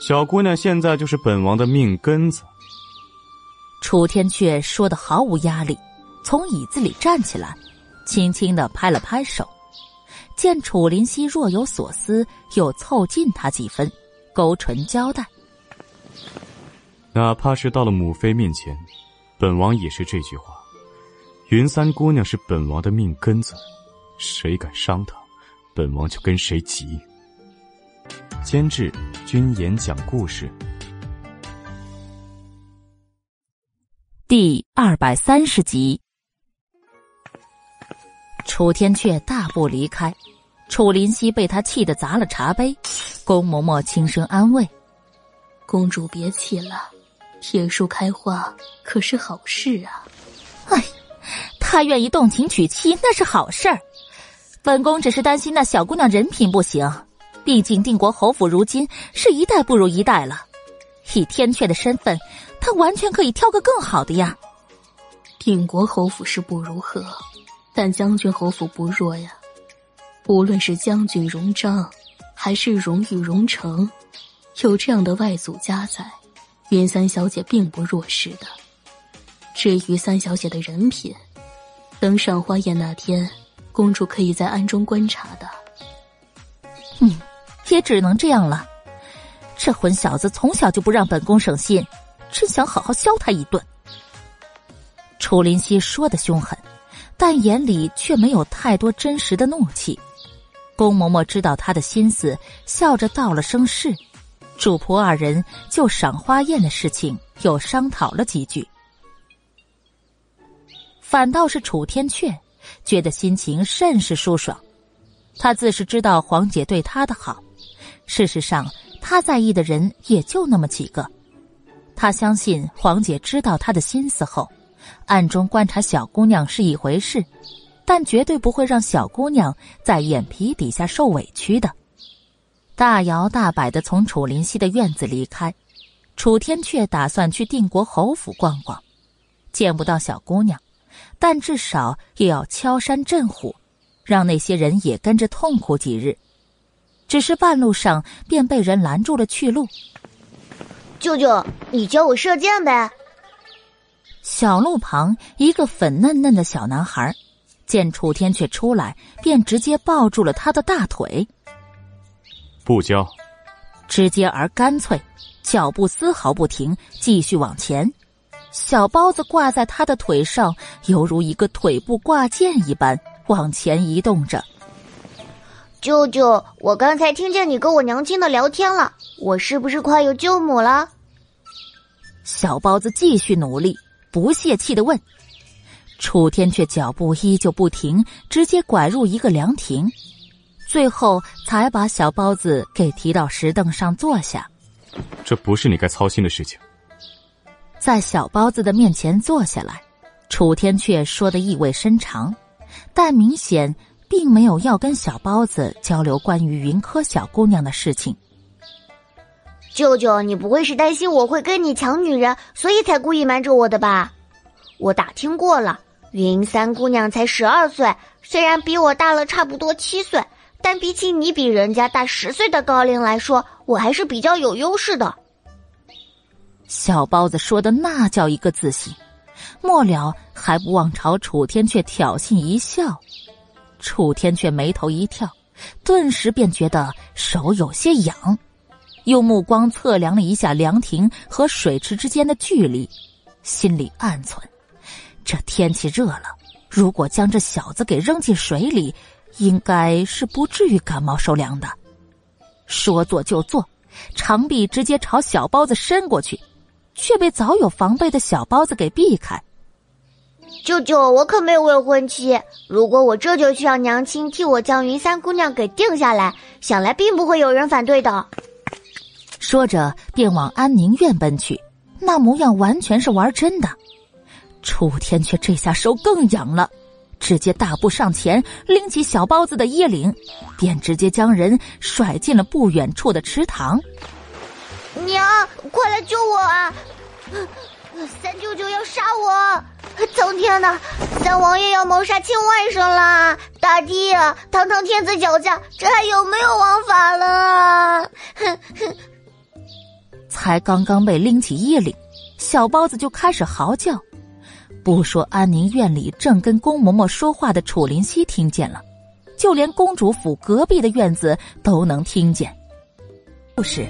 小姑娘现在就是本王的命根子。楚天阙说的毫无压力，从椅子里站起来，轻轻的拍了拍手。见楚林熙若有所思，又凑近他几分，勾唇交代：“哪怕是到了母妃面前，本王也是这句话。”云三姑娘是本王的命根子，谁敢伤他，本王就跟谁急。监制：君言讲故事，第二百三十集。楚天阙大步离开，楚林熙被他气得砸了茶杯。宫嬷嬷轻声安慰：“公主别气了，铁树开花可是好事啊。”哎。他愿意动情娶妻，那是好事儿。本宫只是担心那小姑娘人品不行。毕竟定国侯府如今是一代不如一代了。以天阙的身份，她完全可以挑个更好的呀。定国侯府是不如何，但将军侯府不弱呀。无论是将军荣章，还是荣誉荣成，有这样的外祖家在，云三小姐并不弱势的。至于三小姐的人品，等赏花宴那天，公主可以在暗中观察的。嗯，也只能这样了。这混小子从小就不让本宫省心，真想好好削他一顿。楚林熙说的凶狠，但眼里却没有太多真实的怒气。宫嬷嬷知道他的心思，笑着道了声是。主仆二人就赏花宴的事情又商讨了几句。反倒是楚天阙，觉得心情甚是舒爽。他自是知道黄姐对他的好，事实上他在意的人也就那么几个。他相信黄姐知道他的心思后，暗中观察小姑娘是一回事，但绝对不会让小姑娘在眼皮底下受委屈的。大摇大摆的从楚林溪的院子离开，楚天阙打算去定国侯府逛逛，见不到小姑娘。但至少也要敲山震虎，让那些人也跟着痛苦几日。只是半路上便被人拦住了去路。舅舅，你教我射箭呗。小路旁，一个粉嫩嫩的小男孩见楚天阙出来，便直接抱住了他的大腿。不教，直接而干脆，脚步丝毫不停，继续往前。小包子挂在他的腿上，犹如一个腿部挂件一般往前移动着。舅舅，我刚才听见你跟我娘亲的聊天了，我是不是快有舅母了？小包子继续努力，不泄气的问。楚天却脚步依旧不停，直接拐入一个凉亭，最后才把小包子给提到石凳上坐下。这不是你该操心的事情。在小包子的面前坐下来，楚天却说的意味深长，但明显。并没有要跟小包子交流关于云柯小姑娘的事情。舅舅，你不会是担心我会跟你抢女人，所以才故意瞒着我的吧？我打听过了，云三姑娘才十二岁，虽然比我大了差不多七岁，但比起你比人家大十岁的高龄来说，我还是比较有优势的。小包子说的那叫一个自信，末了还不忘朝楚天阙挑衅一笑。楚天却眉头一跳，顿时便觉得手有些痒，用目光测量了一下凉亭和水池之间的距离，心里暗忖：这天气热了，如果将这小子给扔进水里，应该是不至于感冒受凉的。说做就做，长臂直接朝小包子伸过去，却被早有防备的小包子给避开。舅舅，我可没有未婚妻。如果我这就去让娘亲替我将云三姑娘给定下来，想来并不会有人反对的。说着，便往安宁院奔去，那模样完全是玩真的。楚天却这下手更痒了，直接大步上前，拎起小包子的衣领，便直接将人甩进了不远处的池塘。娘，快来救我啊！三舅舅要杀我！苍天呐，三王爷要谋杀亲外甥啦！大帝啊，堂堂天子脚下，这还有没有王法了？哼哼！才刚刚被拎起衣领，小包子就开始嚎叫。不说安宁院里正跟宫嬷嬷说话的楚林熙听见了，就连公主府隔壁的院子都能听见。不是。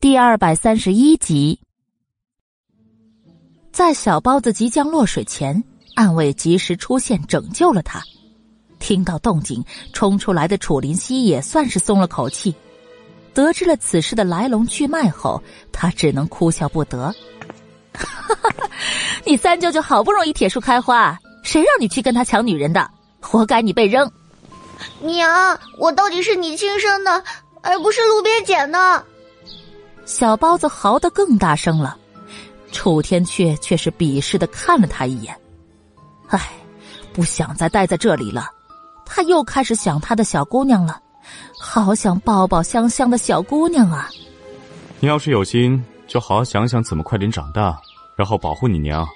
第二百三十一集，在小包子即将落水前，暗卫及时出现拯救了他。听到动静，冲出来的楚林熙也算是松了口气。得知了此事的来龙去脉后，他只能哭笑不得：“ 你三舅舅好不容易铁树开花，谁让你去跟他抢女人的？活该你被扔！”娘，我到底是你亲生的，而不是路边捡的。小包子嚎得更大声了，楚天阙却是鄙视的看了他一眼。唉，不想再待在这里了。他又开始想他的小姑娘了，好想抱抱香香的小姑娘啊！你要是有心，就好好想想怎么快点长大，然后保护你娘。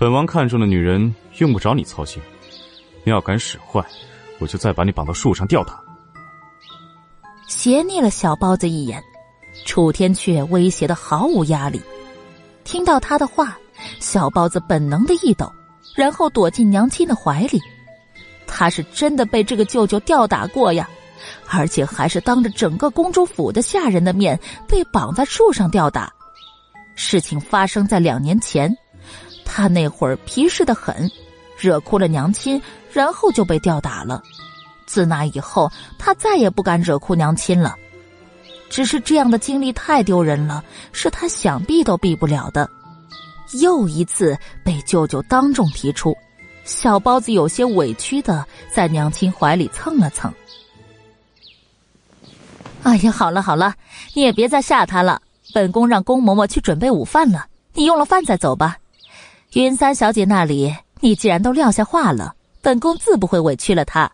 本王看中的女人用不着你操心。你要敢使坏，我就再把你绑到树上吊打。斜睨了小包子一眼。楚天阙威胁的毫无压力，听到他的话，小包子本能的一抖，然后躲进娘亲的怀里。他是真的被这个舅舅吊打过呀，而且还是当着整个公主府的下人的面被绑在树上吊打。事情发生在两年前，他那会儿皮实的很，惹哭了娘亲，然后就被吊打了。自那以后，他再也不敢惹哭娘亲了。只是这样的经历太丢人了，是他想避都避不了的。又一次被舅舅当众提出，小包子有些委屈的在娘亲怀里蹭了蹭。哎呀，好了好了，你也别再吓他了。本宫让宫嬷嬷去准备午饭了，你用了饭再走吧。云三小姐那里，你既然都撂下话了，本宫自不会委屈了她。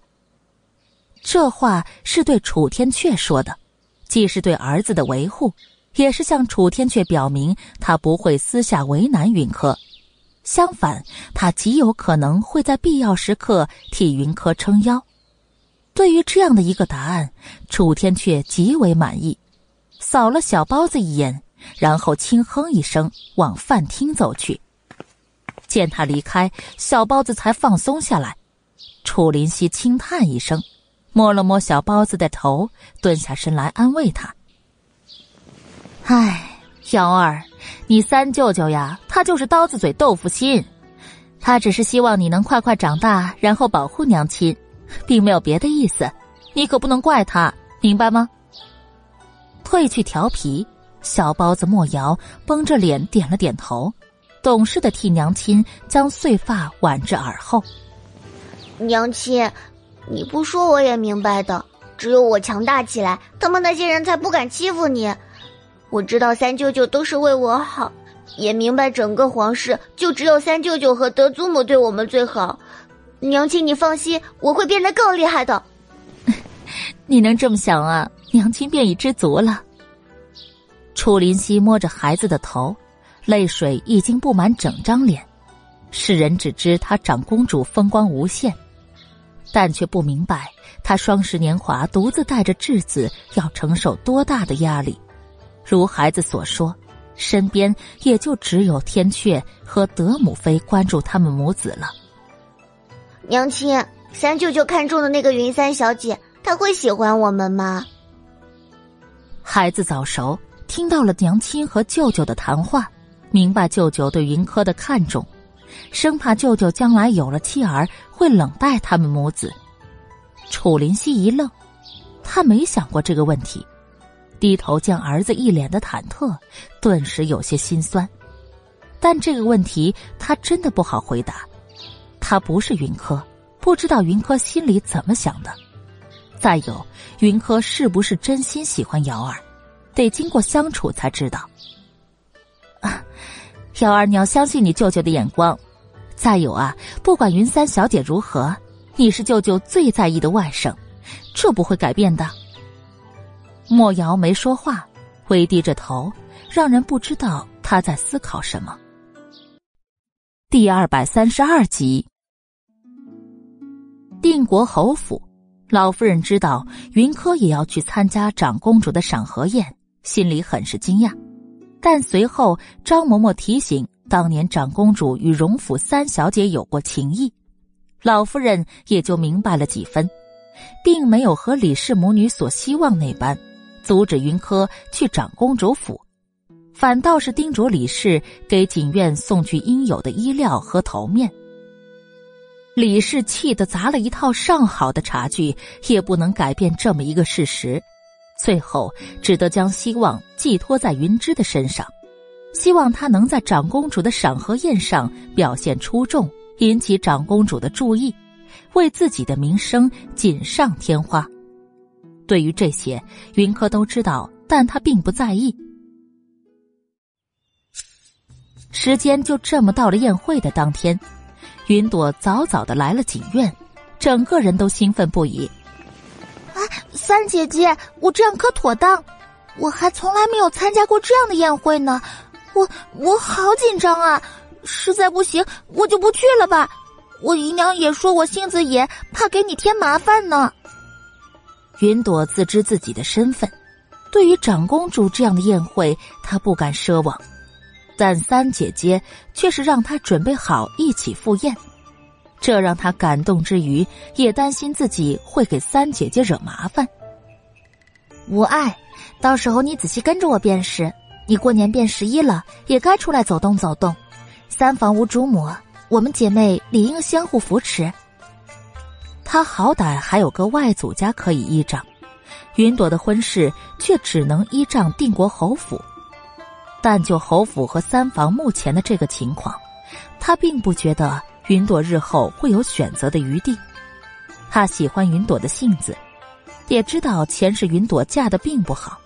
这话是对楚天阙说的。既是对儿子的维护，也是向楚天阙表明他不会私下为难云柯。相反，他极有可能会在必要时刻替云柯撑腰。对于这样的一个答案，楚天阙极为满意，扫了小包子一眼，然后轻哼一声，往饭厅走去。见他离开，小包子才放松下来。楚林夕轻叹一声。摸了摸小包子的头，蹲下身来安慰他：“唉，瑶儿，你三舅舅呀，他就是刀子嘴豆腐心。他只是希望你能快快长大，然后保护娘亲，并没有别的意思。你可不能怪他，明白吗？褪去调皮，小包子莫瑶绷着脸点了点头，懂事的替娘亲将碎发挽至耳后。娘亲，你不说我也明白的。只有我强大起来，他们那些人才不敢欺负你。我知道三舅舅都是为我好，也明白整个皇室就只有三舅舅和德祖母对我们最好。娘亲，你放心，我会变得更厉害的。你能这么想啊，娘亲便已知足了。楚林溪摸着孩子的头，泪水已经布满整张脸。世人只知她长公主风光无限，但却不明白他双十年华独自带着质子要承受多大的压力。如孩子所说，身边也就只有天阙和德母妃关注他们母子了。娘亲，三舅舅看中的那个云三小姐。她会喜欢我们吗？孩子早熟，听到了娘亲和舅舅的谈话，明白舅舅对云柯的看重，生怕舅舅将来有了妻儿会冷待他们母子。楚林熙一愣，他没想过这个问题，低头见儿子一脸的忐忑，顿时有些心酸。但这个问题他真的不好回答，他不是云柯，不知道云柯心里怎么想的。再有，云柯是不是真心喜欢瑶儿，得经过相处才知道。幺，儿，你要相信你舅舅的眼光。再有啊，不管云三小姐如何，你是舅舅最在意的外甥，这不会改变的。莫瑶没说话，微低着头，让人不知道他在思考什么。第二百三十二集，定国侯府。老夫人知道云柯也要去参加长公主的赏荷宴，心里很是惊讶。但随后张嬷嬷提醒，当年长公主与荣府三小姐有过情谊，老夫人也就明白了几分，并没有和李氏母女所希望那般，阻止云柯去长公主府，反倒是叮嘱李氏给锦院送去应有的衣料和头面。李氏气得砸了一套上好的茶具，也不能改变这么一个事实，最后只得将希望寄托在云芝的身上，希望她能在长公主的赏荷宴上表现出众，引起长公主的注意，为自己的名声锦上添花。对于这些，云柯都知道，但他并不在意。时间就这么到了宴会的当天。云朵早早的来了锦院，整个人都兴奋不已。三姐姐，我这样可妥当？我还从来没有参加过这样的宴会呢，我我好紧张啊！实在不行，我就不去了吧。我姨娘也说我性子野，怕给你添麻烦呢。云朵自知自己的身份，对于长公主这样的宴会，她不敢奢望。但三姐姐却是让她准备好一起赴宴，这让他感动之余，也担心自己会给三姐姐惹麻烦。无碍，到时候你仔细跟着我便是。你过年变十一了，也该出来走动走动。三房无主母，我们姐妹理应相互扶持。他好歹还有个外祖家可以依仗，云朵的婚事却只能依仗定国侯府。但就侯府和三房目前的这个情况，他并不觉得云朵日后会有选择的余地。他喜欢云朵的性子，也知道前世云朵嫁的并不好，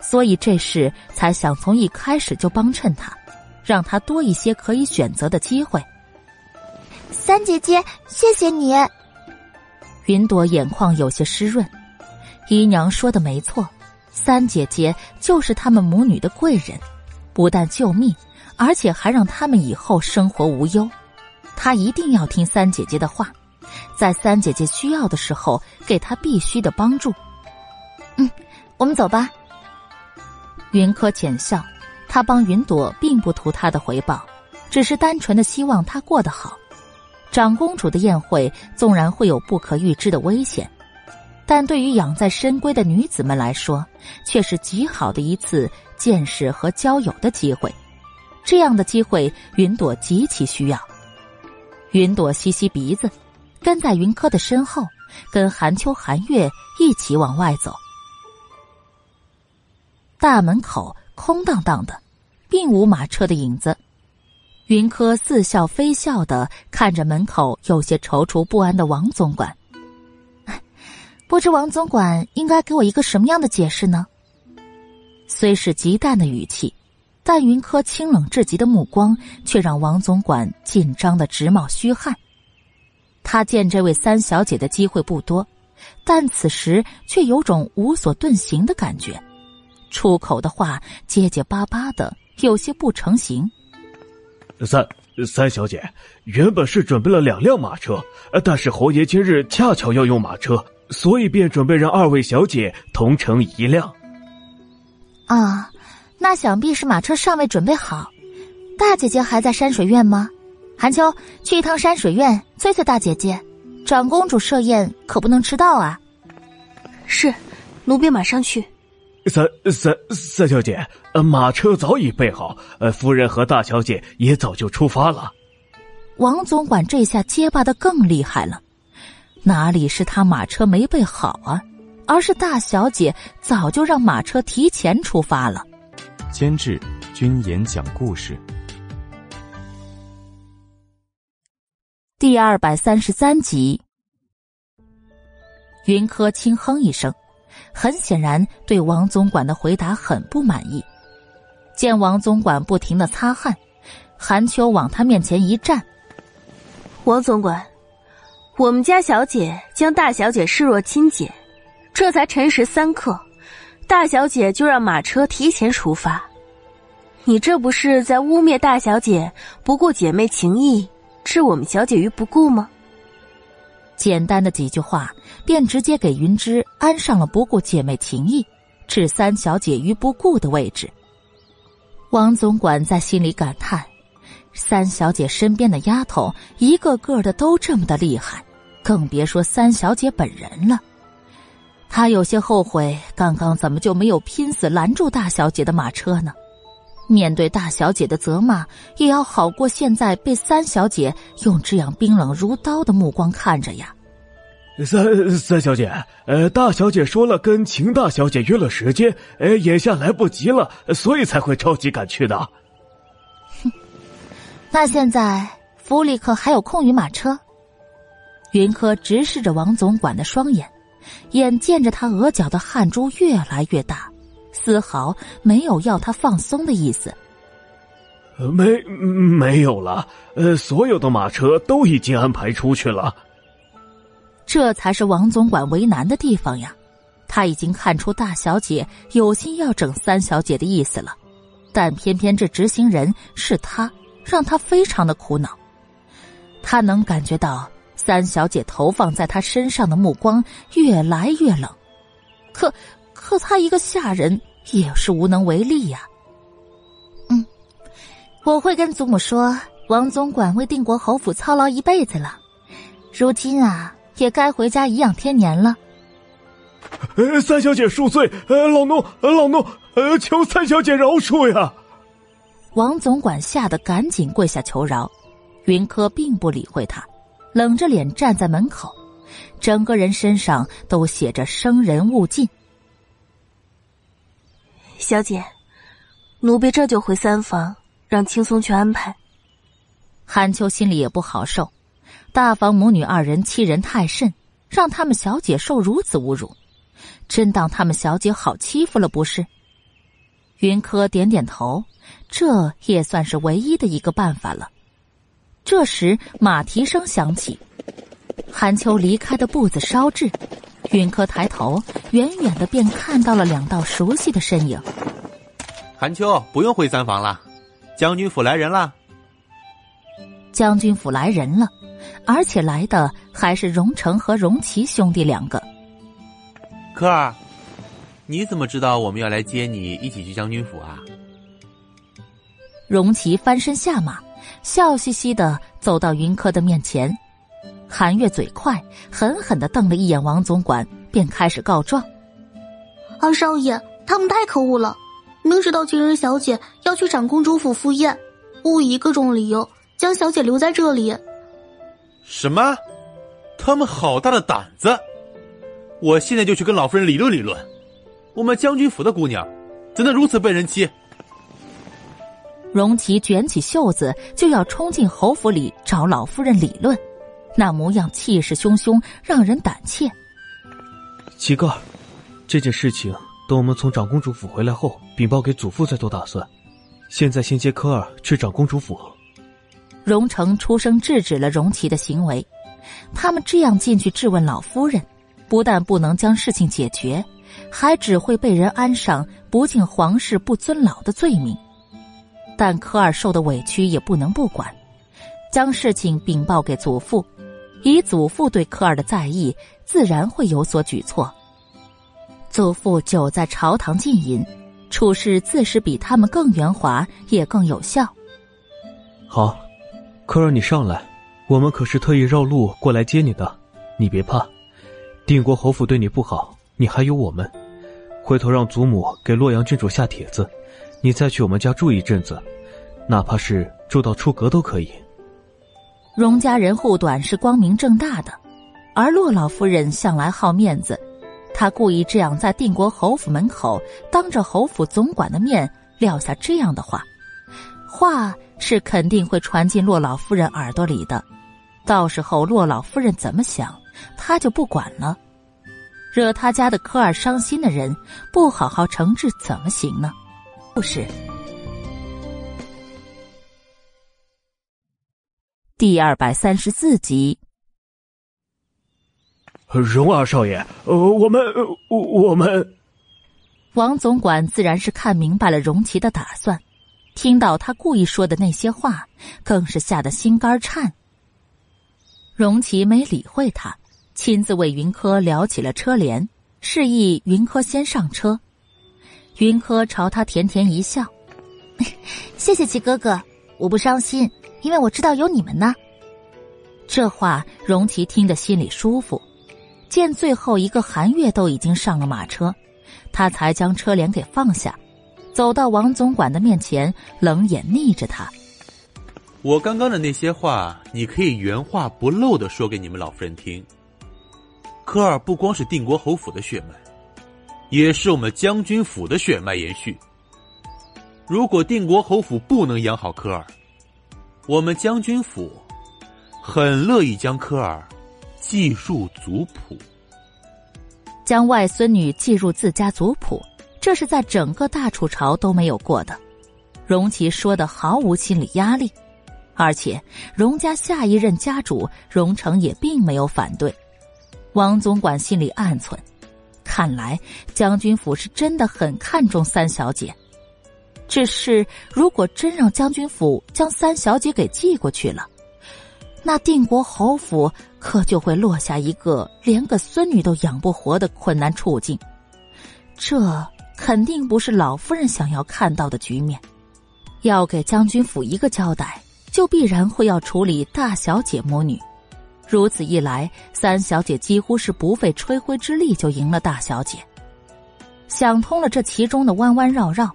所以这事才想从一开始就帮衬他，让他多一些可以选择的机会。三姐姐，谢谢你。云朵眼眶有些湿润，姨娘说的没错，三姐姐就是他们母女的贵人。不但救命，而且还让他们以后生活无忧。他一定要听三姐姐的话，在三姐姐需要的时候给她必须的帮助。嗯，我们走吧。云柯浅笑，他帮云朵并不图他的回报，只是单纯的希望她过得好。长公主的宴会纵然会有不可预知的危险。但对于养在深闺的女子们来说，却是极好的一次见识和交友的机会。这样的机会，云朵极其需要。云朵吸吸鼻子，跟在云柯的身后，跟韩秋、韩月一起往外走。大门口空荡荡的，并无马车的影子。云柯似笑非笑的看着门口有些踌躇不安的王总管，不知王总管应该给我一个什么样的解释呢？虽是极淡的语气。但云柯清冷至极的目光，却让王总管紧张的直冒虚汗。他见这位三小姐的机会不多，但此时却有种无所遁形的感觉，出口的话结结巴巴的，有些不成形。三三小姐原本是准备了两辆马车，但是侯爷今日恰巧要用马车，所以便准备让二位小姐同乘一辆。啊。那想必是马车尚未准备好，大姐姐还在山水院吗？韩秋，去一趟山水院催催大姐姐，长公主设宴可不能迟到啊！是，奴婢马上去。三三三小姐，马车早已备好，呃，夫人和大小姐也早就出发了。王总管这下结巴的更厉害了，哪里是他马车没备好啊，而是大小姐早就让马车提前出发了。监制：君言讲故事，第二百三十三集。云柯轻哼一声，很显然对王总管的回答很不满意。见王总管不停的擦汗，韩秋往他面前一站：“王总管，我们家小姐将大小姐视若亲姐，这才辰时三刻。”大小姐就让马车提前出发，你这不是在污蔑大小姐不顾姐妹情谊，置我们小姐于不顾吗？简单的几句话，便直接给云芝安上了不顾姐妹情谊，置三小姐于不顾的位置。王总管在心里感叹：三小姐身边的丫头一个个的都这么的厉害，更别说三小姐本人了。他有些后悔，刚刚怎么就没有拼死拦住大小姐的马车呢？面对大小姐的责骂，也要好过现在被三小姐用这样冰冷如刀的目光看着呀。三三小姐，呃，大小姐说了跟秦大小姐约了时间，呃，眼下来不及了，所以才会着急赶去的。哼，那现在府里可还有空余马车？云柯直视着王总管的双眼。眼见着他额角的汗珠越来越大，丝毫没有要他放松的意思。没没有了，呃，所有的马车都已经安排出去了。这才是王总管为难的地方呀！他已经看出大小姐有心要整三小姐的意思了，但偏偏这执行人是他，让他非常的苦恼。他能感觉到。三小姐投放在他身上的目光越来越冷，可可他一个下人也是无能为力呀。嗯，我会跟祖母说，王总管为定国侯府操劳一辈子了，如今啊，也该回家颐养天年了。呃，三小姐恕罪，呃，老奴，老奴，呃，求三小姐饶恕呀。王总管吓得赶紧跪下求饶，云柯并不理会他。冷着脸站在门口，整个人身上都写着“生人勿近”。小姐，奴婢这就回三房，让青松去安排。韩秋心里也不好受，大房母女二人欺人太甚，让他们小姐受如此侮辱，真当他们小姐好欺负了不是？云柯点点头，这也算是唯一的一个办法了。这时，马蹄声响起，韩秋离开的步子稍滞，云柯抬头，远远的便看到了两道熟悉的身影。韩秋，不用回三房了，将军府来人了。将军府来人了，而且来的还是荣成和荣琪兄弟两个。柯儿，你怎么知道我们要来接你一起去将军府啊？荣琪翻身下马。笑嘻嘻的走到云柯的面前，韩月嘴快，狠狠的瞪了一眼王总管，便开始告状：“二少爷，他们太可恶了！明知道今日小姐要去长公主府赴宴，误以各种理由将小姐留在这里。什么？他们好大的胆子！我现在就去跟老夫人理论理论。我们将军府的姑娘，怎能如此被人欺？荣琪卷起袖子就要冲进侯府里找老夫人理论，那模样气势汹汹，让人胆怯。七哥，这件事情等我们从长公主府回来后禀报给祖父再做打算。现在先接科尔去长公主府。荣成出声制止了荣琪的行为。他们这样进去质问老夫人，不但不能将事情解决，还只会被人安上不敬皇室、不尊老的罪名。但科尔受的委屈也不能不管，将事情禀报给祖父，以祖父对科尔的在意，自然会有所举措。祖父久在朝堂浸淫，处事自是比他们更圆滑，也更有效。好，科尔，你上来。我们可是特意绕路过来接你的，你别怕。定国侯府对你不好，你还有我们。回头让祖母给洛阳郡主下帖子，你再去我们家住一阵子，哪怕是住到出阁都可以。荣家人护短是光明正大的，而洛老夫人向来好面子，她故意这样在定国侯府门口当着侯府总管的面撂下这样的话，话是肯定会传进洛老夫人耳朵里的。到时候洛老夫人怎么想，他就不管了。惹他家的科尔伤心的人，不好好惩治怎么行呢？不是。第二百三十四集，荣二少爷，呃，我们，我们，王总管自然是看明白了荣琪的打算，听到他故意说的那些话，更是吓得心肝颤。荣琪没理会他，亲自为云柯撩起了车帘，示意云柯先上车。云柯朝他甜甜一笑：“ 谢谢齐哥哥，我不伤心，因为我知道有你们呢。”这话荣琪听得心里舒服。见最后一个韩月都已经上了马车，他才将车帘给放下，走到王总管的面前，冷眼睨着他。我刚刚的那些话，你可以原话不漏的说给你们老夫人听。科尔不光是定国侯府的血脉，也是我们将军府的血脉延续。如果定国侯府不能养好科尔，我们将军府很乐意将科尔记入族谱。将外孙女记入自家族谱，这是在整个大楚朝都没有过的。荣琪说的毫无心理压力。而且，荣家下一任家主荣成也并没有反对。王总管心里暗忖：看来将军府是真的很看重三小姐。只是，如果真让将军府将三小姐给寄过去了，那定国侯府可就会落下一个连个孙女都养不活的困难处境。这肯定不是老夫人想要看到的局面。要给将军府一个交代。就必然会要处理大小姐母女，如此一来，三小姐几乎是不费吹灰之力就赢了大小姐。想通了这其中的弯弯绕绕，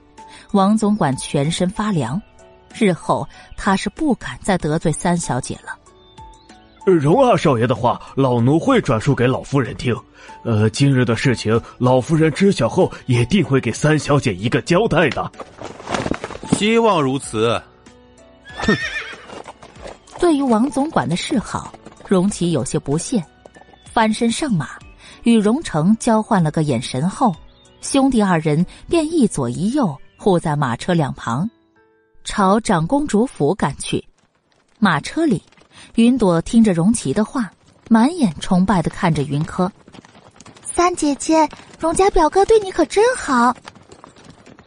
王总管全身发凉。日后他是不敢再得罪三小姐了。荣二少爷的话，老奴会转述给老夫人听。呃，今日的事情，老夫人知晓后也定会给三小姐一个交代的。希望如此。哼。对于王总管的示好，荣启有些不屑，翻身上马，与荣成交换了个眼神后，兄弟二人便一左一右护在马车两旁，朝长公主府赶去。马车里，云朵听着荣琪的话，满眼崇拜的看着云柯。三姐姐，荣家表哥对你可真好。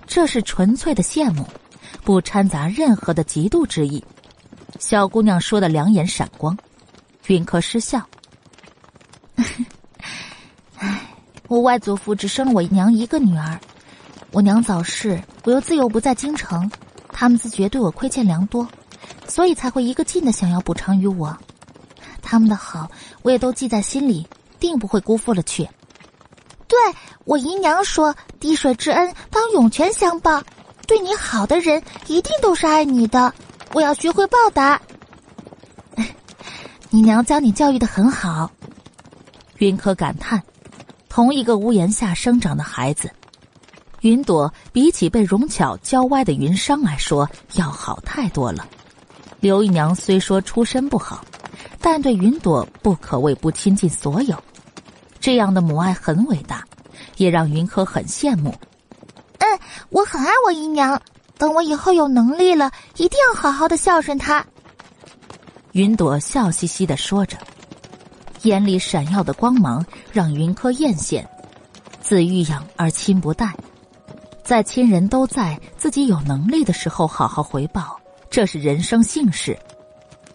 这是纯粹的羡慕，不掺杂任何的嫉妒之意。小姑娘说的两眼闪光，云柯失笑。唉，我外祖父只生了我娘一个女儿，我娘早逝，我又自幼不在京城，他们自觉对我亏欠良多，所以才会一个劲的想要补偿于我。他们的好，我也都记在心里，定不会辜负了去。对我姨娘说：“滴水之恩，当涌泉相报。对你好的人，一定都是爱你的。”我要学会报答。你娘将你教育的很好。云柯感叹：同一个屋檐下生长的孩子，云朵比起被容巧教歪的云裳来说要好太多了。刘姨娘虽说出身不好，但对云朵不可谓不倾尽所有。这样的母爱很伟大，也让云柯很羡慕。嗯，我很爱我姨娘。等我以后有能力了，一定要好好的孝顺她。云朵笑嘻嘻的说着，眼里闪耀的光芒让云柯艳羡。子欲养而亲不待，在亲人都在、自己有能力的时候好好回报，这是人生幸事。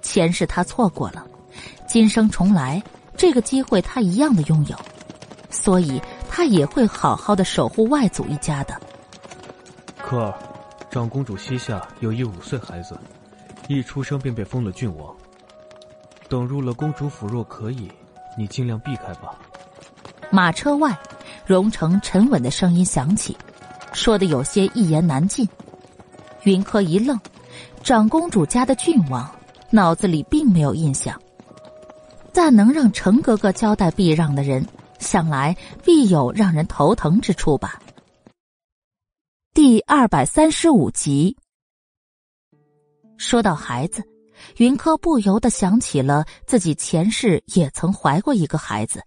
前世他错过了，今生重来，这个机会他一样的拥有，所以他也会好好的守护外祖一家的。科儿，长公主膝下有一五岁孩子，一出生便被封了郡王。等入了公主府，若可以，你尽量避开吧。马车外，荣成沉稳的声音响起，说的有些一言难尽。云柯一愣，长公主家的郡王，脑子里并没有印象。但能让程格格交代避让的人，想来必有让人头疼之处吧。第二百三十五集，说到孩子，云柯不由得想起了自己前世也曾怀过一个孩子，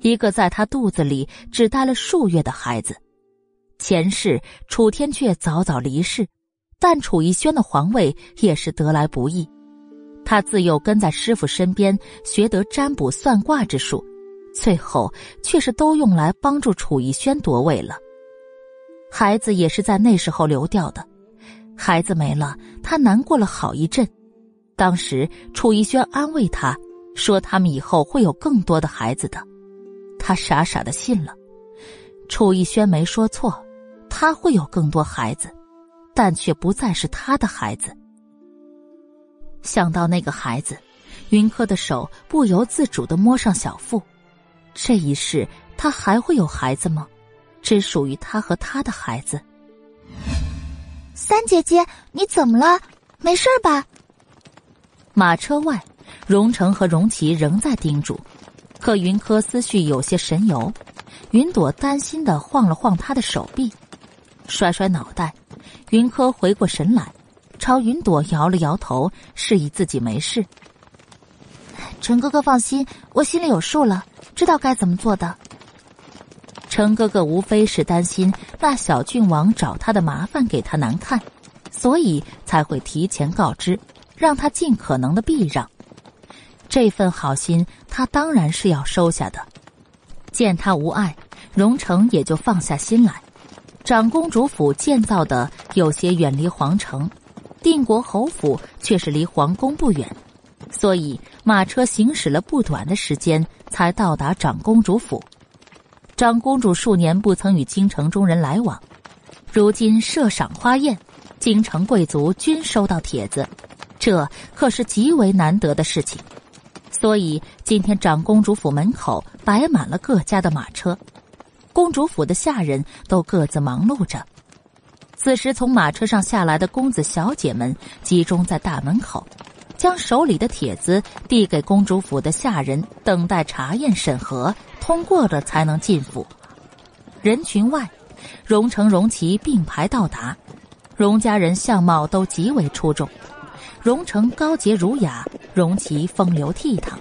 一个在他肚子里只待了数月的孩子。前世楚天阙早早离世，但楚逸轩的皇位也是得来不易。他自幼跟在师傅身边学得占卜算卦之术，最后却是都用来帮助楚逸轩夺位了。孩子也是在那时候流掉的，孩子没了，他难过了好一阵。当时楚逸轩安慰他说：“他们以后会有更多的孩子的。”他傻傻的信了。楚逸轩没说错，他会有更多孩子，但却不再是他的孩子。想到那个孩子，云柯的手不由自主的摸上小腹。这一世，他还会有孩子吗？只属于他和他的孩子。三姐姐，你怎么了？没事吧？马车外，荣成和荣琪仍在叮嘱，可云柯思绪有些神游。云朵担心的晃了晃他的手臂，甩甩脑袋。云柯回过神来，朝云朵摇了摇头，示意自己没事。陈哥哥放心，我心里有数了，知道该怎么做的。程哥哥无非是担心那小郡王找他的麻烦给他难看，所以才会提前告知，让他尽可能的避让。这份好心，他当然是要收下的。见他无碍，荣成也就放下心来。长公主府建造的有些远离皇城，定国侯府却是离皇宫不远，所以马车行驶了不短的时间，才到达长公主府。长公主数年不曾与京城中人来往，如今设赏花宴，京城贵族均收到帖子，这可是极为难得的事情。所以今天长公主府门口摆满了各家的马车，公主府的下人都各自忙碌着。此时从马车上下来的公子小姐们集中在大门口，将手里的帖子递给公主府的下人，等待查验审核。通过了才能进府。人群外，荣成、荣琪并排到达。荣家人相貌都极为出众，荣成高洁儒雅，荣琪风流倜傥。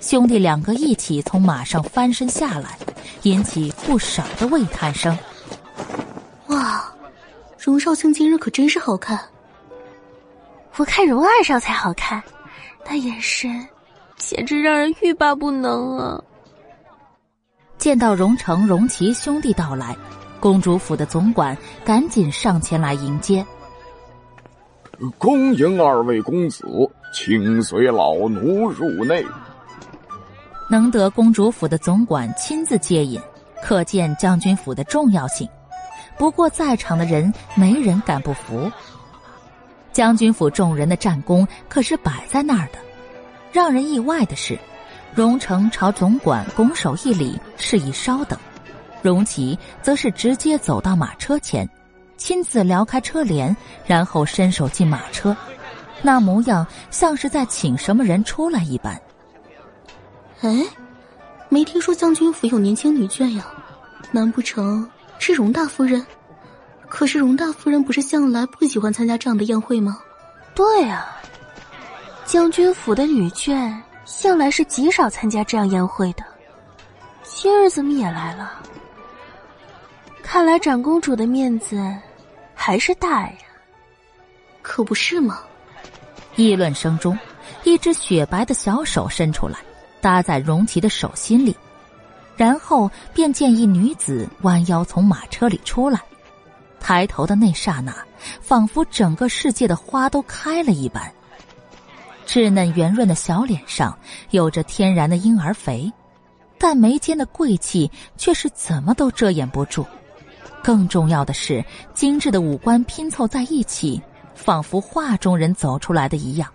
兄弟两个一起从马上翻身下来，引起不少的喟叹声。哇，荣少卿今日可真是好看。我看荣二少才好看，那眼神简直让人欲罢不能啊！见到荣成、荣琪兄弟到来，公主府的总管赶紧上前来迎接。恭迎二位公子，请随老奴入内。能得公主府的总管亲自接引，可见将军府的重要性。不过在场的人没人敢不服。将军府众人的战功可是摆在那儿的。让人意外的是。荣成朝总管拱手一礼，示意稍等。荣琪则是直接走到马车前，亲自撩开车帘，然后伸手进马车，那模样像是在请什么人出来一般。哎，没听说将军府有年轻女眷呀？难不成是荣大夫人？可是荣大夫人不是向来不喜欢参加这样的宴会吗？对啊，将军府的女眷向来是极少参加这样宴会的，今儿怎么也来了？看来长公主的面子还是大呀。可不是吗？议论声中，一只雪白的小手伸出来，搭在荣琪的手心里，然后便见一女子弯腰从马车里出来。抬头的那刹那，仿佛整个世界的花都开了一般。稚嫩圆润的小脸上有着天然的婴儿肥，但眉间的贵气却是怎么都遮掩不住。更重要的是，精致的五官拼凑在一起。仿佛画中人走出来的一样，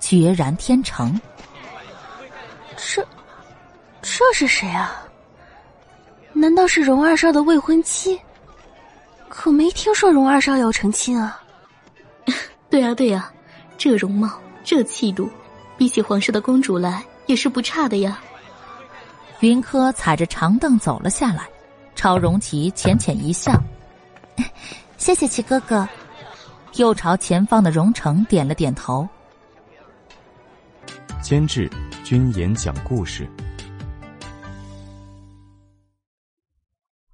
决然天成。这，这是谁啊？难道是荣二少的未婚妻？可没听说荣二少要成亲啊。对啊对啊，这容貌这气度，比起皇室的公主来也是不差的呀。云柯踩着长凳走了下来，朝荣琪浅浅一笑：“ 谢谢齐哥哥。”又朝前方的荣成点了点头。监制：君言讲故事。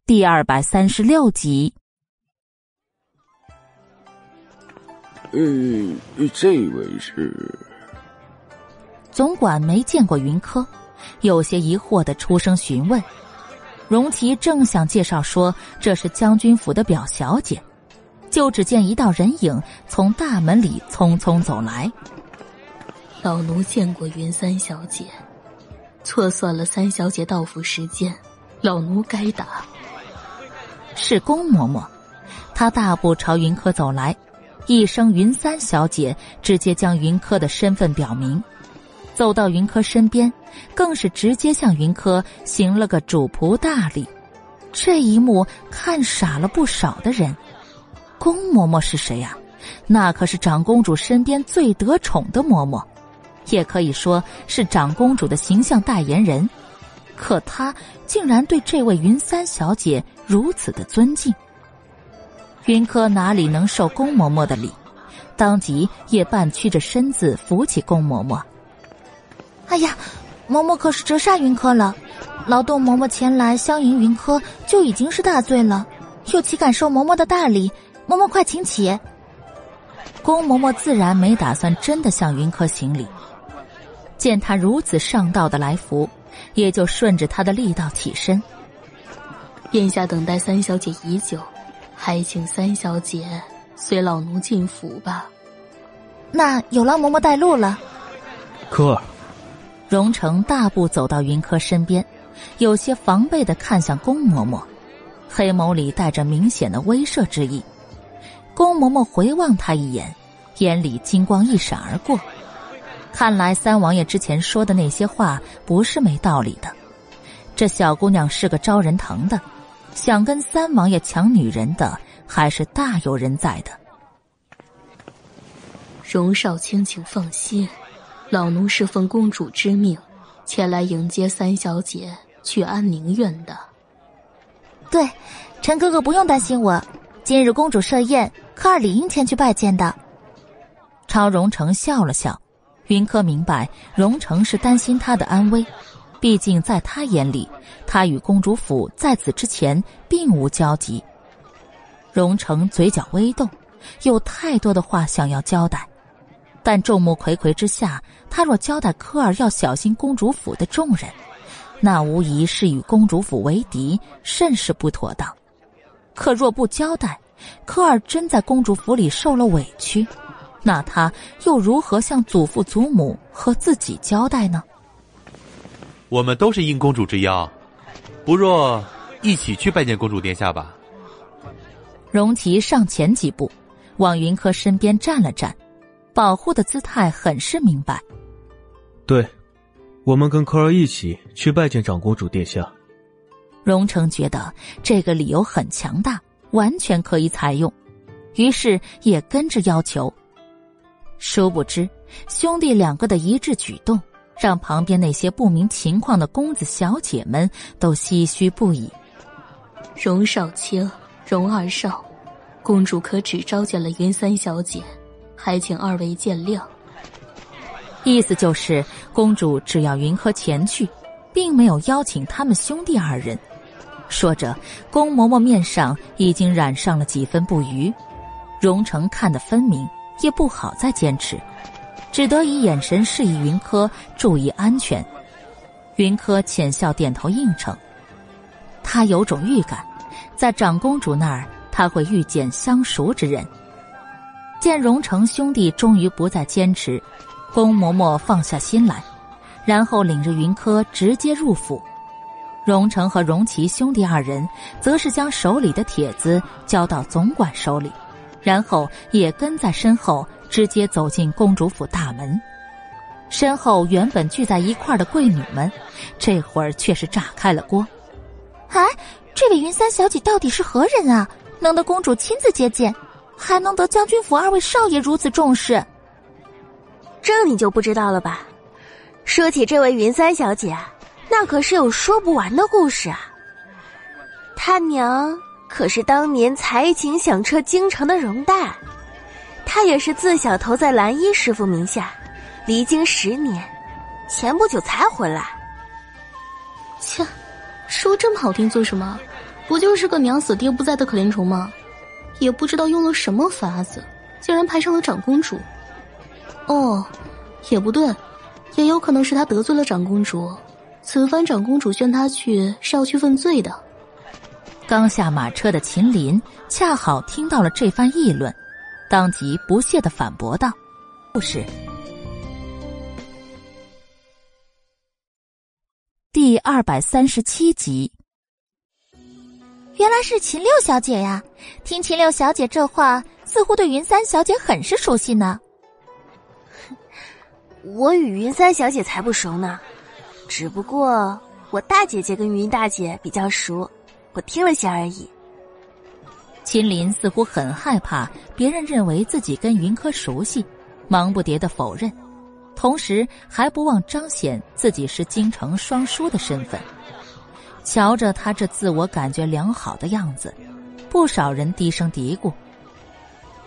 第二百三十六集。嗯，这位是？总管没见过云柯，有些疑惑的出声询问。荣琪正想介绍说这是将军府的表小姐。就只见一道人影从大门里匆匆走来。老奴见过云三小姐，错算了三小姐到府时间，老奴该打。是宫嬷嬷，她大步朝云柯走来，一声“云三小姐”，直接将云柯的身份表明。走到云柯身边，更是直接向云柯行了个主仆大礼。这一幕看傻了不少的人。宫嬷嬷是谁呀？那可是长公主身边最得宠的嬷嬷，也可以说是长公主的形象代言人。可她竟然对这位云三小姐如此的尊敬。云柯哪里能受宫嬷嬷的礼，当即也半屈着身子扶起宫嬷嬷。哎呀，嬷嬷可是折煞云柯了，劳动嬷嬷前来相迎云柯就已经是大罪了，又岂敢受嬷嬷的大礼？嬷嬷，快请起。宫嬷嬷自然没打算真的向云柯行礼，见他如此上道的来福，也就顺着他的力道起身。殿下等待三小姐已久，还请三小姐随老奴进府吧。那有劳嬷嬷带路了。柯儿，荣成大步走到云柯身边，有些防备的看向宫嬷嬷，黑眸里带着明显的威慑之意。宫嬷嬷回望他一眼，眼里金光一闪而过。看来三王爷之前说的那些话不是没道理的。这小姑娘是个招人疼的，想跟三王爷抢女人的还是大有人在的。荣少卿，请放心，老奴是奉公主之命，前来迎接三小姐去安宁院的。对，陈哥哥不用担心我，今日公主设宴。科尔理应前去拜见的。超荣成笑了笑，云柯明白荣成是担心他的安危，毕竟在他眼里，他与公主府在此之前并无交集。荣成嘴角微动，有太多的话想要交代，但众目睽睽之下，他若交代科尔要小心公主府的众人，那无疑是与公主府为敌，甚是不妥当。可若不交代，科尔真在公主府里受了委屈，那他又如何向祖父祖母和自己交代呢？我们都是应公主之邀，不若一起去拜见公主殿下吧。荣琪上前几步，往云柯身边站了站，保护的姿态很是明白。对，我们跟柯儿一起去拜见长公主殿下。荣成觉得这个理由很强大。完全可以采用，于是也跟着要求。殊不知，兄弟两个的一致举动，让旁边那些不明情况的公子小姐们都唏嘘不已。荣少卿，荣二少，公主可只召见了云三小姐，还请二位见谅。意思就是，公主只要云柯前去，并没有邀请他们兄弟二人。说着，宫嬷嬷面上已经染上了几分不愉。荣成看得分明，也不好再坚持，只得以眼神示意云柯注意安全。云柯浅笑点头应承。他有种预感，在长公主那儿他会遇见相熟之人。见荣成兄弟终于不再坚持，宫嬷嬷放下心来，然后领着云柯直接入府。荣成和荣琪兄弟二人则是将手里的帖子交到总管手里。然后也跟在身后，直接走进公主府大门。身后原本聚在一块的贵女们，这会儿却是炸开了锅。哎，这位云三小姐到底是何人啊？能得公主亲自接见，还能得将军府二位少爷如此重视？这你就不知道了吧？说起这位云三小姐，那可是有说不完的故事啊。他娘。可是当年才情响彻京城的容黛，她也是自小投在蓝衣师傅名下，离京十年，前不久才回来。切，说这么好听做什么？不就是个娘死爹不在的可怜虫吗？也不知道用了什么法子，竟然攀上了长公主。哦，也不对，也有可能是他得罪了长公主，此番长公主宣他去是要去问罪的。刚下马车的秦林恰好听到了这番议论，当即不屑的反驳道：“不是。”第二百三十七集，原来是秦六小姐呀！听秦六小姐这话，似乎对云三小姐很是熟悉呢。我与云三小姐才不熟呢，只不过我大姐姐跟云大姐比较熟。我听了些而已。秦林似乎很害怕别人认为自己跟云柯熟悉，忙不迭的否认，同时还不忘彰显自己是京城双姝的身份。瞧着他这自我感觉良好的样子，不少人低声嘀咕：“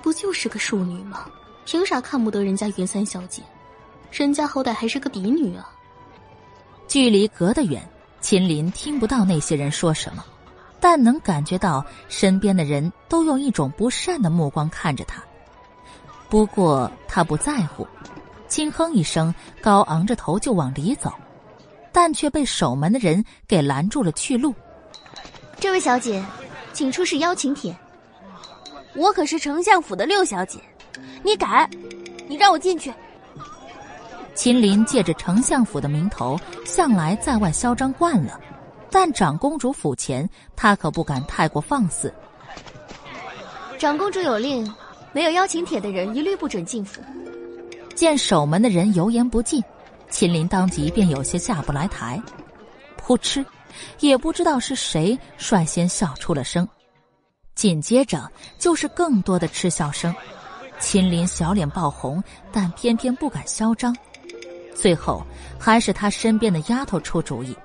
不就是个庶女吗？凭啥看不得人家云三小姐？人家好歹还是个嫡女啊！”距离隔得远，秦林听不到那些人说什么。但能感觉到身边的人都用一种不善的目光看着他，不过他不在乎，轻哼一声，高昂着头就往里走，但却被守门的人给拦住了去路。这位小姐，请出示邀请帖。我可是丞相府的六小姐，你敢？你让我进去！秦林借着丞相府的名头，向来在外嚣张惯了。但长公主府前，他可不敢太过放肆。长公主有令，没有邀请帖的人一律不准进府。见守门的人油盐不进，秦林当即便有些下不来台。噗嗤，也不知道是谁率先笑出了声，紧接着就是更多的嗤笑声。秦林小脸爆红，但偏偏不敢嚣张。最后，还是他身边的丫头出主意。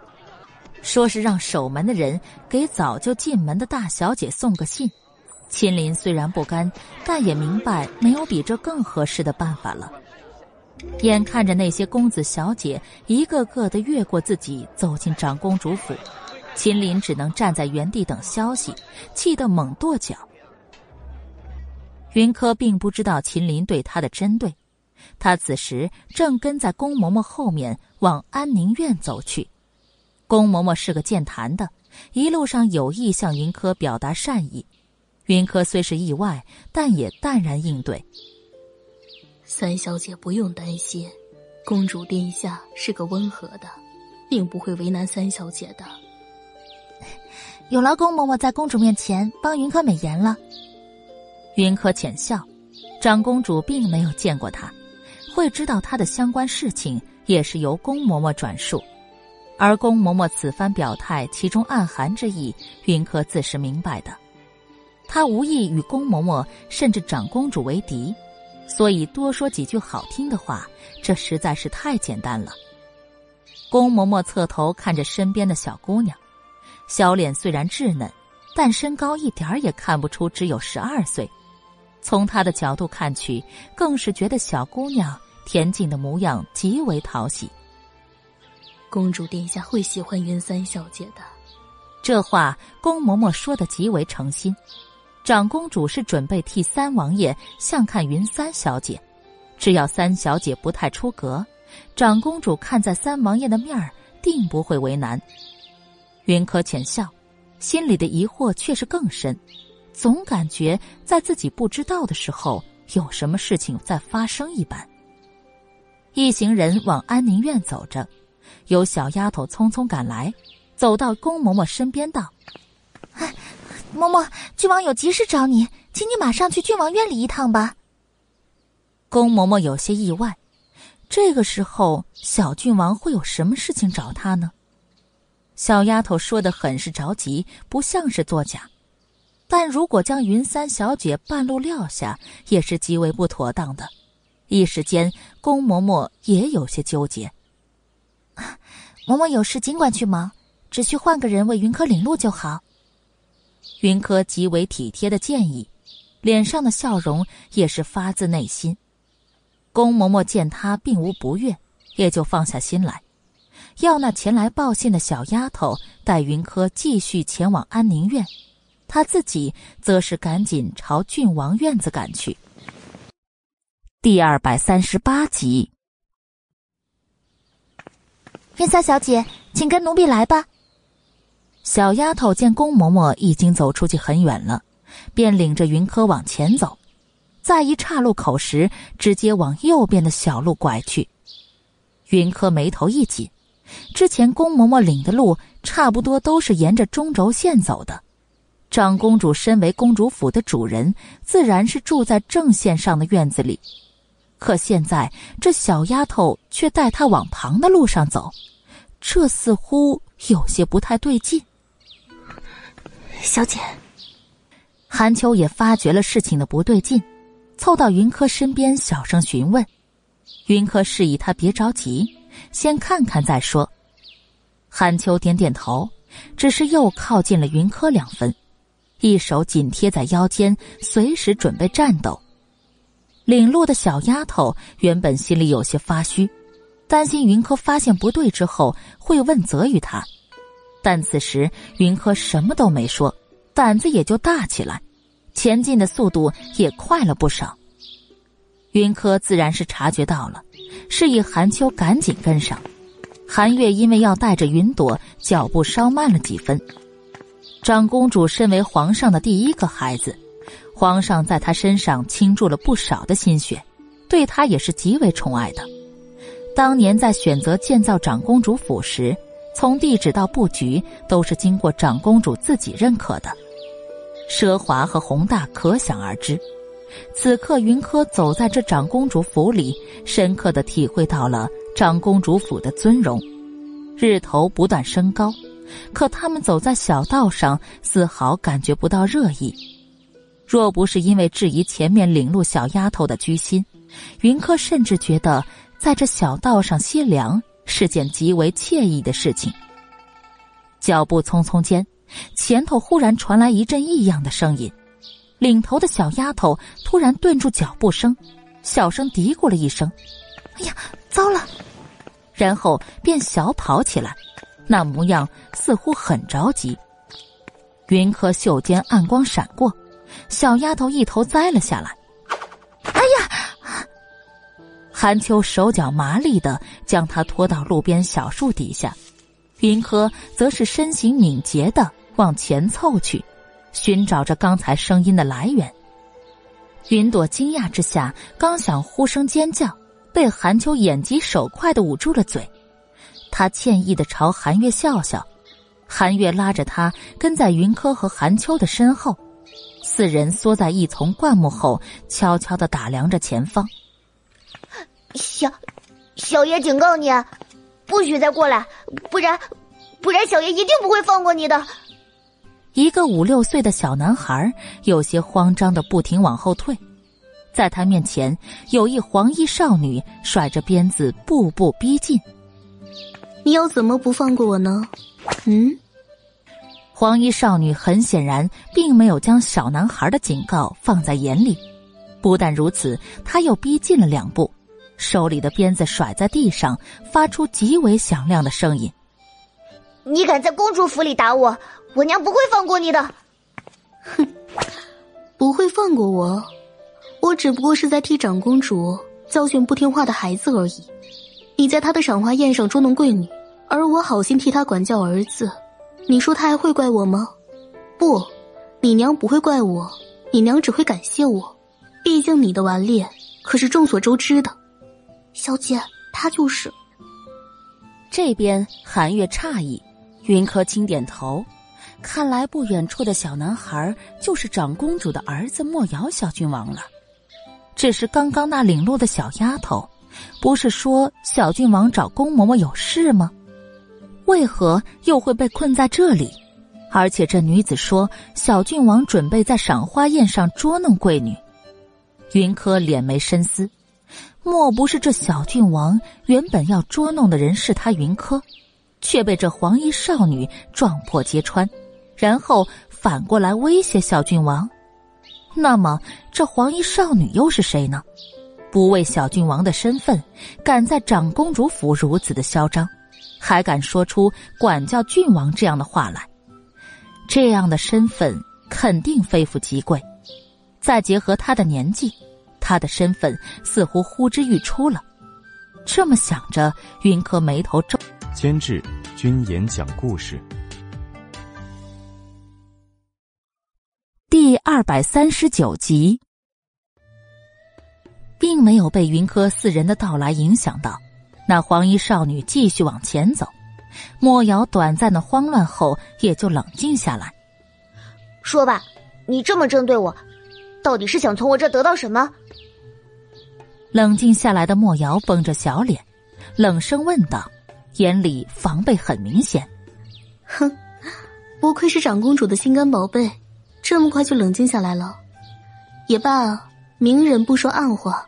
说是让守门的人给早就进门的大小姐送个信。秦林虽然不甘，但也明白没有比这更合适的办法了。眼看着那些公子小姐一个个的越过自己走进长公主府，秦林只能站在原地等消息，气得猛跺脚。云柯并不知道秦林对他的针对，他此时正跟在宫嬷嬷后面往安宁院走去。宫嬷嬷是个健谈的，一路上有意向云柯表达善意。云柯虽是意外，但也淡然应对。三小姐不用担心，公主殿下是个温和的，并不会为难三小姐的。有劳宫嬷嬷在公主面前帮云柯美言了。云柯浅笑，长公主并没有见过他，会知道他的相关事情也是由宫嬷嬷转述。而宫嬷嬷此番表态，其中暗含之意，云柯自是明白的。他无意与宫嬷嬷甚至长公主为敌，所以多说几句好听的话，这实在是太简单了。宫嬷嬷侧头看着身边的小姑娘，小脸虽然稚嫩，但身高一点儿也看不出只有十二岁。从她的角度看去，更是觉得小姑娘恬静的模样极为讨喜。公主殿下会喜欢云三小姐的。这话宫嬷嬷说的极为诚心。长公主是准备替三王爷相看云三小姐，只要三小姐不太出格。长公主看在三王爷的面儿，定不会为难。云柯浅笑，心里的疑惑却是更深，总感觉在自己不知道的时候，有什么事情在发生一般。一行人往安宁院走着，有小丫头匆匆赶来，走到宫嬷嬷身边道：“哎，嬷嬷，郡王有急事找你，请你马上去郡王院里一趟吧。”宫嬷嬷有些意外。这个时候，小郡王会有什么事情找他呢？小丫头说的很是着急，不像是作假。但如果将云三小姐半路撂下，也是极为不妥当的。一时间，宫嬷嬷也有些纠结。嬷嬷有事尽管去忙，只需换个人为云柯领路就好。云柯极为体贴的建议，脸上的笑容也是发自内心。宫嬷嬷见他并无不悦，也就放下心来，要那前来报信的小丫头带云柯继续前往安宁院，她自己则是赶紧朝郡王院子赶去。第二百三十八集，云三小姐，请跟奴婢来吧。小丫头见宫嬷嬷已经走出去很远了，便领着云柯往前走。在一岔路口时，直接往右边的小路拐去。云柯眉头一紧，之前宫嬷嬷领的路差不多都是沿着中轴线走的。长公主身为公主府的主人，自然是住在正线上的院子里。可现在这小丫头却带她往旁的路上走，这似乎有些不太对劲。小姐，韩秋也发觉了事情的不对劲。凑到云柯身边，小声询问。云柯示意他别着急，先看看再说。韩秋点点头，只是又靠近了云柯两分，一手紧贴在腰间，随时准备战斗。领路的小丫头原本心里有些发虚，担心云柯发现不对之后会问责于他，但此时云柯什么都没说，胆子也就大起来。前进的速度也快了不少。云柯自然是察觉到了，示意韩秋赶紧跟上。韩月因为要带着云朵，脚步稍慢了几分。长公主身为皇上的第一个孩子，皇上在他身上倾注了不少的心血，对他也是极为宠爱的。当年在选择建造长公主府时，从地址到布局都是经过长公主自己认可的。奢华和宏大可想而知。此刻，云柯走在这长公主府里，深刻的体会到了长公主府的尊荣。日头不断升高，可他们走在小道上，丝毫感觉不到热意。若不是因为质疑前面领路小丫头的居心，云柯甚至觉得在这小道上歇凉是件极为惬意的事情。脚步匆匆间。前头忽然传来一阵异样的声音，领头的小丫头突然顿住脚步声，小声嘀咕了一声：“哎呀，糟了！”然后便小跑起来，那模样似乎很着急。云柯袖间暗光闪过，小丫头一头栽了下来。“哎呀！”韩秋手脚麻利的将她拖到路边小树底下。云柯则是身形敏捷的往前凑去，寻找着刚才声音的来源。云朵惊讶之下，刚想呼声尖叫，被韩秋眼疾手快的捂住了嘴。他歉意的朝韩月笑笑，韩月拉着他跟在云柯和韩秋的身后，四人缩在一丛灌木后，悄悄的打量着前方。小，小爷警告你。不许再过来，不然，不然小爷一定不会放过你的。一个五六岁的小男孩有些慌张的不停往后退，在他面前有一黄衣少女甩着鞭子步步逼近。你要怎么不放过我呢？嗯？黄衣少女很显然并没有将小男孩的警告放在眼里，不但如此，她又逼近了两步，手里的鞭子甩在地上，发出极为响亮的声音。你敢在公主府里打我，我娘不会放过你的。哼，不会放过我，我只不过是在替长公主教训不听话的孩子而已。你在她的赏花宴上捉弄贵女，而我好心替她管教儿子。你说他还会怪我吗？不，你娘不会怪我，你娘只会感谢我。毕竟你的顽劣可是众所周知的。小姐，他就是。这边韩月诧异，云柯轻点头，看来不远处的小男孩就是长公主的儿子莫瑶小郡王了。只是刚刚那领路的小丫头，不是说小郡王找宫嬷嬷有事吗？为何又会被困在这里？而且这女子说，小郡王准备在赏花宴上捉弄贵女。云柯脸眉深思，莫不是这小郡王原本要捉弄的人是他云柯，却被这黄衣少女撞破揭穿，然后反过来威胁小郡王？那么这黄衣少女又是谁呢？不为小郡王的身份，敢在长公主府如此的嚣张？还敢说出管教郡王这样的话来，这样的身份肯定非富即贵。再结合他的年纪，他的身份似乎呼之欲出了。这么想着，云柯眉头皱。监制：君言讲故事。第二百三十九集，并没有被云柯四人的到来影响到。那黄衣少女继续往前走，莫瑶短暂的慌乱后也就冷静下来。说吧，你这么针对我，到底是想从我这得到什么？冷静下来的莫瑶绷着小脸，冷声问道，眼里防备很明显。哼，不愧是长公主的心肝宝贝，这么快就冷静下来了。也罢，明人不说暗话，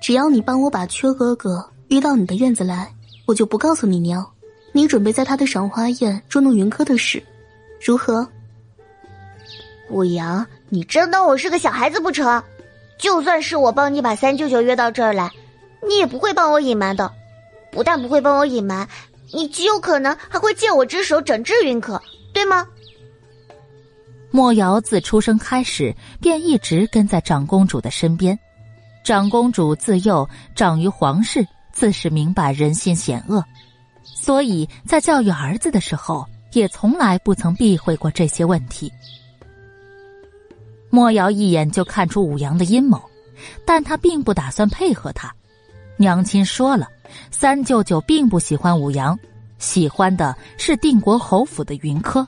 只要你帮我把缺哥哥。遇到你的院子来，我就不告诉你娘，你准备在他的赏花宴捉弄云柯的事，如何？五阳，你真当我是个小孩子不成？就算是我帮你把三舅舅约到这儿来，你也不会帮我隐瞒的。不但不会帮我隐瞒，你极有可能还会借我之手整治云柯，对吗？莫瑶自出生开始便一直跟在长公主的身边，长公主自幼长于皇室。自是明白人心险恶，所以在教育儿子的时候，也从来不曾避讳过这些问题。莫瑶一眼就看出武阳的阴谋，但他并不打算配合他。娘亲说了，三舅舅并不喜欢武阳，喜欢的是定国侯府的云柯。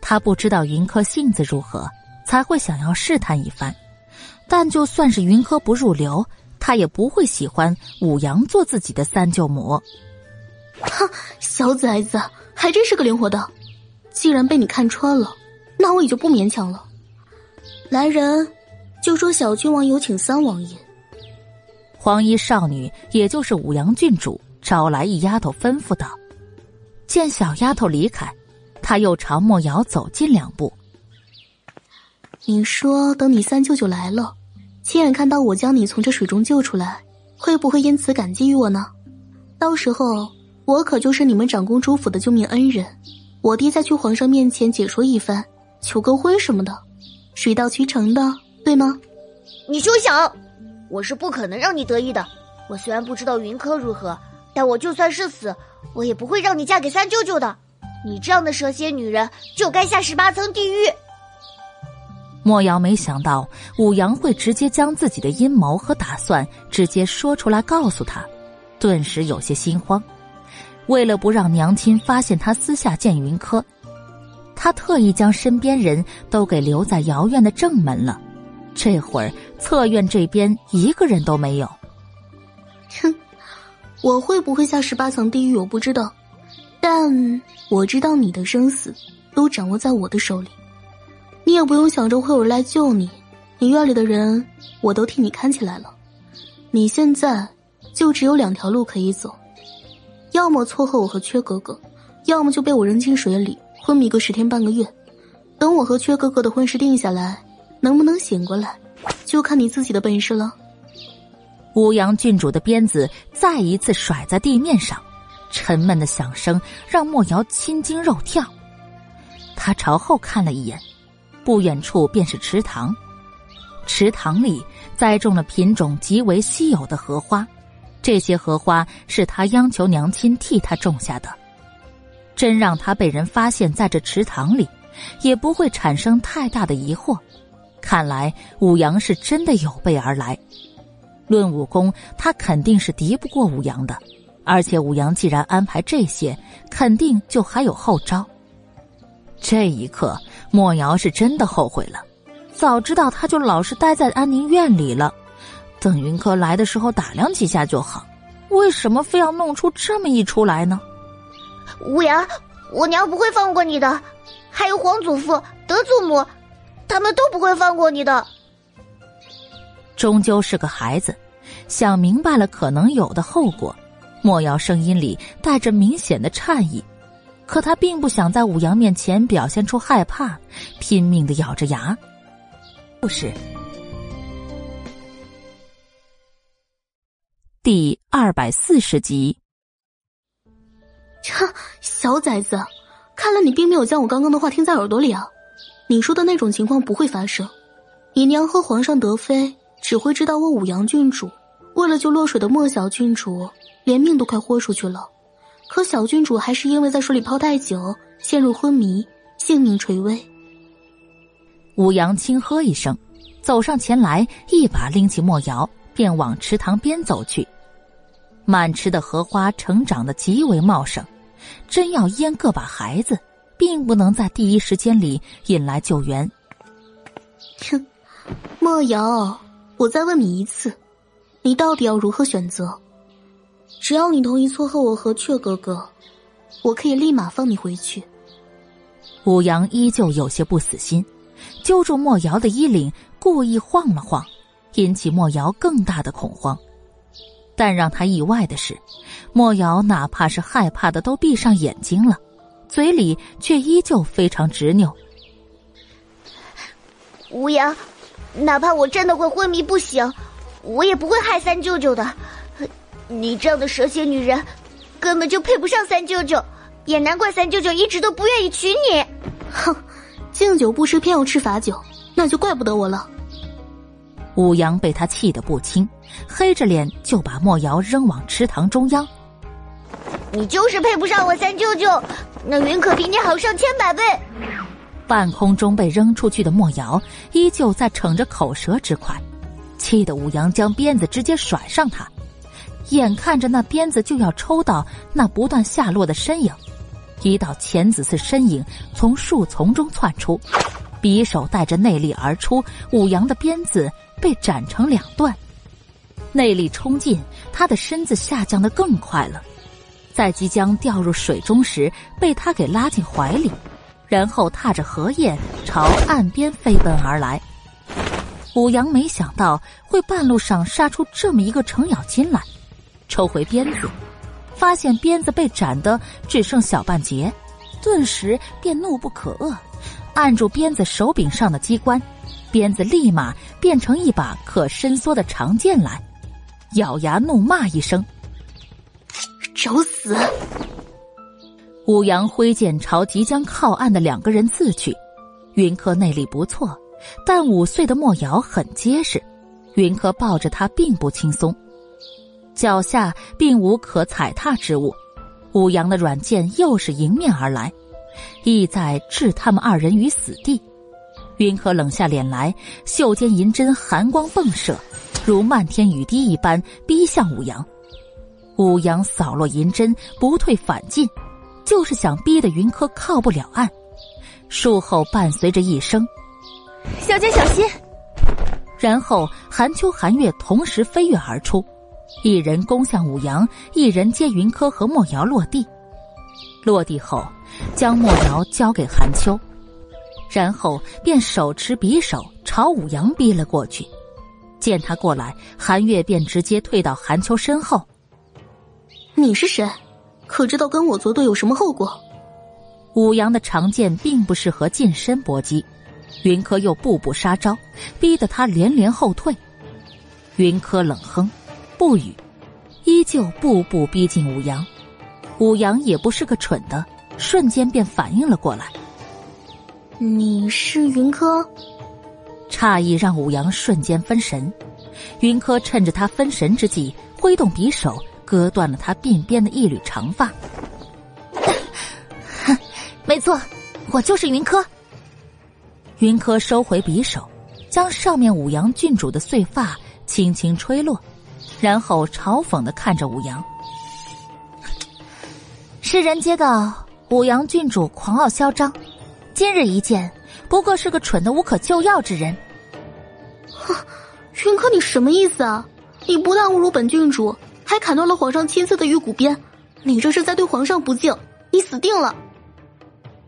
他不知道云柯性子如何，才会想要试探一番。但就算是云柯不入流。他也不会喜欢武阳做自己的三舅母。哼，小崽子还真是个灵活的。既然被你看穿了，那我也就不勉强了。来人，就说小郡王有请三王爷。黄衣少女，也就是武阳郡主，找来一丫头，吩咐道：“见小丫头离开，他又朝莫瑶走近两步。你说，等你三舅舅来了。”亲眼看到我将你从这水中救出来，会不会因此感激于我呢？到时候我可就是你们长公主府的救命恩人，我爹再去皇上面前解说一番，求个婚什么的，水到渠成的，对吗？你休想！我是不可能让你得意的。我虽然不知道云柯如何，但我就算是死，我也不会让你嫁给三舅舅的。你这样的蛇蝎女人，就该下十八层地狱。莫瑶没想到武阳会直接将自己的阴谋和打算直接说出来告诉他，顿时有些心慌。为了不让娘亲发现他私下见云柯，他特意将身边人都给留在瑶院的正门了。这会儿侧院这边一个人都没有。哼，我会不会下十八层地狱我不知道，但我知道你的生死都掌握在我的手里。你也不用想着会有人来救你，你院里的人我都替你看起来了。你现在就只有两条路可以走，要么撮合我和缺哥哥，要么就被我扔进水里昏迷个十天半个月。等我和缺哥哥的婚事定下来，能不能醒过来，就看你自己的本事了。乌阳郡主的鞭子再一次甩在地面上，沉闷的响声让莫瑶心惊肉跳。他朝后看了一眼，不远处便是池塘，池塘里栽种了品种极为稀有的荷花。这些荷花是他央求娘亲替他种下的，真让他被人发现在这池塘里，也不会产生太大的疑惑。看来武阳是真的有备而来。论武功，他肯定是敌不过武阳的。而且武阳既然安排这些，肯定就还有后招。这一刻，莫瑶是真的后悔了。早知道他就老实待在安宁院里了。等云柯来的时候打量几下就好，为什么非要弄出这么一出来呢？吴阳，我娘不会放过你的，还有皇祖父、德祖母，他们都不会放过你的。终究是个孩子，想明白了可能有的后果。莫瑶声音里带着明显的诧异，可他并不想在武阳面前表现出害怕，拼命的咬着牙。不是。第二百四十集。小崽子，看来你并没有将我刚刚的话听在耳朵里啊！你说的那种情况不会发生，你娘和皇上德妃只会知道我武阳郡主为了救落水的莫小郡主，连命都快豁出去了，可小郡主还是因为在水里泡太久，陷入昏迷，性命垂危。武阳轻喝一声，走上前来，一把拎起莫瑶，便往池塘边走去。满池的荷花成长的极为茂盛，真要阉个把孩子，并不能在第一时间里引来救援。哼，莫瑶，我再问你一次，你到底要如何选择？只要你同意撮合我和雀哥哥，我可以立马放你回去。武阳依旧有些不死心，揪住莫瑶的衣领，故意晃了晃，引起莫瑶更大的恐慌。但让他意外的是，莫瑶哪怕是害怕的都闭上眼睛了，嘴里却依旧非常执拗。吴阳，哪怕我真的会昏迷不醒，我也不会害三舅舅的。你这样的蛇蝎女人，根本就配不上三舅舅，也难怪三舅舅一直都不愿意娶你。哼，敬酒不吃偏要吃罚酒，那就怪不得我了。武阳被他气得不轻，黑着脸就把莫瑶扔往池塘中央。你就是配不上我三舅舅，那云可比你好上千百倍。半空中被扔出去的莫瑶依旧在逞着口舌之快，气得武阳将鞭子直接甩上他，眼看着那鞭子就要抽到那不断下落的身影，一道浅紫色身影从树丛中窜出，匕首带着内力而出，武阳的鞭子。被斩成两段，内力冲进，他的身子下降的更快了，在即将掉入水中时，被他给拉进怀里，然后踏着荷叶朝岸边飞奔而来。武阳没想到会半路上杀出这么一个程咬金来，抽回鞭子，发现鞭子被斩的只剩小半截，顿时便怒不可遏，按住鞭子手柄上的机关。鞭子立马变成一把可伸缩的长剑来，咬牙怒骂一声：“找死！”武阳挥剑朝即将靠岸的两个人刺去。云柯内力不错，但五岁的莫瑶很结实，云柯抱着他并不轻松，脚下并无可踩踏之物。武阳的软剑又是迎面而来，意在置他们二人于死地。云柯冷下脸来，袖间银针寒光迸射，如漫天雨滴一般逼向武阳。武阳扫落银针，不退反进，就是想逼得云柯靠不了岸。术后伴随着一声“小姐小心”，然后寒秋寒月同时飞跃而出，一人攻向武阳，一人接云柯和莫瑶落地。落地后，将莫瑶交给韩秋。然后便手持匕首朝武阳逼了过去，见他过来，韩月便直接退到韩秋身后。你是谁？可知道跟我作对有什么后果？武阳的长剑并不适合近身搏击，云柯又步步杀招，逼得他连连后退。云柯冷哼，不语，依旧步步逼近武阳。武阳也不是个蠢的，瞬间便反应了过来。你是云柯？诧异让武阳瞬间分神。云柯趁着他分神之际，挥动匕首割断了他鬓边的一缕长发。没错，我就是云柯。云柯收回匕首，将上面武阳郡主的碎发轻轻吹落，然后嘲讽的看着武阳。世人皆道武阳郡主狂傲嚣张，今日一见，不过是个蠢的无可救药之人。哼，云柯，你什么意思啊？你不但侮辱本郡主，还砍断了皇上亲赐的玉骨鞭，你这是在对皇上不敬！你死定了！